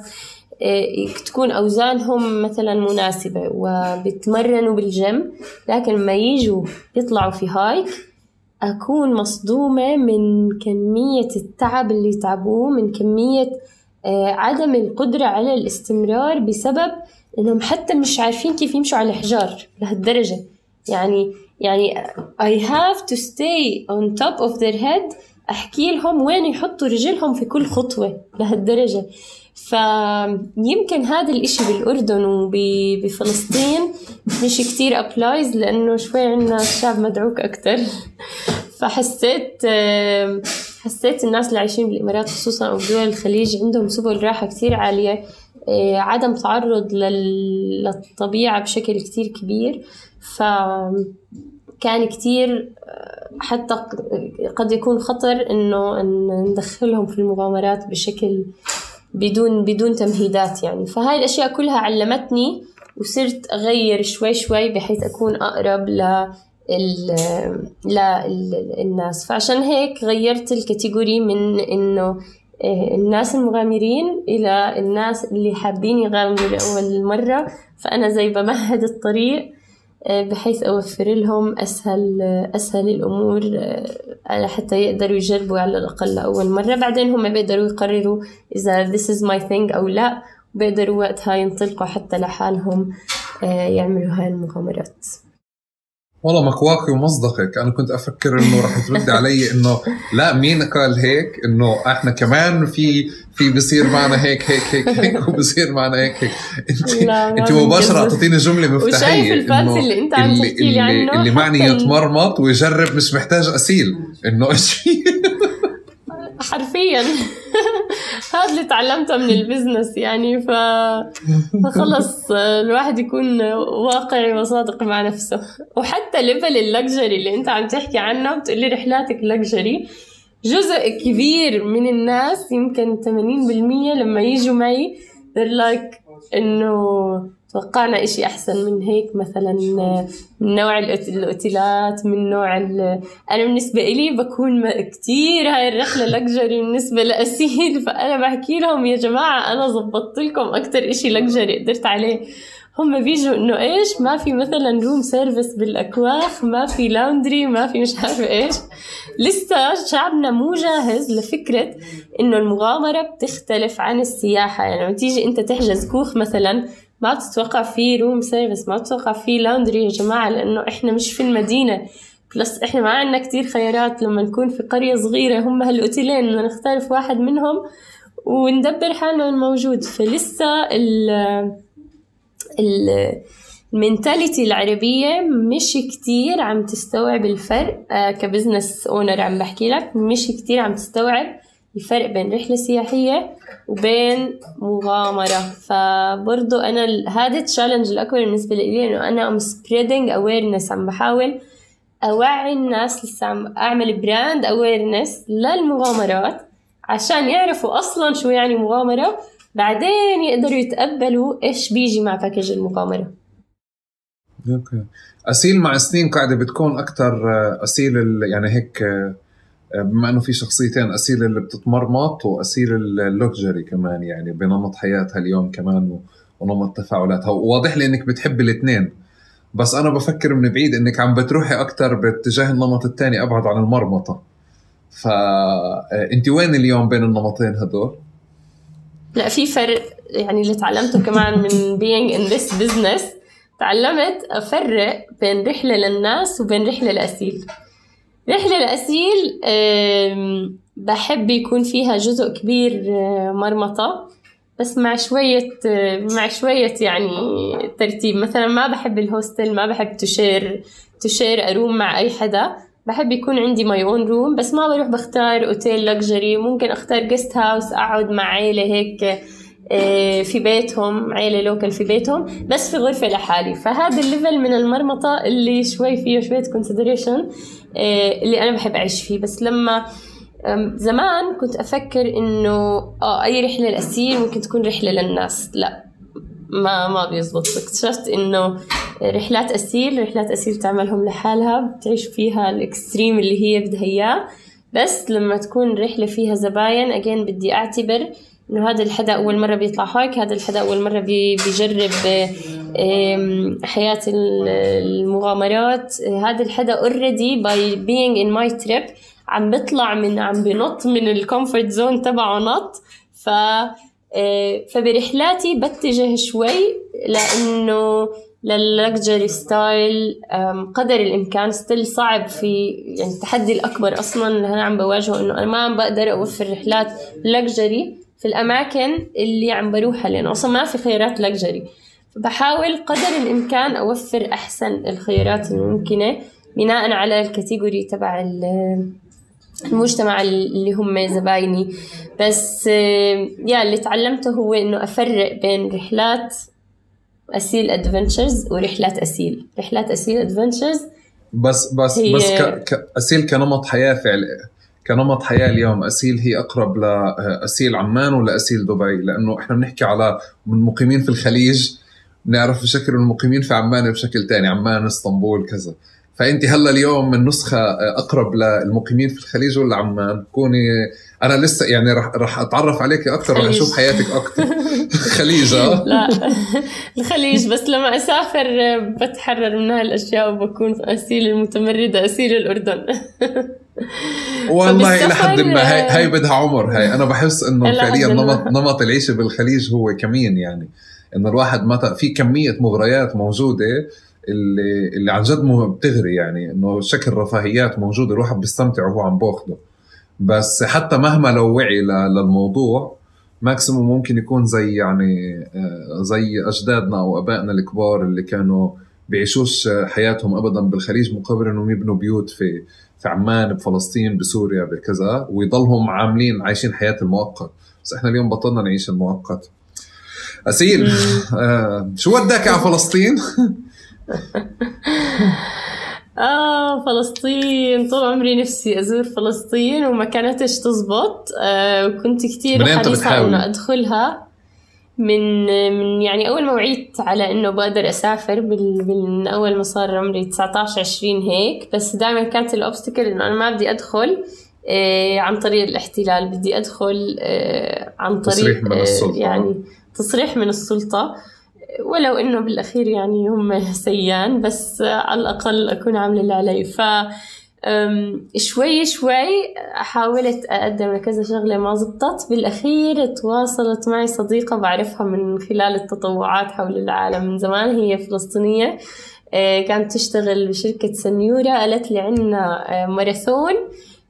تكون أوزانهم مثلا مناسبة وبتمرنوا بالجيم لكن ما يجوا يطلعوا في hike أكون مصدومة من كمية التعب اللي تعبوه من كمية آه، عدم القدرة على الاستمرار بسبب إنهم حتى مش عارفين كيف يمشوا على الحجار لهالدرجة. يعني يعني I have to stay on top of their head أحكي لهم وين يحطوا رجلهم في كل خطوة لهالدرجة. فيمكن هذا الإشي بالأردن وبفلسطين. مش كتير أبلايز لأنه شوي عنا الشعب مدعوك أكتر. فحسيت حسيت الناس اللي عايشين بالإمارات خصوصا أو دول الخليج عندهم سبل راحة كتير عالية. آه، عدم تعرض لل- للطبيعة بشكل كتير كبير. فكان كتير آه، حتى قد يكون خطر إن ندخلهم في المغامرات بشكل بدون بدون تمهيدات يعني. فهاي الأشياء كلها علمتني وصرت أغير شوي شوي بحيث أكون أقرب ل ال ل الناس. فعشان هيك غيرت الكاتيجوري من إنه إيه، الناس المغامرين إلى الناس اللي حابين يغامروا لأول مرة. فأنا زي بمهد الطريق بحيث أوفر لهم أسهل أسهل الأمور آه، حتى يقدروا يجربوا على الأقل لأول مرة. بعدين هم بيقدروا يقرروا إذا this is my thing أو لا بيقدروا وقتها ينطلقوا حتى لحالهم آه، يعملوا هاي المغامرات. والله مكواكي ومصدقك أنا كنت أفكر إنه رح تردي علي إنه لا مين قال هيك؟ إنه إحنا كمان في في بصير معنا هيك هيك هيك هيك وبصير معنا هيك هيك. أنت أنت مباشرة. أعطيتيني جملة مفتاحية وشايف الفانسي إنه اللي أنت عم تحكي لي اللي- عنه اللي معني يتمرمط ويجرب مش محتاج أسيل. إنه شيء. حرفيا. هذا اللي تعلمته من البزنس يعني ف... فخلص الواحد يكون واقعي وصادق مع نفسه. وحتى level ال luxury اللي أنت عم تحكي عنه بتقولي رحلاتك luxury جزء كبير من الناس يمكن 80% لما يجوا معي they're like إنه توقعنا إشي أحسن من هيك؟ مثلا من نوع الأوتيلات من نوع أنا بالنسبة إلي بكون كتير هاي الرحلة luxury بالنسبة لأسيل. فأنا بحكي لهم يا جماعة أنا زبطت لكم أكتر إشي luxury قدرت عليه. هم بيجوا إنه إيش؟ ما في مثلا room service بالأكواخ ما في laundry ما في مش عارفه إيش. لسه شعبنا مو جاهز لفكرة إنه المغامرة بتختلف عن السياحة. يعني لما تيجي أنت تحجز كوخ مثلا ما بتتوقع في room service ما بتتوقع في laundry يا جماعة لأنه إحنا مش في المدينة. plus إحنا ما عندنا كتير خيارات لما نكون في قرية صغيرة هم هالأوتيلين بدنا نختار في واحد منهم وندبر حالنا الموجود. فلسه ال mentality العربية مش كتير عم تستوعب الفرق آه ك business owner عم بحكي لك مش كتير عم تستوعب الفرق بين رحلة سياحية وبين مغامرة. فبرضو أنا هذا ال challenge الأكبر بالنسبة لي إنه أنا I'm spreading awareness عم بحاول أوعي الناس لسه عم أعمل brand awareness للمغامرات عشان يعرفوا أصلا شو يعني مغامرة بعدين يقدروا يتقبلوا إيش بيجي مع package المغامرة. okay. اسيل مع سنين قاعدة بتكون أكثر آه، اسيل يعني هيك آه، بما إنه في شخصيتين أسيل اللي بتتمرمط وأسيل ال luxury كمان يعني بنمط حياتها اليوم كمان ونمط تفاعلاتها. وواضح لي إنك بتحب الاثنين. بس أنا بفكر من بعيد إنك عم بتروحي أكثر باتجاه النمط الثاني أبعد عن المرمطة. فانت آه، وين اليوم بين النمطين هدول؟ لا في فرق يعني اللي تعلمته كمان من being in this business. تعلمت أفرق بين رحلة للناس وبين رحلة لأسيل. رحلة لأسيل بحب يكون فيها جزء كبير آه، مرمطة بس مع شوية آه، مع شوية يعني ترتيب. مثلا ما بحب الهوستل ما بحب تشير share a room مع أي حدا. بحب يكون عندي my own room بس ما بروح بختار اوتيل luxury ممكن أختار guest house أقعد مع عيلة هيك. في بيتهم عيلة local في بيتهم بس في غرفة لحالي. فهذا ال level من المرمطة اللي شوي فيه شوية consideration آه، اللي أنا بحب أعيش فيه. بس لما زمان كنت أفكر إنه آه أي رحلة لأسيل ممكن تكون رحلة للناس. لا ما ما بيزبط. اكتشفت إنه رحلات اسيل رحلات اسيل تعملهم لحالها بتعيش فيها ال extreme اللي هي بدها إياه. بس لما تكون رحلة فيها زباين اجين بدي أعتبر إنه هذا الحدا أول مرة بيطلع هيك هذا الحدا أول مرة بيجرب حياة المغامرات. هذا الحدا already by being in my trip عم بيطلع من عم بنط من ال comfort zone تبعه نط. ف آه، فبرحلاتي بتجه شوي لأنه لل luxury style قدر الإمكان still صعب في يعني التحدي الأكبر أصلا اللي أنا عم بواجهه إنه أنا ما عم بقدر أوفر رحلات luxury في الأماكن اللي عم بروحها لأنه أصلا ما في خيارات luxury فبحاول قدر الإمكان أوفر أحسن الخيارات الممكنة بناء على ال category تبع المجتمع اللي هم زبايني. بس يا اللي تعلمته هو إنه أفرق بين رحلات أسيل adventures ورحلات أسيل. رحلات أسيل adventures بس بس بس ك... ك... أسيل كنمط حياة فعل كنمط حياة اليوم أسيل هي أقرب لاسيل عمان ولا أسيل دبي؟ لأنه إحنا بنحكي على من مقيمين في الخليج بنعرف بشكل المقيمين في عمان بشكل ثاني عمان إسطنبول كذا. فأنت هلأ اليوم النسخه أقرب للمقيمين في الخليج ولا عمان؟ كوني أنا لسه يعني رح رح أتعرف عليك أكثر رح أشوف حياتك أكثر خليج آه. لا. الخليج بس لما أسافر بتحرر من هالأشياء وبكون اسيل المتمردة اسيل الأردن. والله إلى حد ما. هي, هي بدها عمر. هي أنا بحس إنه فعليا نمط نمط العيشة بالخليج هو كمين يعني. إنه الواحد متى في كمية مغريات موجودة اللي اللي عن جد بتغري يعني. إنه شكل رفاهيات موجودة الواحد بيستمتع وهو عم بأخده. بس حتى مهما لو وعي للموضوع ماكسيموم ممكن يكون زي يعني آه، زي أجدادنا أو آبائنا الكبار اللي كانوا بيعيشوش حياتهم ابدا بالخليج مقابل إنهم يبنوا بيوت في في عمان بفلسطين بسوريا بكذا ويضلهم عاملين عايشين حياة المؤقت. بس إحنا اليوم بطلنا نعيش المؤقت. أسيل آه شو وداك على فلسطين؟ آه فلسطين طول عمري نفسي أزور فلسطين وما كانتش تزبط. آه وكنت كتير حريصة إنه أدخلها. من من يعني أول ما وعيت على إنه بقدر أسافر بال من أول ما صار عمري 19 20 هيك. بس دائما كانت الاوبستكل إنه أنا ما بدي أدخل إيه عن طريق الاحتلال. بدي أدخل إيه عن طريق تصريح من السلطة. يعني تصريح من السلطة. ولو إنه بالأخير يعني هم سيان بس على الأقل أكون عاملة اللي علي. ف شوي شوي حاولت أقدم لكذا شغلة ما زبطت. بالأخير تواصلت معي صديقة بعرفها من خلال التطوعات حول العالم من زمان هي فلسطينية. آه، كانت تشتغل بشركة سنيورة. قالت لي عنا آه، ماراثون.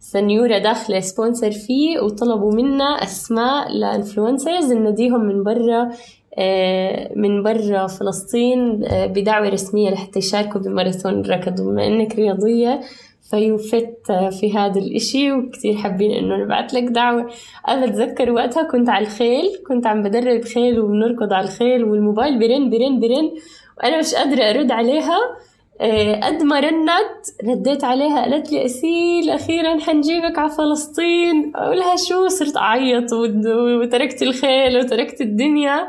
سنيورة داخلة sponsor فيه وطلبوا منا أسماء ل influencers. نديهم من برا من برا فلسطين آه، بدعوة رسمية لحتى يشاركوا بماراثون الركض. وبما إنك رياضية فيوفت في هذا الإشي وكتير حابين إنه نبعت لك دعوة. أنا بتذكر وقتها كنت على الخيل كنت عم بدرب خيل وبنركض على الخيل والموبايل برن برن برن وأنا مش قادرة أرد عليها. آه، قد ما رنت رديت عليها قالت لي أسيل أخيرا حنجيبك على فلسطين. أقولها شو؟ صرت أعيط وتركت الخيل وتركت الدنيا.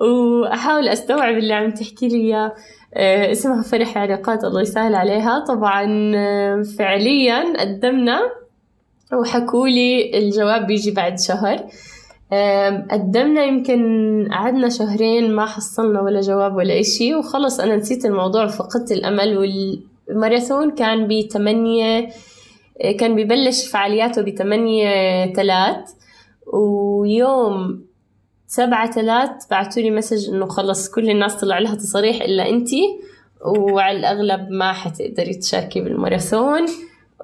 وأحاول أستوعب اللي عم تحكي لي إياه. آه، اسمها فرح علاقات الله يسهل عليها. طبعا آه، فعليا قدمنا وحكوا لي الجواب بيجي بعد شهر. قدمنا يمكن قعدنا شهرين ما حصلنا ولا جواب ولا إشي وخلص أنا نسيت الموضوع وفقدت الأمل والماراثون كان بتمانية كان ببلش فعالياته بتمانية تلات ويوم سبعة تلات بعتوا لي مسج إنه خلص كل الناس طلع لها تصاريح إلا أنتي وعلى الأغلب ما حتقدري تشاركي بالماراثون.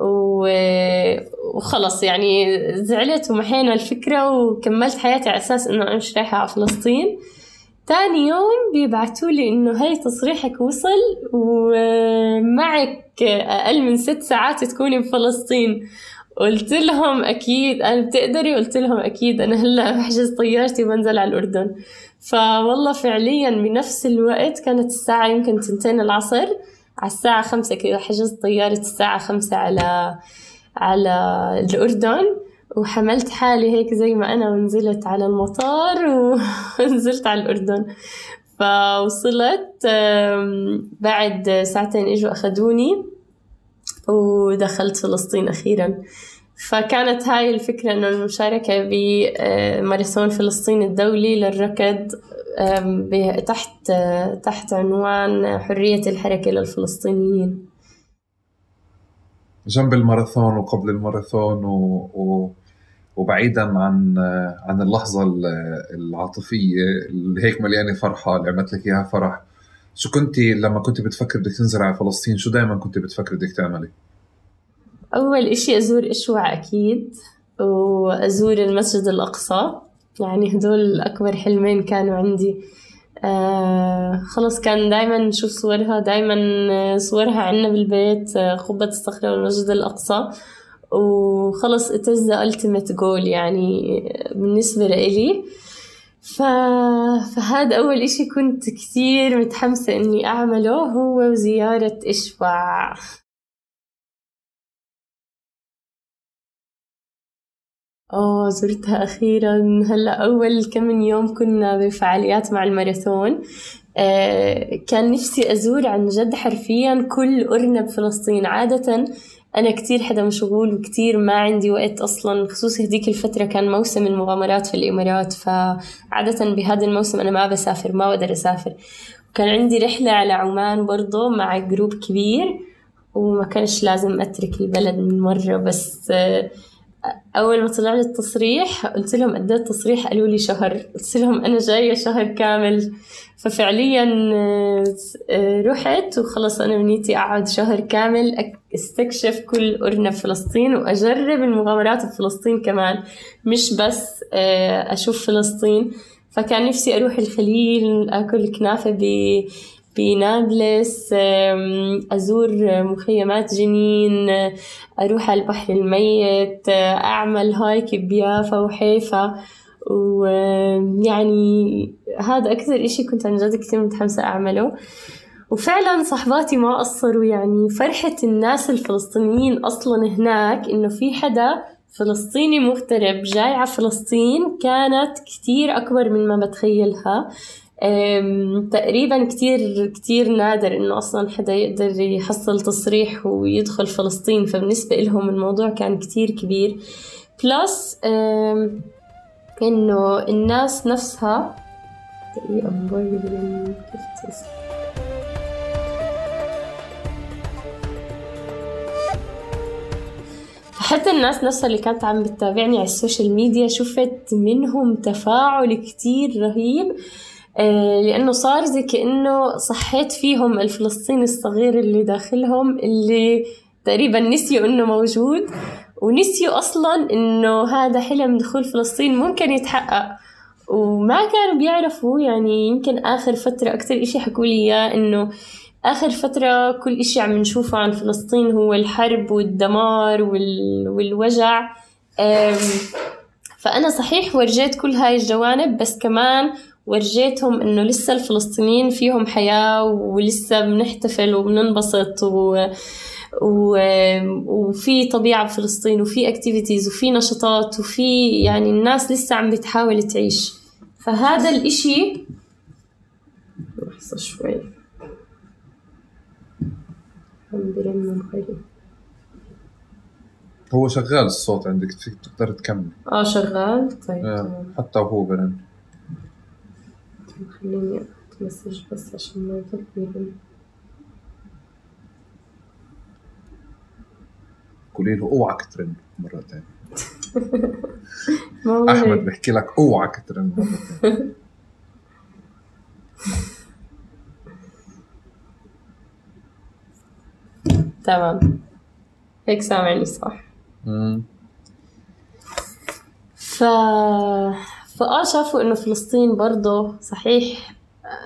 و- وخلص يعني زعلت ومحينا الفكرة وكملت حياتي على أساس إنه أنا مش رايحة على فلسطين. تاني يوم بيبعتوا لي إنه هاي تصريحك وصل ومعك أقل من ست ساعات تكوني بفلسطين. قلت لهم أكيد أنا بتقدري؟ قلت لهم أكيد أنا هلأ بحجز طيارتي وبنزل على الأردن. فوالله فعليا بنفس الوقت كانت الساعة يمكن تنتين العصر على الساعة خمسة كذا حجزت طيارة الساعة خمسة على على الأردن وحملت حالي هيك زي ما أنا ونزلت على المطار ونزلت على الأردن. فوصلت بعد ساعتين إجوا أخدوني ودخلت فلسطين أخيرا. فكانت هاي الفكرة إنه المشاركة بماراثون فلسطين الدولي للركض تحت تحت عنوان حرية الحركة للفلسطينيين. جنب الماراثون وقبل الماراثون و... و... وبعيدا عن عن اللحظة ال- العاطفية اللي هيك مليانة فرحة اللي عملت لك إياها فرح. شو كنتي لما كنت بتفكر بدك تنزل على فلسطين شو دائما كنت بتفكر بدك تعملي؟ أول إشي أزور إشوع أكيد وأزور المسجد الأقصى. يعني هدول أكبر حلمين كانوا عندي. آه خلص كان دايما نشوف صورها دايما آه، صورها عنا بالبيت آه، قبة الصخرة والمسجد الأقصى. وخلص is the ultimate goal يعني بالنسبة لإلي. ف... فهذا أول إشي كنت كتير متحمسة إني أعمله هو زيارة إشوع آه زرتها أخيرا. هلأ أول كم من يوم كنا بفعاليات مع الماراثون. آه كان نفسي أزور عن جد حرفيا كل أرنب فلسطين. عادة أنا كتير حدا مشغول وكتير ما عندي وقت أصلا خصوصي هديك الفترة كان موسم المغامرات في الإمارات فعادة بهذا الموسم أنا ما بسافر ما بقدر أسافر. كان عندي رحلة على عمان برضو مع جروب كبير وما كانش لازم أترك البلد من مرة بس آه أول ما طلع لي التصريح قلت لهم قد إيه التصريح قالوا لي شهر. قلت لهم أنا جاية شهر كامل. ففعليا آه، رحت وخلص أنا بنيتي أقعد شهر كامل استكشف كل أرنب فلسطين وأجرب المغامرات بفلسطين كمان. مش بس آه، أشوف فلسطين. فكان نفسي أروح الخليل أكل كنافة ب بنابلس أزور مخيمات جنين أروح على البحر الميت أعمل هايك بيافا وحيفا. ويعني هذا أكثر إشي كنت عن جد كتير متحمسة أعمله. وفعلا صحباتي ما قصروا يعني فرحة الناس الفلسطينيين أصلا هناك إنه في حدا فلسطيني مغترب جاي على فلسطين كانت كتير أكبر من ما بتخيلها. تقريبا كتير كتير نادر إنه أصلا حدا يقدر يحصل تصريح ويدخل فلسطين فبالنسبة لهم الموضوع كان كتير كبير. plus إنه الناس نفسها حتى الناس نفسها اللي كانت عم بتتابعني على ال social media شفت منهم تفاعل كتير رهيب. آه، لأنه صار زي كأنه صحيت فيهم الفلسطيني الصغير اللي داخلهم اللي تقريبا نسيوا إنه موجود ونسيوا أصلا إنه هذا حلم دخول فلسطين ممكن يتحقق. وما كانوا بيعرفوا يعني يمكن آخر فترة أكتر إشي حكوا لي إياه إنه آخر فترة كل إشي عم نشوفه عن فلسطين هو الحرب والدمار وال... والوجع. فأنا صحيح ورجيت كل هاي الجوانب بس كمان ورجيتهم إنه لسه الفلسطينيين فيهم حياة ولسه بنحتفل وبننبسط و... و... وفي طبيعة بفلسطين وفي activities وفي نشاطات وفي يعني الناس لسه عم بتحاول تعيش. فهذا الإشي لحظة شوي. عم هو شغال الصوت عندك تقدر تكمل. آه شغال؟ طيب آه. حتى وهو برن. خليني أحط message بس عشان ما يرن قولي له أوعك ترن مرة ثانية أحمد بحكي لك أوعك ترن مرة ثانية تمام. هيك سامعني صح. ف فآه شافوا إنه فلسطين برضه صحيح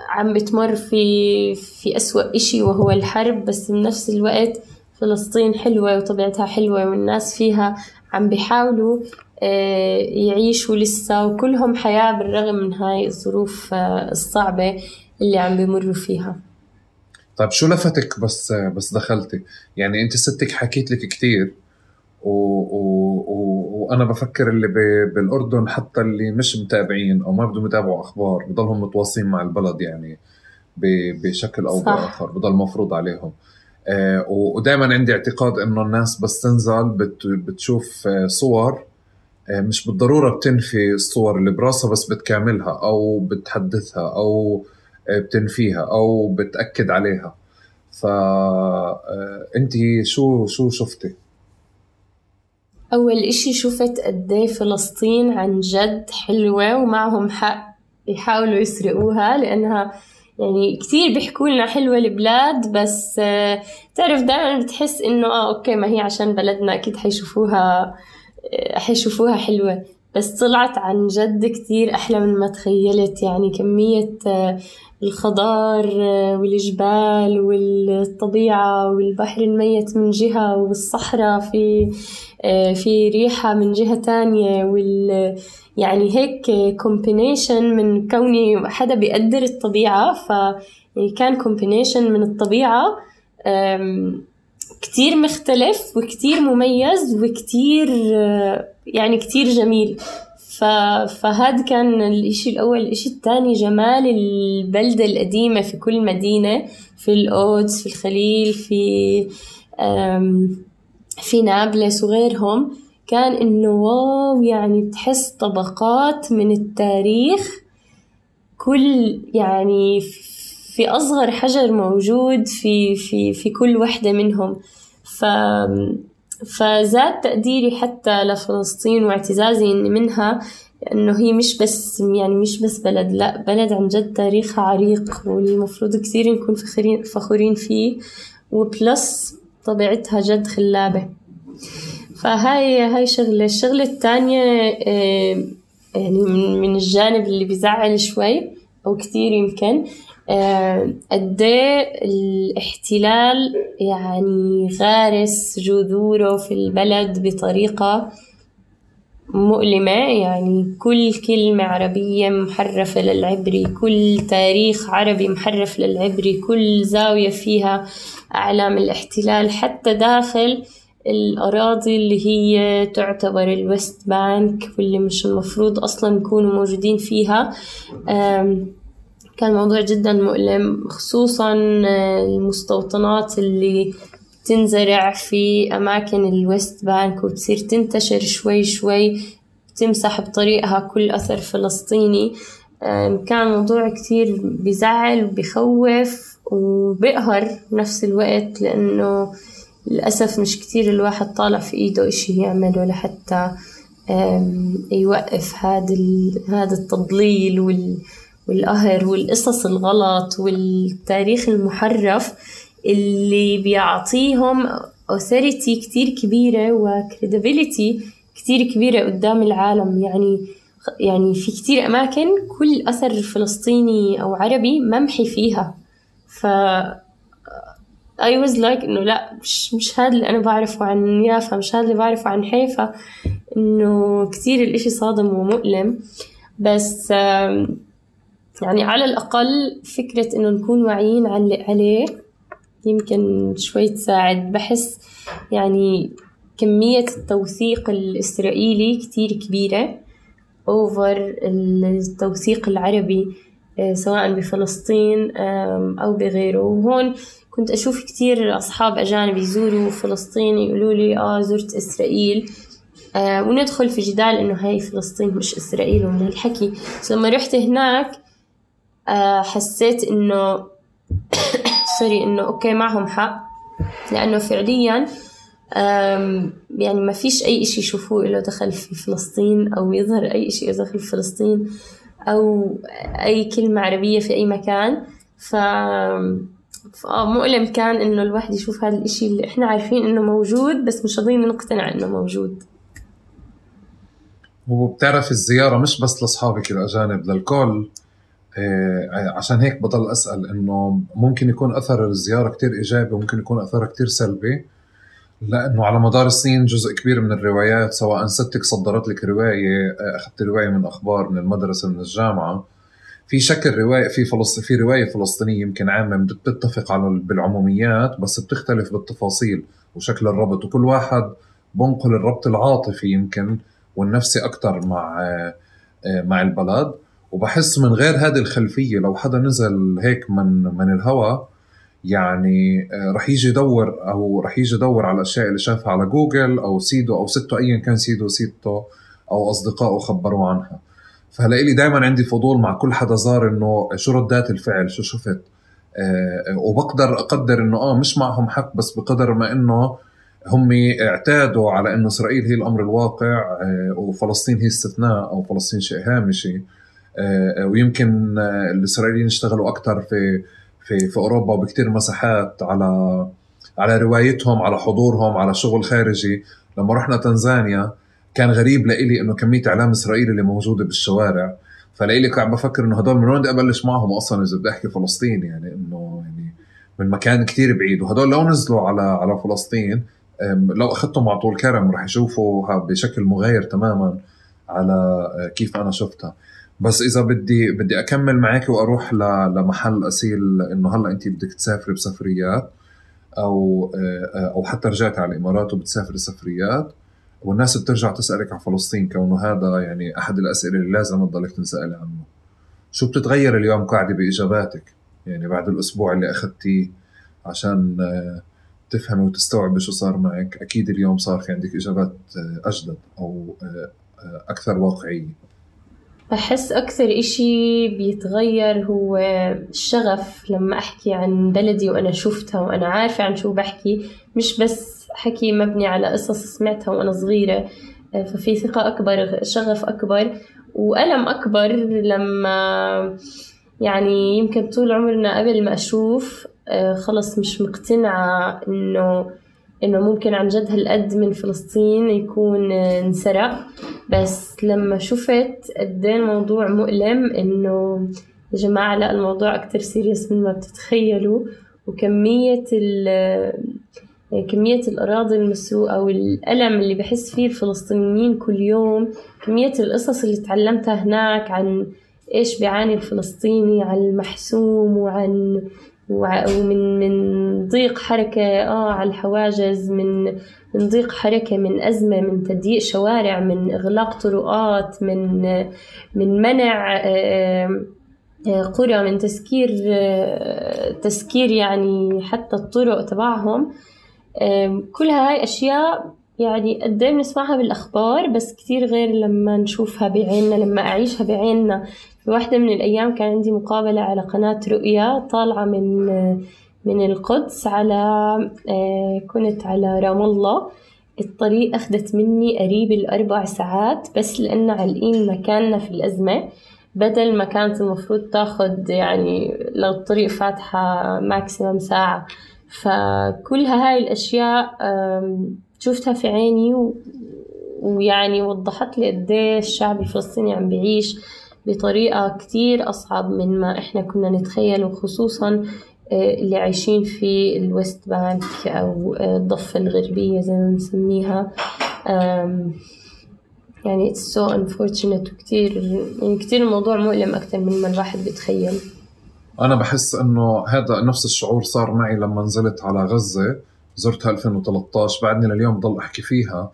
عم بتمر في في أسوأ إشي وهو الحرب بس بنفس الوقت فلسطين حلوة وطبيعتها حلوة والناس فيها عم بيحاولوا آه، يعيشوا لسه وكلهم حياة بالرغم من هاي الظروف آه، الصعبة اللي عم بيمروا فيها طيب شو لفتك بس بس دخلتي يعني أنت ستك حكيت لك كثير. وأنا بفكر اللي ب... بالأردن حتى اللي مش متابعين أو ما بدهم يتابعوا أخبار بضلهم متواصلين مع البلد يعني ب... بشكل أو. بآخر بضل مفروض عليهم. آه ودائما عندي اعتقاد إنه الناس بس تنزل بت... بتشوف آه، صور آه مش بالضرورة بتنفي الصور اللي براسها بس بتكاملها أو بتحدثها أو آه، بتنفيها أو بتأكد عليها. فانت آه، شو شو شفتي؟ أول إشي شفت قد إيه فلسطين عن جد حلوة ومعهم حق يحاولوا يسرقوها لأنها يعني كثير بيحكوا لنا حلوة البلاد بس آه، تعرف دائما بتحس إنه آه أوكي ما هي عشان بلدنا أكيد حيشوفوها حيشوفوها حلوة. بس طلعت عن جد كتير أحلى من ما تخيلت يعني كمية الخضار والجبال والطبيعة والبحر الميت من جهة والصحراء في في ريحة من جهة تانية وال يعني هيك combination من كوني حدا بيقدر الطبيعة. ف يعني كان combination من الطبيعة كتير مختلف وكتير مميز وكتير يعني كتير جميل. فهذا كان الإشي الأول الإشي الثاني جمال البلدة القديمة في كل مدينة في القدس في الخليل في في نابلس وغيرهم. كان إنه واو يعني تحس طبقات من التاريخ. كل يعني في أصغر حجر موجود في في في كل وحدة منهم. ف فزاد تقديري حتى لفلسطين واعتزازي منها لأنه هي مش بس يعني مش بس بلد لا بلد عن جد تاريخها عريق والمفروض كثير نكون فخورين فخورين فيه وبلس طبيعتها جد خلابة. فهاي هاي شغلة. الشغلة الثانية آه، يعني من الجانب اللي بيزعل شوي أو كثير يمكن قد الاحتلال يعني غارس جذوره في البلد بطريقة مؤلمة. يعني كل كلمة عربية محرفة للعبري كل تاريخ عربي محرف للعبري كل زاوية فيها أعلام الاحتلال. حتى داخل الأراضي اللي هي تعتبر الويست بانك واللي مش المفروض أصلا يكونوا موجودين فيها كان موضوع جدا مؤلم خصوصا آه، المستوطنات اللي تنزرع في أماكن الويست بانك وتصير تنتشر شوي شوي تمسح بطريقها كل أثر فلسطيني. كان موضوع كتير بزعل وبخوف وبقهر بنفس الوقت لأنه للأسف مش كتير الواحد طالع في إيده إشي يعمله لحتى يوقف هذا هذا التضليل والقهر والقصص الغلط والتاريخ المحرف اللي بيعطيهم authority كتير كبيرة وكريديبيليتي كتير كبيرة قدام العالم. يعني يعني في كتير أماكن كل أثر فلسطيني أو عربي ممحي فيها. ف I was like إنه لا مش مش هذا اللي أنا بعرفه عن يافا مش هذا اللي بعرفه عن حيفا. إنه كتير الإشي صادم ومؤلم. بس يعني على الأقل فكرة إنه نكون واعيين عليه يمكن شوي تساعد. بحس يعني كمية التوثيق الإسرائيلي كتير كبيرة أوفر التوثيق العربي آه، سواء بفلسطين أو بغيره. وهون كنت أشوف كتير أصحاب أجانب يزوروا فلسطين يقولوا لي آه زرت إسرائيل. آه وندخل في جدال إنه هاي فلسطين مش إسرائيل ومن هالحكي لما رحت هناك حسيت إنه sorry إنه okay معهم حق. لأنه فعليا يعني ما فيش أي إشي يشوفوه له دخل في فلسطين أو يظهر أي إشي دخل في فلسطين أو أي كلمة عربية في أي مكان. ف مؤلم كان إنه الواحد يشوف هذا الإشي اللي إحنا عارفين إنه موجود بس مش راضيين نقتنع إنه موجود. وبتعرف الزيارة مش بس لأصحابك الأجانب للكل. عشان هيك بضل أسأل إنه ممكن يكون أثر الزيارة كتير إيجابي وممكن يكون أثرها كتير سلبي؟ لأنه على مدار السنين جزء كبير من الروايات سواء ستك صدرت لك رواية أخذت رواية من أخبار من المدرسة من الجامعة في شكل روايه في فلسطين في رواية فلسطينية يمكن عامة بتتفق على بالعموميات بس بتختلف بالتفاصيل وشكل الربط وكل واحد بنقل الربط العاطفي يمكن والنفسي أكثر مع مع البلد. وبحس من غير هذه الخلفية لو حدا نزل هيك من من الهواء يعني آه، رح يجي يدور أو رح يجي يدور على الاشياء اللي شافها على جوجل أو سيدو أو سته ايا كان سيدو سيدته أو أصدقائه خبروه عنها. فهلا دائما عندي فضول مع كل حدا زار إنه شو ردات الفعل شو شفت. أه وبقدر أقدر إنه آه مش معهم حق بس بقدر ما إنه هم اعتادوا على إنه إسرائيل هي الأمر الواقع أه وفلسطين هي استثناء أو فلسطين شيء هامشي. ويمكن آه، الإسرائيليين اشتغلوا أكثر في في في أوروبا وبكثير مساحات على على روايتهم على حضورهم على شغل خارجي. لما رحنا تنزانيا كان غريب لإلي إنه كمية إعلام إسرائيلي اللي موجودة بالشوارع. فلإلي عم بفكر إنه هدول من وين بدي أبلش معهم أصلا إذا بدي أحكي فلسطين؟ يعني إنه يعني من مكان كتير بعيد. وهدول لو نزلوا على على فلسطين لو أخذتهم على طول كرم رح يشوفوا بشكل مغاير تماما على آه، كيف أنا شفتها. بس إذا بدي بدي أكمل معك وأروح لمحل اسيل إنه هلأ انت بدك تسافري بسفريات أو آه، أو حتى رجعت على الإمارات وبتسافري سفريات. والناس بترجع تسألك عن فلسطين كونه هذا يعني أحد الأسئلة اللي لازم تضلك تنسألي عنه. شو بتتغير اليوم قاعدة بإجاباتك؟ يعني بعد الأسبوع اللي أخذتيه عشان آه، تفهمي وتستوعبي شو صار معك أكيد اليوم صار في عندك إجابات آه، أجدد أو أكثر واقعية. بحس أكثر إشي بيتغير هو الشغف لما أحكي عن بلدي وأنا شفتها وأنا عارفة عن شو بحكي. مش بس حكي مبني على قصص سمعتها وأنا صغيرة ففي ثقة أكبر شغف أكبر وألم أكبر لما يعني يمكن طول عمرنا قبل ما أشوف خلص مش مقتنعة إنه إنه ممكن عن جد هالقد من فلسطين يكون انسرق. بس لما شفت قد إيه الموضوع مؤلم إنه يا جماعة لا الموضوع أكتر سيريس من ما بتتخيلوا وكمية ال كمية الأراضي المسروقة والألم اللي بحس فيه الفلسطينيين كل يوم كمية القصص اللي تعلمتها هناك عن إيش بيعاني الفلسطيني عن المحسوم وعن ومن من ضيق حركة آه على الحواجز من من ضيق حركة من أزمة من تضييق شوارع من إغلاق طرقات من من منع آه، آه، قرى من تسكير آه، تسكير يعني حتى الطرق تبعهم. كل هاي أشياء يعني قد بنسمعها بالأخبار بس كتير غير لما نشوفها بعيننا لما أعيشها بعيننا. في واحدة من الأيام كان عندي مقابلة على قناة رؤيا طالعة من من القدس على آه، كنت على رام الله. الطريق أخذت مني قريب الأربع ساعات بس لأن عالقين مكاننا في الأزمة. بدل ما كانت المفروض تاخد يعني لو الطريق فاتحة maximum ساعة. فكلها هاي الأشياء شفتها في عيني ويعني وضحت لي قد الشعب الفلسطيني عم بيعيش بطريقة كتير أصعب من ما إحنا كنا نتخيل وخصوصا آه، اللي عايشين في ال West Bank أو آه، الضفة الغربية زي ما نسميها يعني it's so unfortunate وكتير يعني كتير الموضوع مؤلم أكثر من ما الواحد بيتخيل. أنا بحس إنه هذا نفس الشعور صار معي لما نزلت على غزة. زرتها 2013 بعدني لليوم ضل أحكي فيها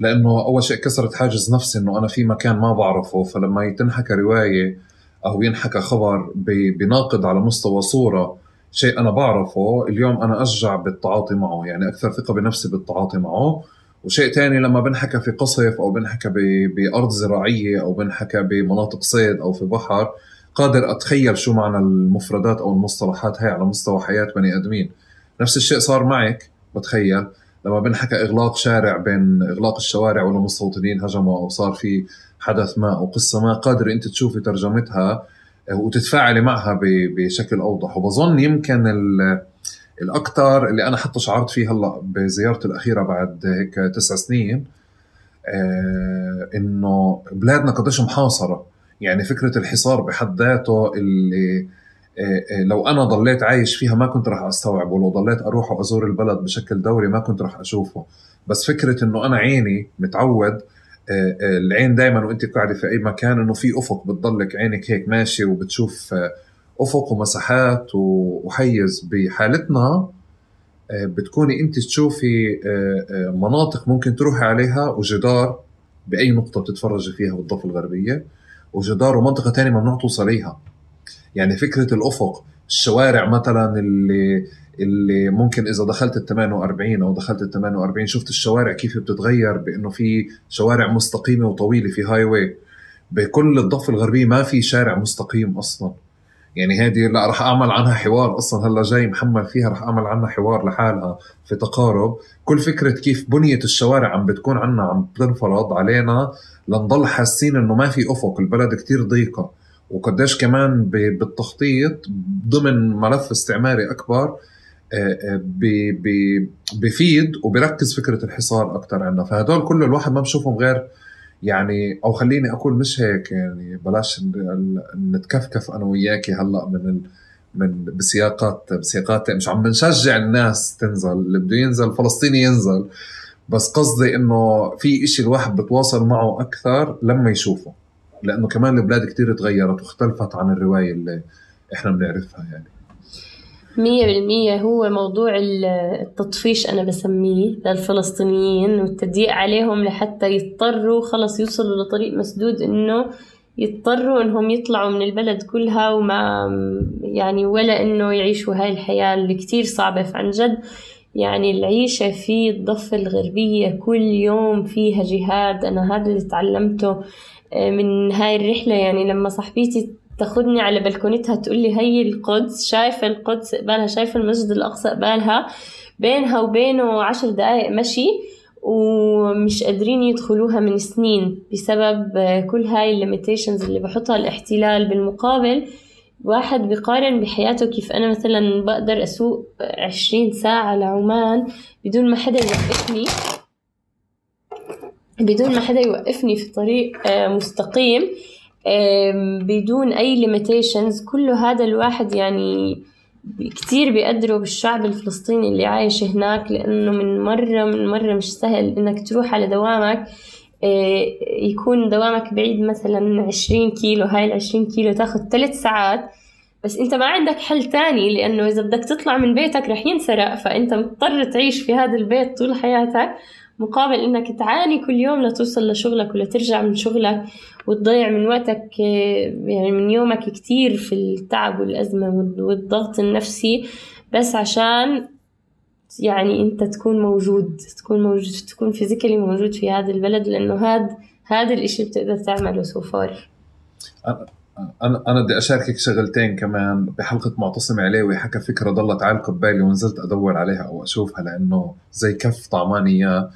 لأنه أول شيء كسرت حاجز نفسي إنه أنا في مكان ما بعرفه فلما يتنحكى رواية أو ينحكى خبر بناقد على مستوى صورة شيء أنا بعرفه اليوم أنا أشجع بالتعاطي معه يعني أكثر ثقة بنفسي بالتعاطي معه. وشيء تاني لما بنحكى في قصف أو بنحكى بأرض زراعية أو بنحكى بمناطق صيد أو في بحر قادر أتخيل شو معنى المفردات أو المصطلحات هاي على مستوى حياة بني آدمين. نفس الشيء صار معك. بتخيل لما بنحكى إغلاق شارع بين إغلاق الشوارع والمستوطنين هجموا أو صار في حدث ما أو قصة ما قادر أنت تشوفي ترجمتها آه، وتتفاعلي معها بشكل أوضح. وبظن يمكن الأكثر اللي أنا حتى شعرت فيه هلأ بزيارتي الأخيرة بعد هيك تسع سنين آه إنه بلادنا قديش محاصرة. يعني فكرة الحصار بحد ذاته اللي لو أنا ضليت عايش فيها ما كنت راح أستوعبه. ولو ضليت أروح وأزور البلد بشكل دوري ما كنت راح أشوفه. بس فكرة إنه أنا عيني متعود إيه، العين دائما وأنت قاعدة في أي مكان إنه في أفق بتضلك عينك هيك ماشي وبتشوف أفق ومساحات وحيز. بحالتنا بتكوني أنت تشوفي مناطق ممكن تروحي عليها وجدار بأي نقطة بتتفرجي فيها بالضفة الغربية وجدار ومنطقة ثانية ممنوع توصليها. يعني فكرة الأفق الشوارع مثلا اللي اللي ممكن إذا دخلت ال 48 أو دخلت ال 48 شفت الشوارع كيف بتتغير بإنه في شوارع مستقيمة وطويلة في هاي واي بكل الضفة الغربية ما في شارع مستقيم أصلا. يعني هذه لا رح أعمل عنها حوار أصلا هلأ جاي محمل فيها رح أعمل عنها حوار لحالها في تقارب. كل فكرة كيف بنية الشوارع عم بتكون عنا عم تنفرض علينا لنضل حاسين إنه ما في أفق البلد كتير ضيقة. وقديش كمان بالتخطيط ضمن ملف استعماري أكبر آه، آه، بفيد وبركز فكرة الحصار أكثر عندنا. فهدول كله الواحد ما بشوفهم غير يعني أو خليني أقول مش هيك يعني بلاش نتكفكف أنا وياكي هلأ من ال من بسياقات بسياقات مش عم بنشجع الناس تنزل اللي بده ينزل فلسطيني ينزل. بس قصدي إنه في إشي الواحد بتواصل معه أكثر لما يشوفه. لأنه كمان البلاد كتير تغيرت واختلفت عن الرواية اللي إحنا بنعرفها يعني. مية بالمية هو موضوع التطفيش أنا بسميه للفلسطينيين والتضييق عليهم لحتى يضطروا خلص يوصلوا لطريق مسدود إنه يضطروا إنهم يطلعوا من البلد كلها وما يعني ولا إنه يعيشوا هاي الحياة اللي كتير صعبة. فعن جد يعني العيشة في الضفة الغربية كل يوم فيها جهاد. أنا هذا اللي تعلمته من هاي الرحلة. يعني لما صاحبتي تاخدني على بلكونتها تقول لي هي القدس شايفة القدس قبالها شايفة المسجد الأقصى قبالها بينها وبينه عشر دقايق مشي ومش قادرين يدخلوها من سنين بسبب آه، كل هاي ال limitations اللي بحطها الاحتلال بالمقابل. واحد بيقارن بحياته كيف أنا مثلا بقدر أسوق عشرين ساعة لعمان بدون ما حدا يوقفني. بدون ما حدا يوقفني في طريق آه، مستقيم بدون أي limitations كله هذا الواحد يعني كتير بيقدروا بالشعب الفلسطيني اللي عايش هناك لأنه من مرة من مرة مش سهل إنك تروح على دوامك آه، يكون دوامك بعيد مثلا عشرين كيلو. هاي العشرين كيلو تاخد ثلاث ساعات. بس أنت ما عندك حل تاني لأنه إذا بدك تطلع من بيتك رح ينسرق. فأنت مضطر تعيش في هذا البيت طول حياتك. مقابل إنك تعاني كل يوم لتوصل لشغلك ولا ترجع من شغلك وتضيع من وقتك يعني من يومك كتير في التعب والأزمة والضغط النفسي بس عشان يعني أنت تكون موجود تكون موجود تكون physically موجود في هذا البلد لأنه هذا هذا الإشي بتقدر تعمله so far أنا أنا بدي أشاركك شغلتين كمان بحلقة معتصم عليوي حكى فكرة ضلت عالقة ببالي ونزلت أدور عليها أو أشوفها لأنه زي كف طعماني إياه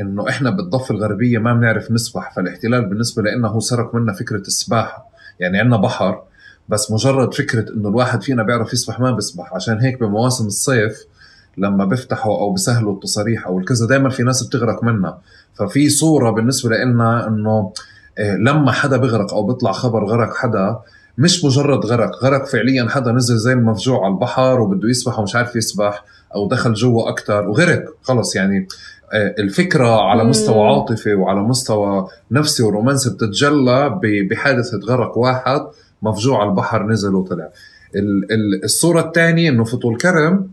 إنه إحنا بالضفة الغربية ما بنعرف نسبح فالاحتلال بالنسبة لنا هو سرق منا فكرة السباحة. يعني عندنا بحر بس مجرد فكرة إنه الواحد فينا بيعرف يسبح ما بيسبح. عشان هيك بمواسم الصيف لما بيفتحوا أو بسهلوا التصاريح أو الكذا دائما في ناس بتغرق منها ففي صورة بالنسبة لنا إنه لما حدا بغرق أو بيطلع خبر غرق حدا مش مجرد غرق غرق فعليا حدا نزل زي المفجوع على البحر وبده يسبح ومش عارف يسبح أو دخل جوا أكثر وغرق خلص يعني آه، الفكرة على مستوى عاطفي وعلى مستوى نفسي ورومانسي بتتجلى بحادثة غرق واحد مفجوع على البحر نزل وطلع. الصورة الثانية إنه في طول كرم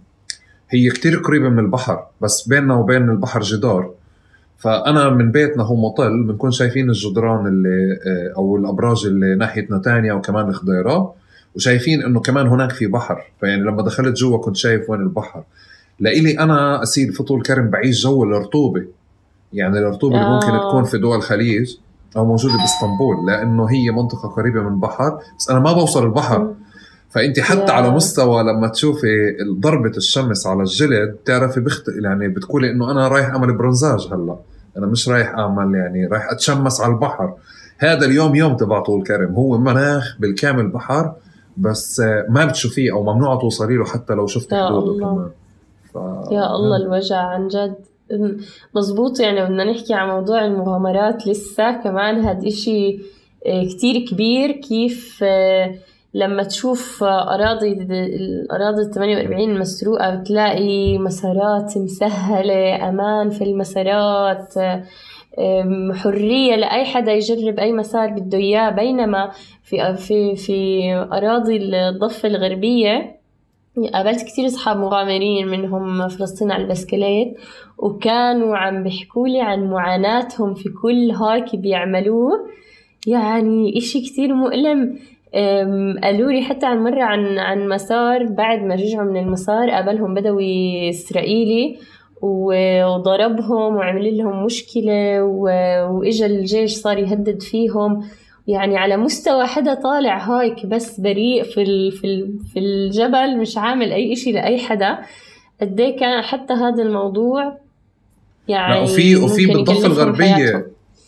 هي كتير قريبة من البحر بس بيننا وبين البحر جدار. فأنا من بيتنا هو مطل بنكون شايفين الجدران اللي آه، أو الأبراج اللي ناحية نتانيا وكمان الخضيرة وشايفين إنه كمان هناك في بحر. فيعني لما دخلت جوا كنت شايف وين البحر. لإلي أنا أسير في طول كرم بعيش جو الرطوبة يعني الرطوبة اللي ممكن آه. تكون في دول الخليج أو موجودة بإسطنبول لأنه هي منطقة قريبة من البحر بس أنا ما بوصل البحر. فأنت حتى. على مستوى لما تشوفي ضربة الشمس على الجلد بتعرفي بخت يعني بتقولي إنه أنا رايح أعمل برونزاج هلأ. أنا مش رايح أعمل يعني رايح أتشمس على البحر. هذا اليوم يوم تبع طول كرم هو مناخ بالكامل بحر بس ما بتشوفيه أو ممنوع توصلي له حتى لو شفت حدوده كمان. ف... يا الله الوجع عن جد. مزبوط يعني بدنا نحكي عن موضوع المغامرات لسه. كمان هاد إشي آه، كتير كبير كيف آه، لما تشوف أراضي الأراضي ال 48 المسروقة بتلاقي مسارات مسهلة أمان في المسارات حرية لأي حدا يجرب أي مسار بده إياه. بينما في في في أراضي الضفة الغربية قابلت كتير أصحاب مغامرين منهم فلسطين على البسكليت وكانوا عم بيحكوا عن معاناتهم في كل هايك بيعملوه. يعني إشي كتير مؤلم. قالوا لي حتى عن مرة عن عن مسار بعد ما رجعوا من المسار قابلهم بدوي إسرائيلي وضربهم وعمل لهم مشكلة وإجا الجيش صار يهدد فيهم يعني على مستوى حدا طالع هايك بس بريء في في الجبل مش عامل أي إشي لأي حدا قد إيه كان حتى هذا الموضوع يعني وفي وفي بالضفة الغربية حياتهم.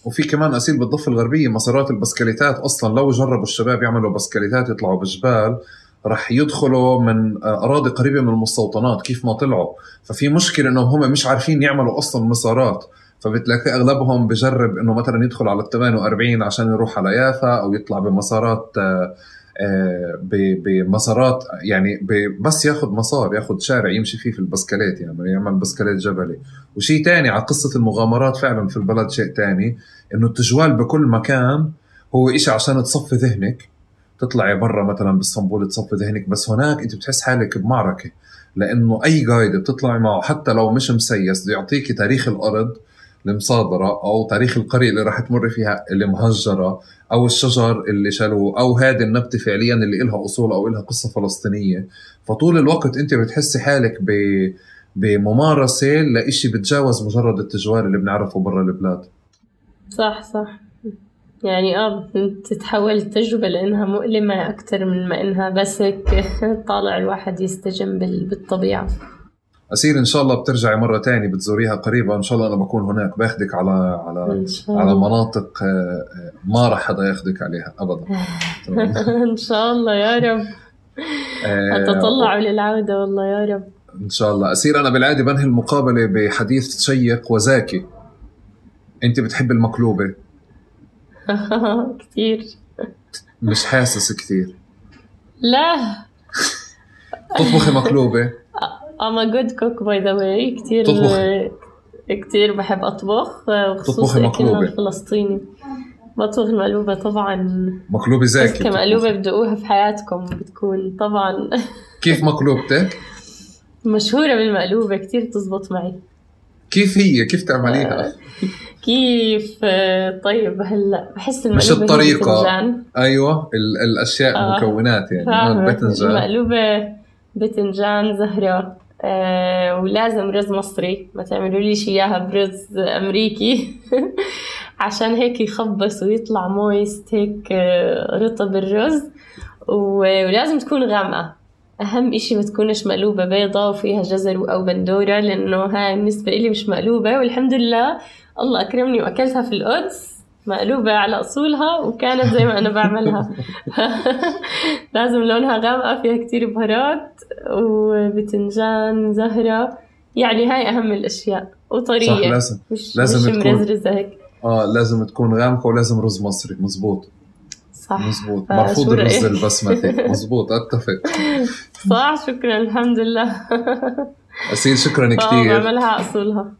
وفي كمان أسيل بالضفة الغربية مسارات البسكليتات. أصلا لو جربوا الشباب يعملوا بسكليتات يطلعوا بالجبال رح يدخلوا من أراضي قريبة من المستوطنات كيف ما طلعوا. ففي مشكلة إنهم هم مش عارفين يعملوا أصلا مسارات. فبتلاقي أغلبهم بجرب إنه مثلا يدخل على ال 48 عشان يروح على يافا أو يطلع بمسارات آه، آه، بمسارات يعني بس ياخذ مسار ياخذ شارع يمشي فيه في البسكليت يعني يعمل بسكليت جبلي. وشيء تاني على قصة المغامرات فعلا في البلد شيء تاني إنه التجوال بكل مكان هو إشي عشان تصفي ذهنك. تطلعي برا مثلا بإسطنبول تصفي ذهنك بس هناك أنت بتحس حالك بمعركة. لأنه أي جايد بتطلعي معه حتى لو مش مسيس بده تاريخ الأرض المصادرة أو تاريخ القرية اللي راح تمر فيها اللي مهجرة أو الشجر اللي شالوه أو هذه النبتة فعليا اللي إلها أصول أو إلها قصة فلسطينية. فطول الوقت أنت بتحسي حالك ب بممارسة لإشي بتجاوز مجرد التجوال اللي بنعرفه برا البلاد. صح صح. يعني آه تتحول تجربة لأنها مؤلمة أكثر من ما إنها بس هيك طالع الواحد يستجم بالطبيعة. أسير إن شاء الله بترجعي مرة تانية بتزوريها قريبا إن شاء الله أنا بكون هناك. باخدك على على على مناطق آه، آه، ما راح حدا ياخدك عليها أبدا. إن شاء الله يا رب. آه، أتطلع للعودة والله يا رب. إن شاء الله. أسير أنا بالعادة بنهي المقابلة بحديث شيق وزاكي أنت بتحب المقلوبة؟ كثير. مش حاسس كثير. لا. تطبخي مقلوبة؟ I'm a good cook by the way. كثير كثير بحب أطبخ خصوصا اكلنا الفلسطيني. مطبخ المقلوبة طبعا. مقلوبة زاكي مقلوبة بتدوقوها في حياتكم بتكون طبعا. كيف مقلوبتك؟ مشهورة بالمقلوبة كتير بتزبط معي. كيف هي؟ كيف تعمليها؟ كيف؟ آه، طيب هلا بحس مش المقلوبة هي الطريقة. أيوه ال- الأشياء آه. المكونات يعني آه، الباذنجان المقلوبة بتنجان زهرة. آه ولازم رز مصري. ما تعملوا لي إياها برز أمريكي. عشان هيك يخبص ويطلع مويست هيك آه، رطب الرز. ولازم تكون غامقة. أهم إشي ما تكونش مقلوبة بيضة وفيها جزر أو بندورة لأنه هاي بالنسبة إلي مش مقلوبة. والحمد لله الله أكرمني وأكلتها في القدس. مقلوبة على أصولها وكانت زي ما أنا بعملها. لازم لونها غامقة فيها كتير بهارات وبتنجان زهرة. يعني هاي أهم الأشياء. صح وطرية لازم. مش لازم مش تكون- مرزرزة هيك. آه لازم تكون غامقة ولازم رز مصري. مزبوط صح. مزبوط مرفوض الرز؟ البسمتي. مزبوط أتفق. صح شكرا الحمد لله. أسيل شكرا كثير بعملها أصولها.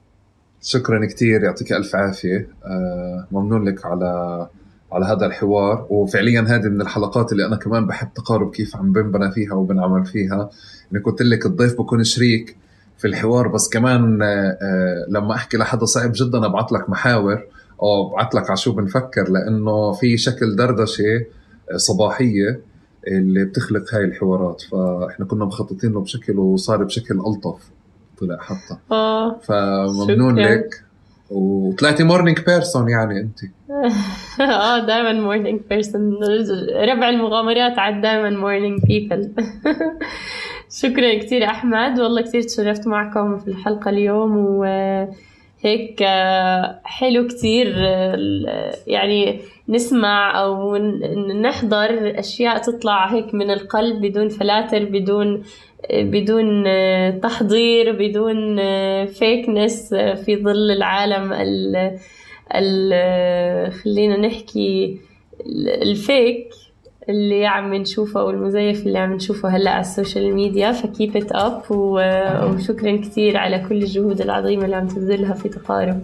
شكرا كثير يعطيك ألف عافية. آه ممنون لك على على هذا الحوار. وفعليا هذه من الحلقات اللي أنا كمان بحب تقارب كيف عم بنبنى فيها وبنعمل فيها. إني قلت لك الضيف بكون شريك في الحوار بس كمان آه آه لما أحكي لحدا صعب جدا أبعث لك محاور أو أبعث لك على شو بنفكر لأنه في شكل دردشة صباحية اللي بتخلق هاي الحوارات. فإحنا كنا مخططين له بشكل وصار بشكل ألطف. طلع حتى آه. فممنون. لك. وطلعتي morning person يعني أنت. آه دائما morning person ربع المغامرات عاد دائما morning people شكرا كثير أحمد. والله كثير تشرفت معكم في الحلقة اليوم. وهيك آه، حلو كثير يعني نسمع أو ن- نحضر أشياء تطلع هيك من القلب بدون فلاتر بدون بدون آه، تحضير بدون fakeness في ظل العالم ال ال خلينا نحكي ال- ال fake اللي عم نشوفه والمزيف اللي عم نشوفه هلأ على ال social media. ف keep it up وشكرا كثير على كل الجهود العظيمة اللي عم تبذلها في تقارب.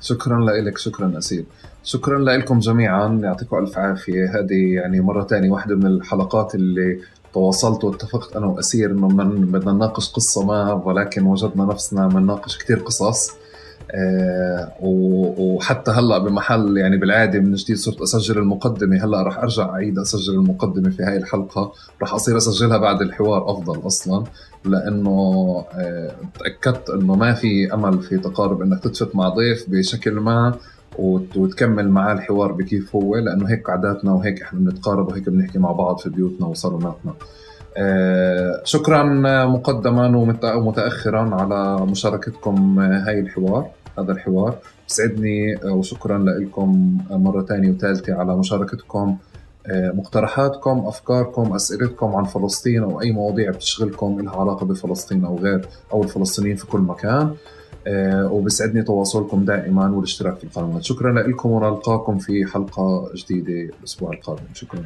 شكرا لك شكرا اسيل شكرا لكم جميعا. يعطيكم ألف عافية. هذه يعني مرة تانية واحدة من الحلقات اللي تواصلت واتفقت أنا وأسيل إنه بدنا نناقش قصة ما ولكن وجدنا نفسنا بنناقش كثير قصص. آه وحتى هلأ بمحل يعني بالعادة من جديد صرت أسجل المقدمة. هلأ راح أرجع أعيد أسجل المقدمة في هاي الحلقة. راح أصير أسجلها بعد الحوار أفضل أصلا لأنه آه، تأكدت إنه ما في أمل في تقارب إنك تتفق مع ضيف بشكل ما. وتكمل معاه الحوار بكيف هو لأنه هيك عاداتنا وهيك إحنا بنتقارب وهيك بنحكي مع بعض في بيوتنا وصالوناتنا. آه، شكرا مقدما ومت- ومتاخرا على مشاركتكم آه، هاي الحوار هذا الحوار. بسعدني آه، وشكرا لكم مرة ثانية وثالثه على مشاركتكم مقترحاتكم أفكاركم أسئلتكم عن فلسطين أو أي مواضيع بتشغلكم لها علاقة بفلسطين أو غير أو الفلسطينيين في كل مكان. وبسعدني تواصلكم دائما والاشتراك في القناة. شكرا لكم ونلقاكم في حلقة جديدة الأسبوع القادم. شكرا.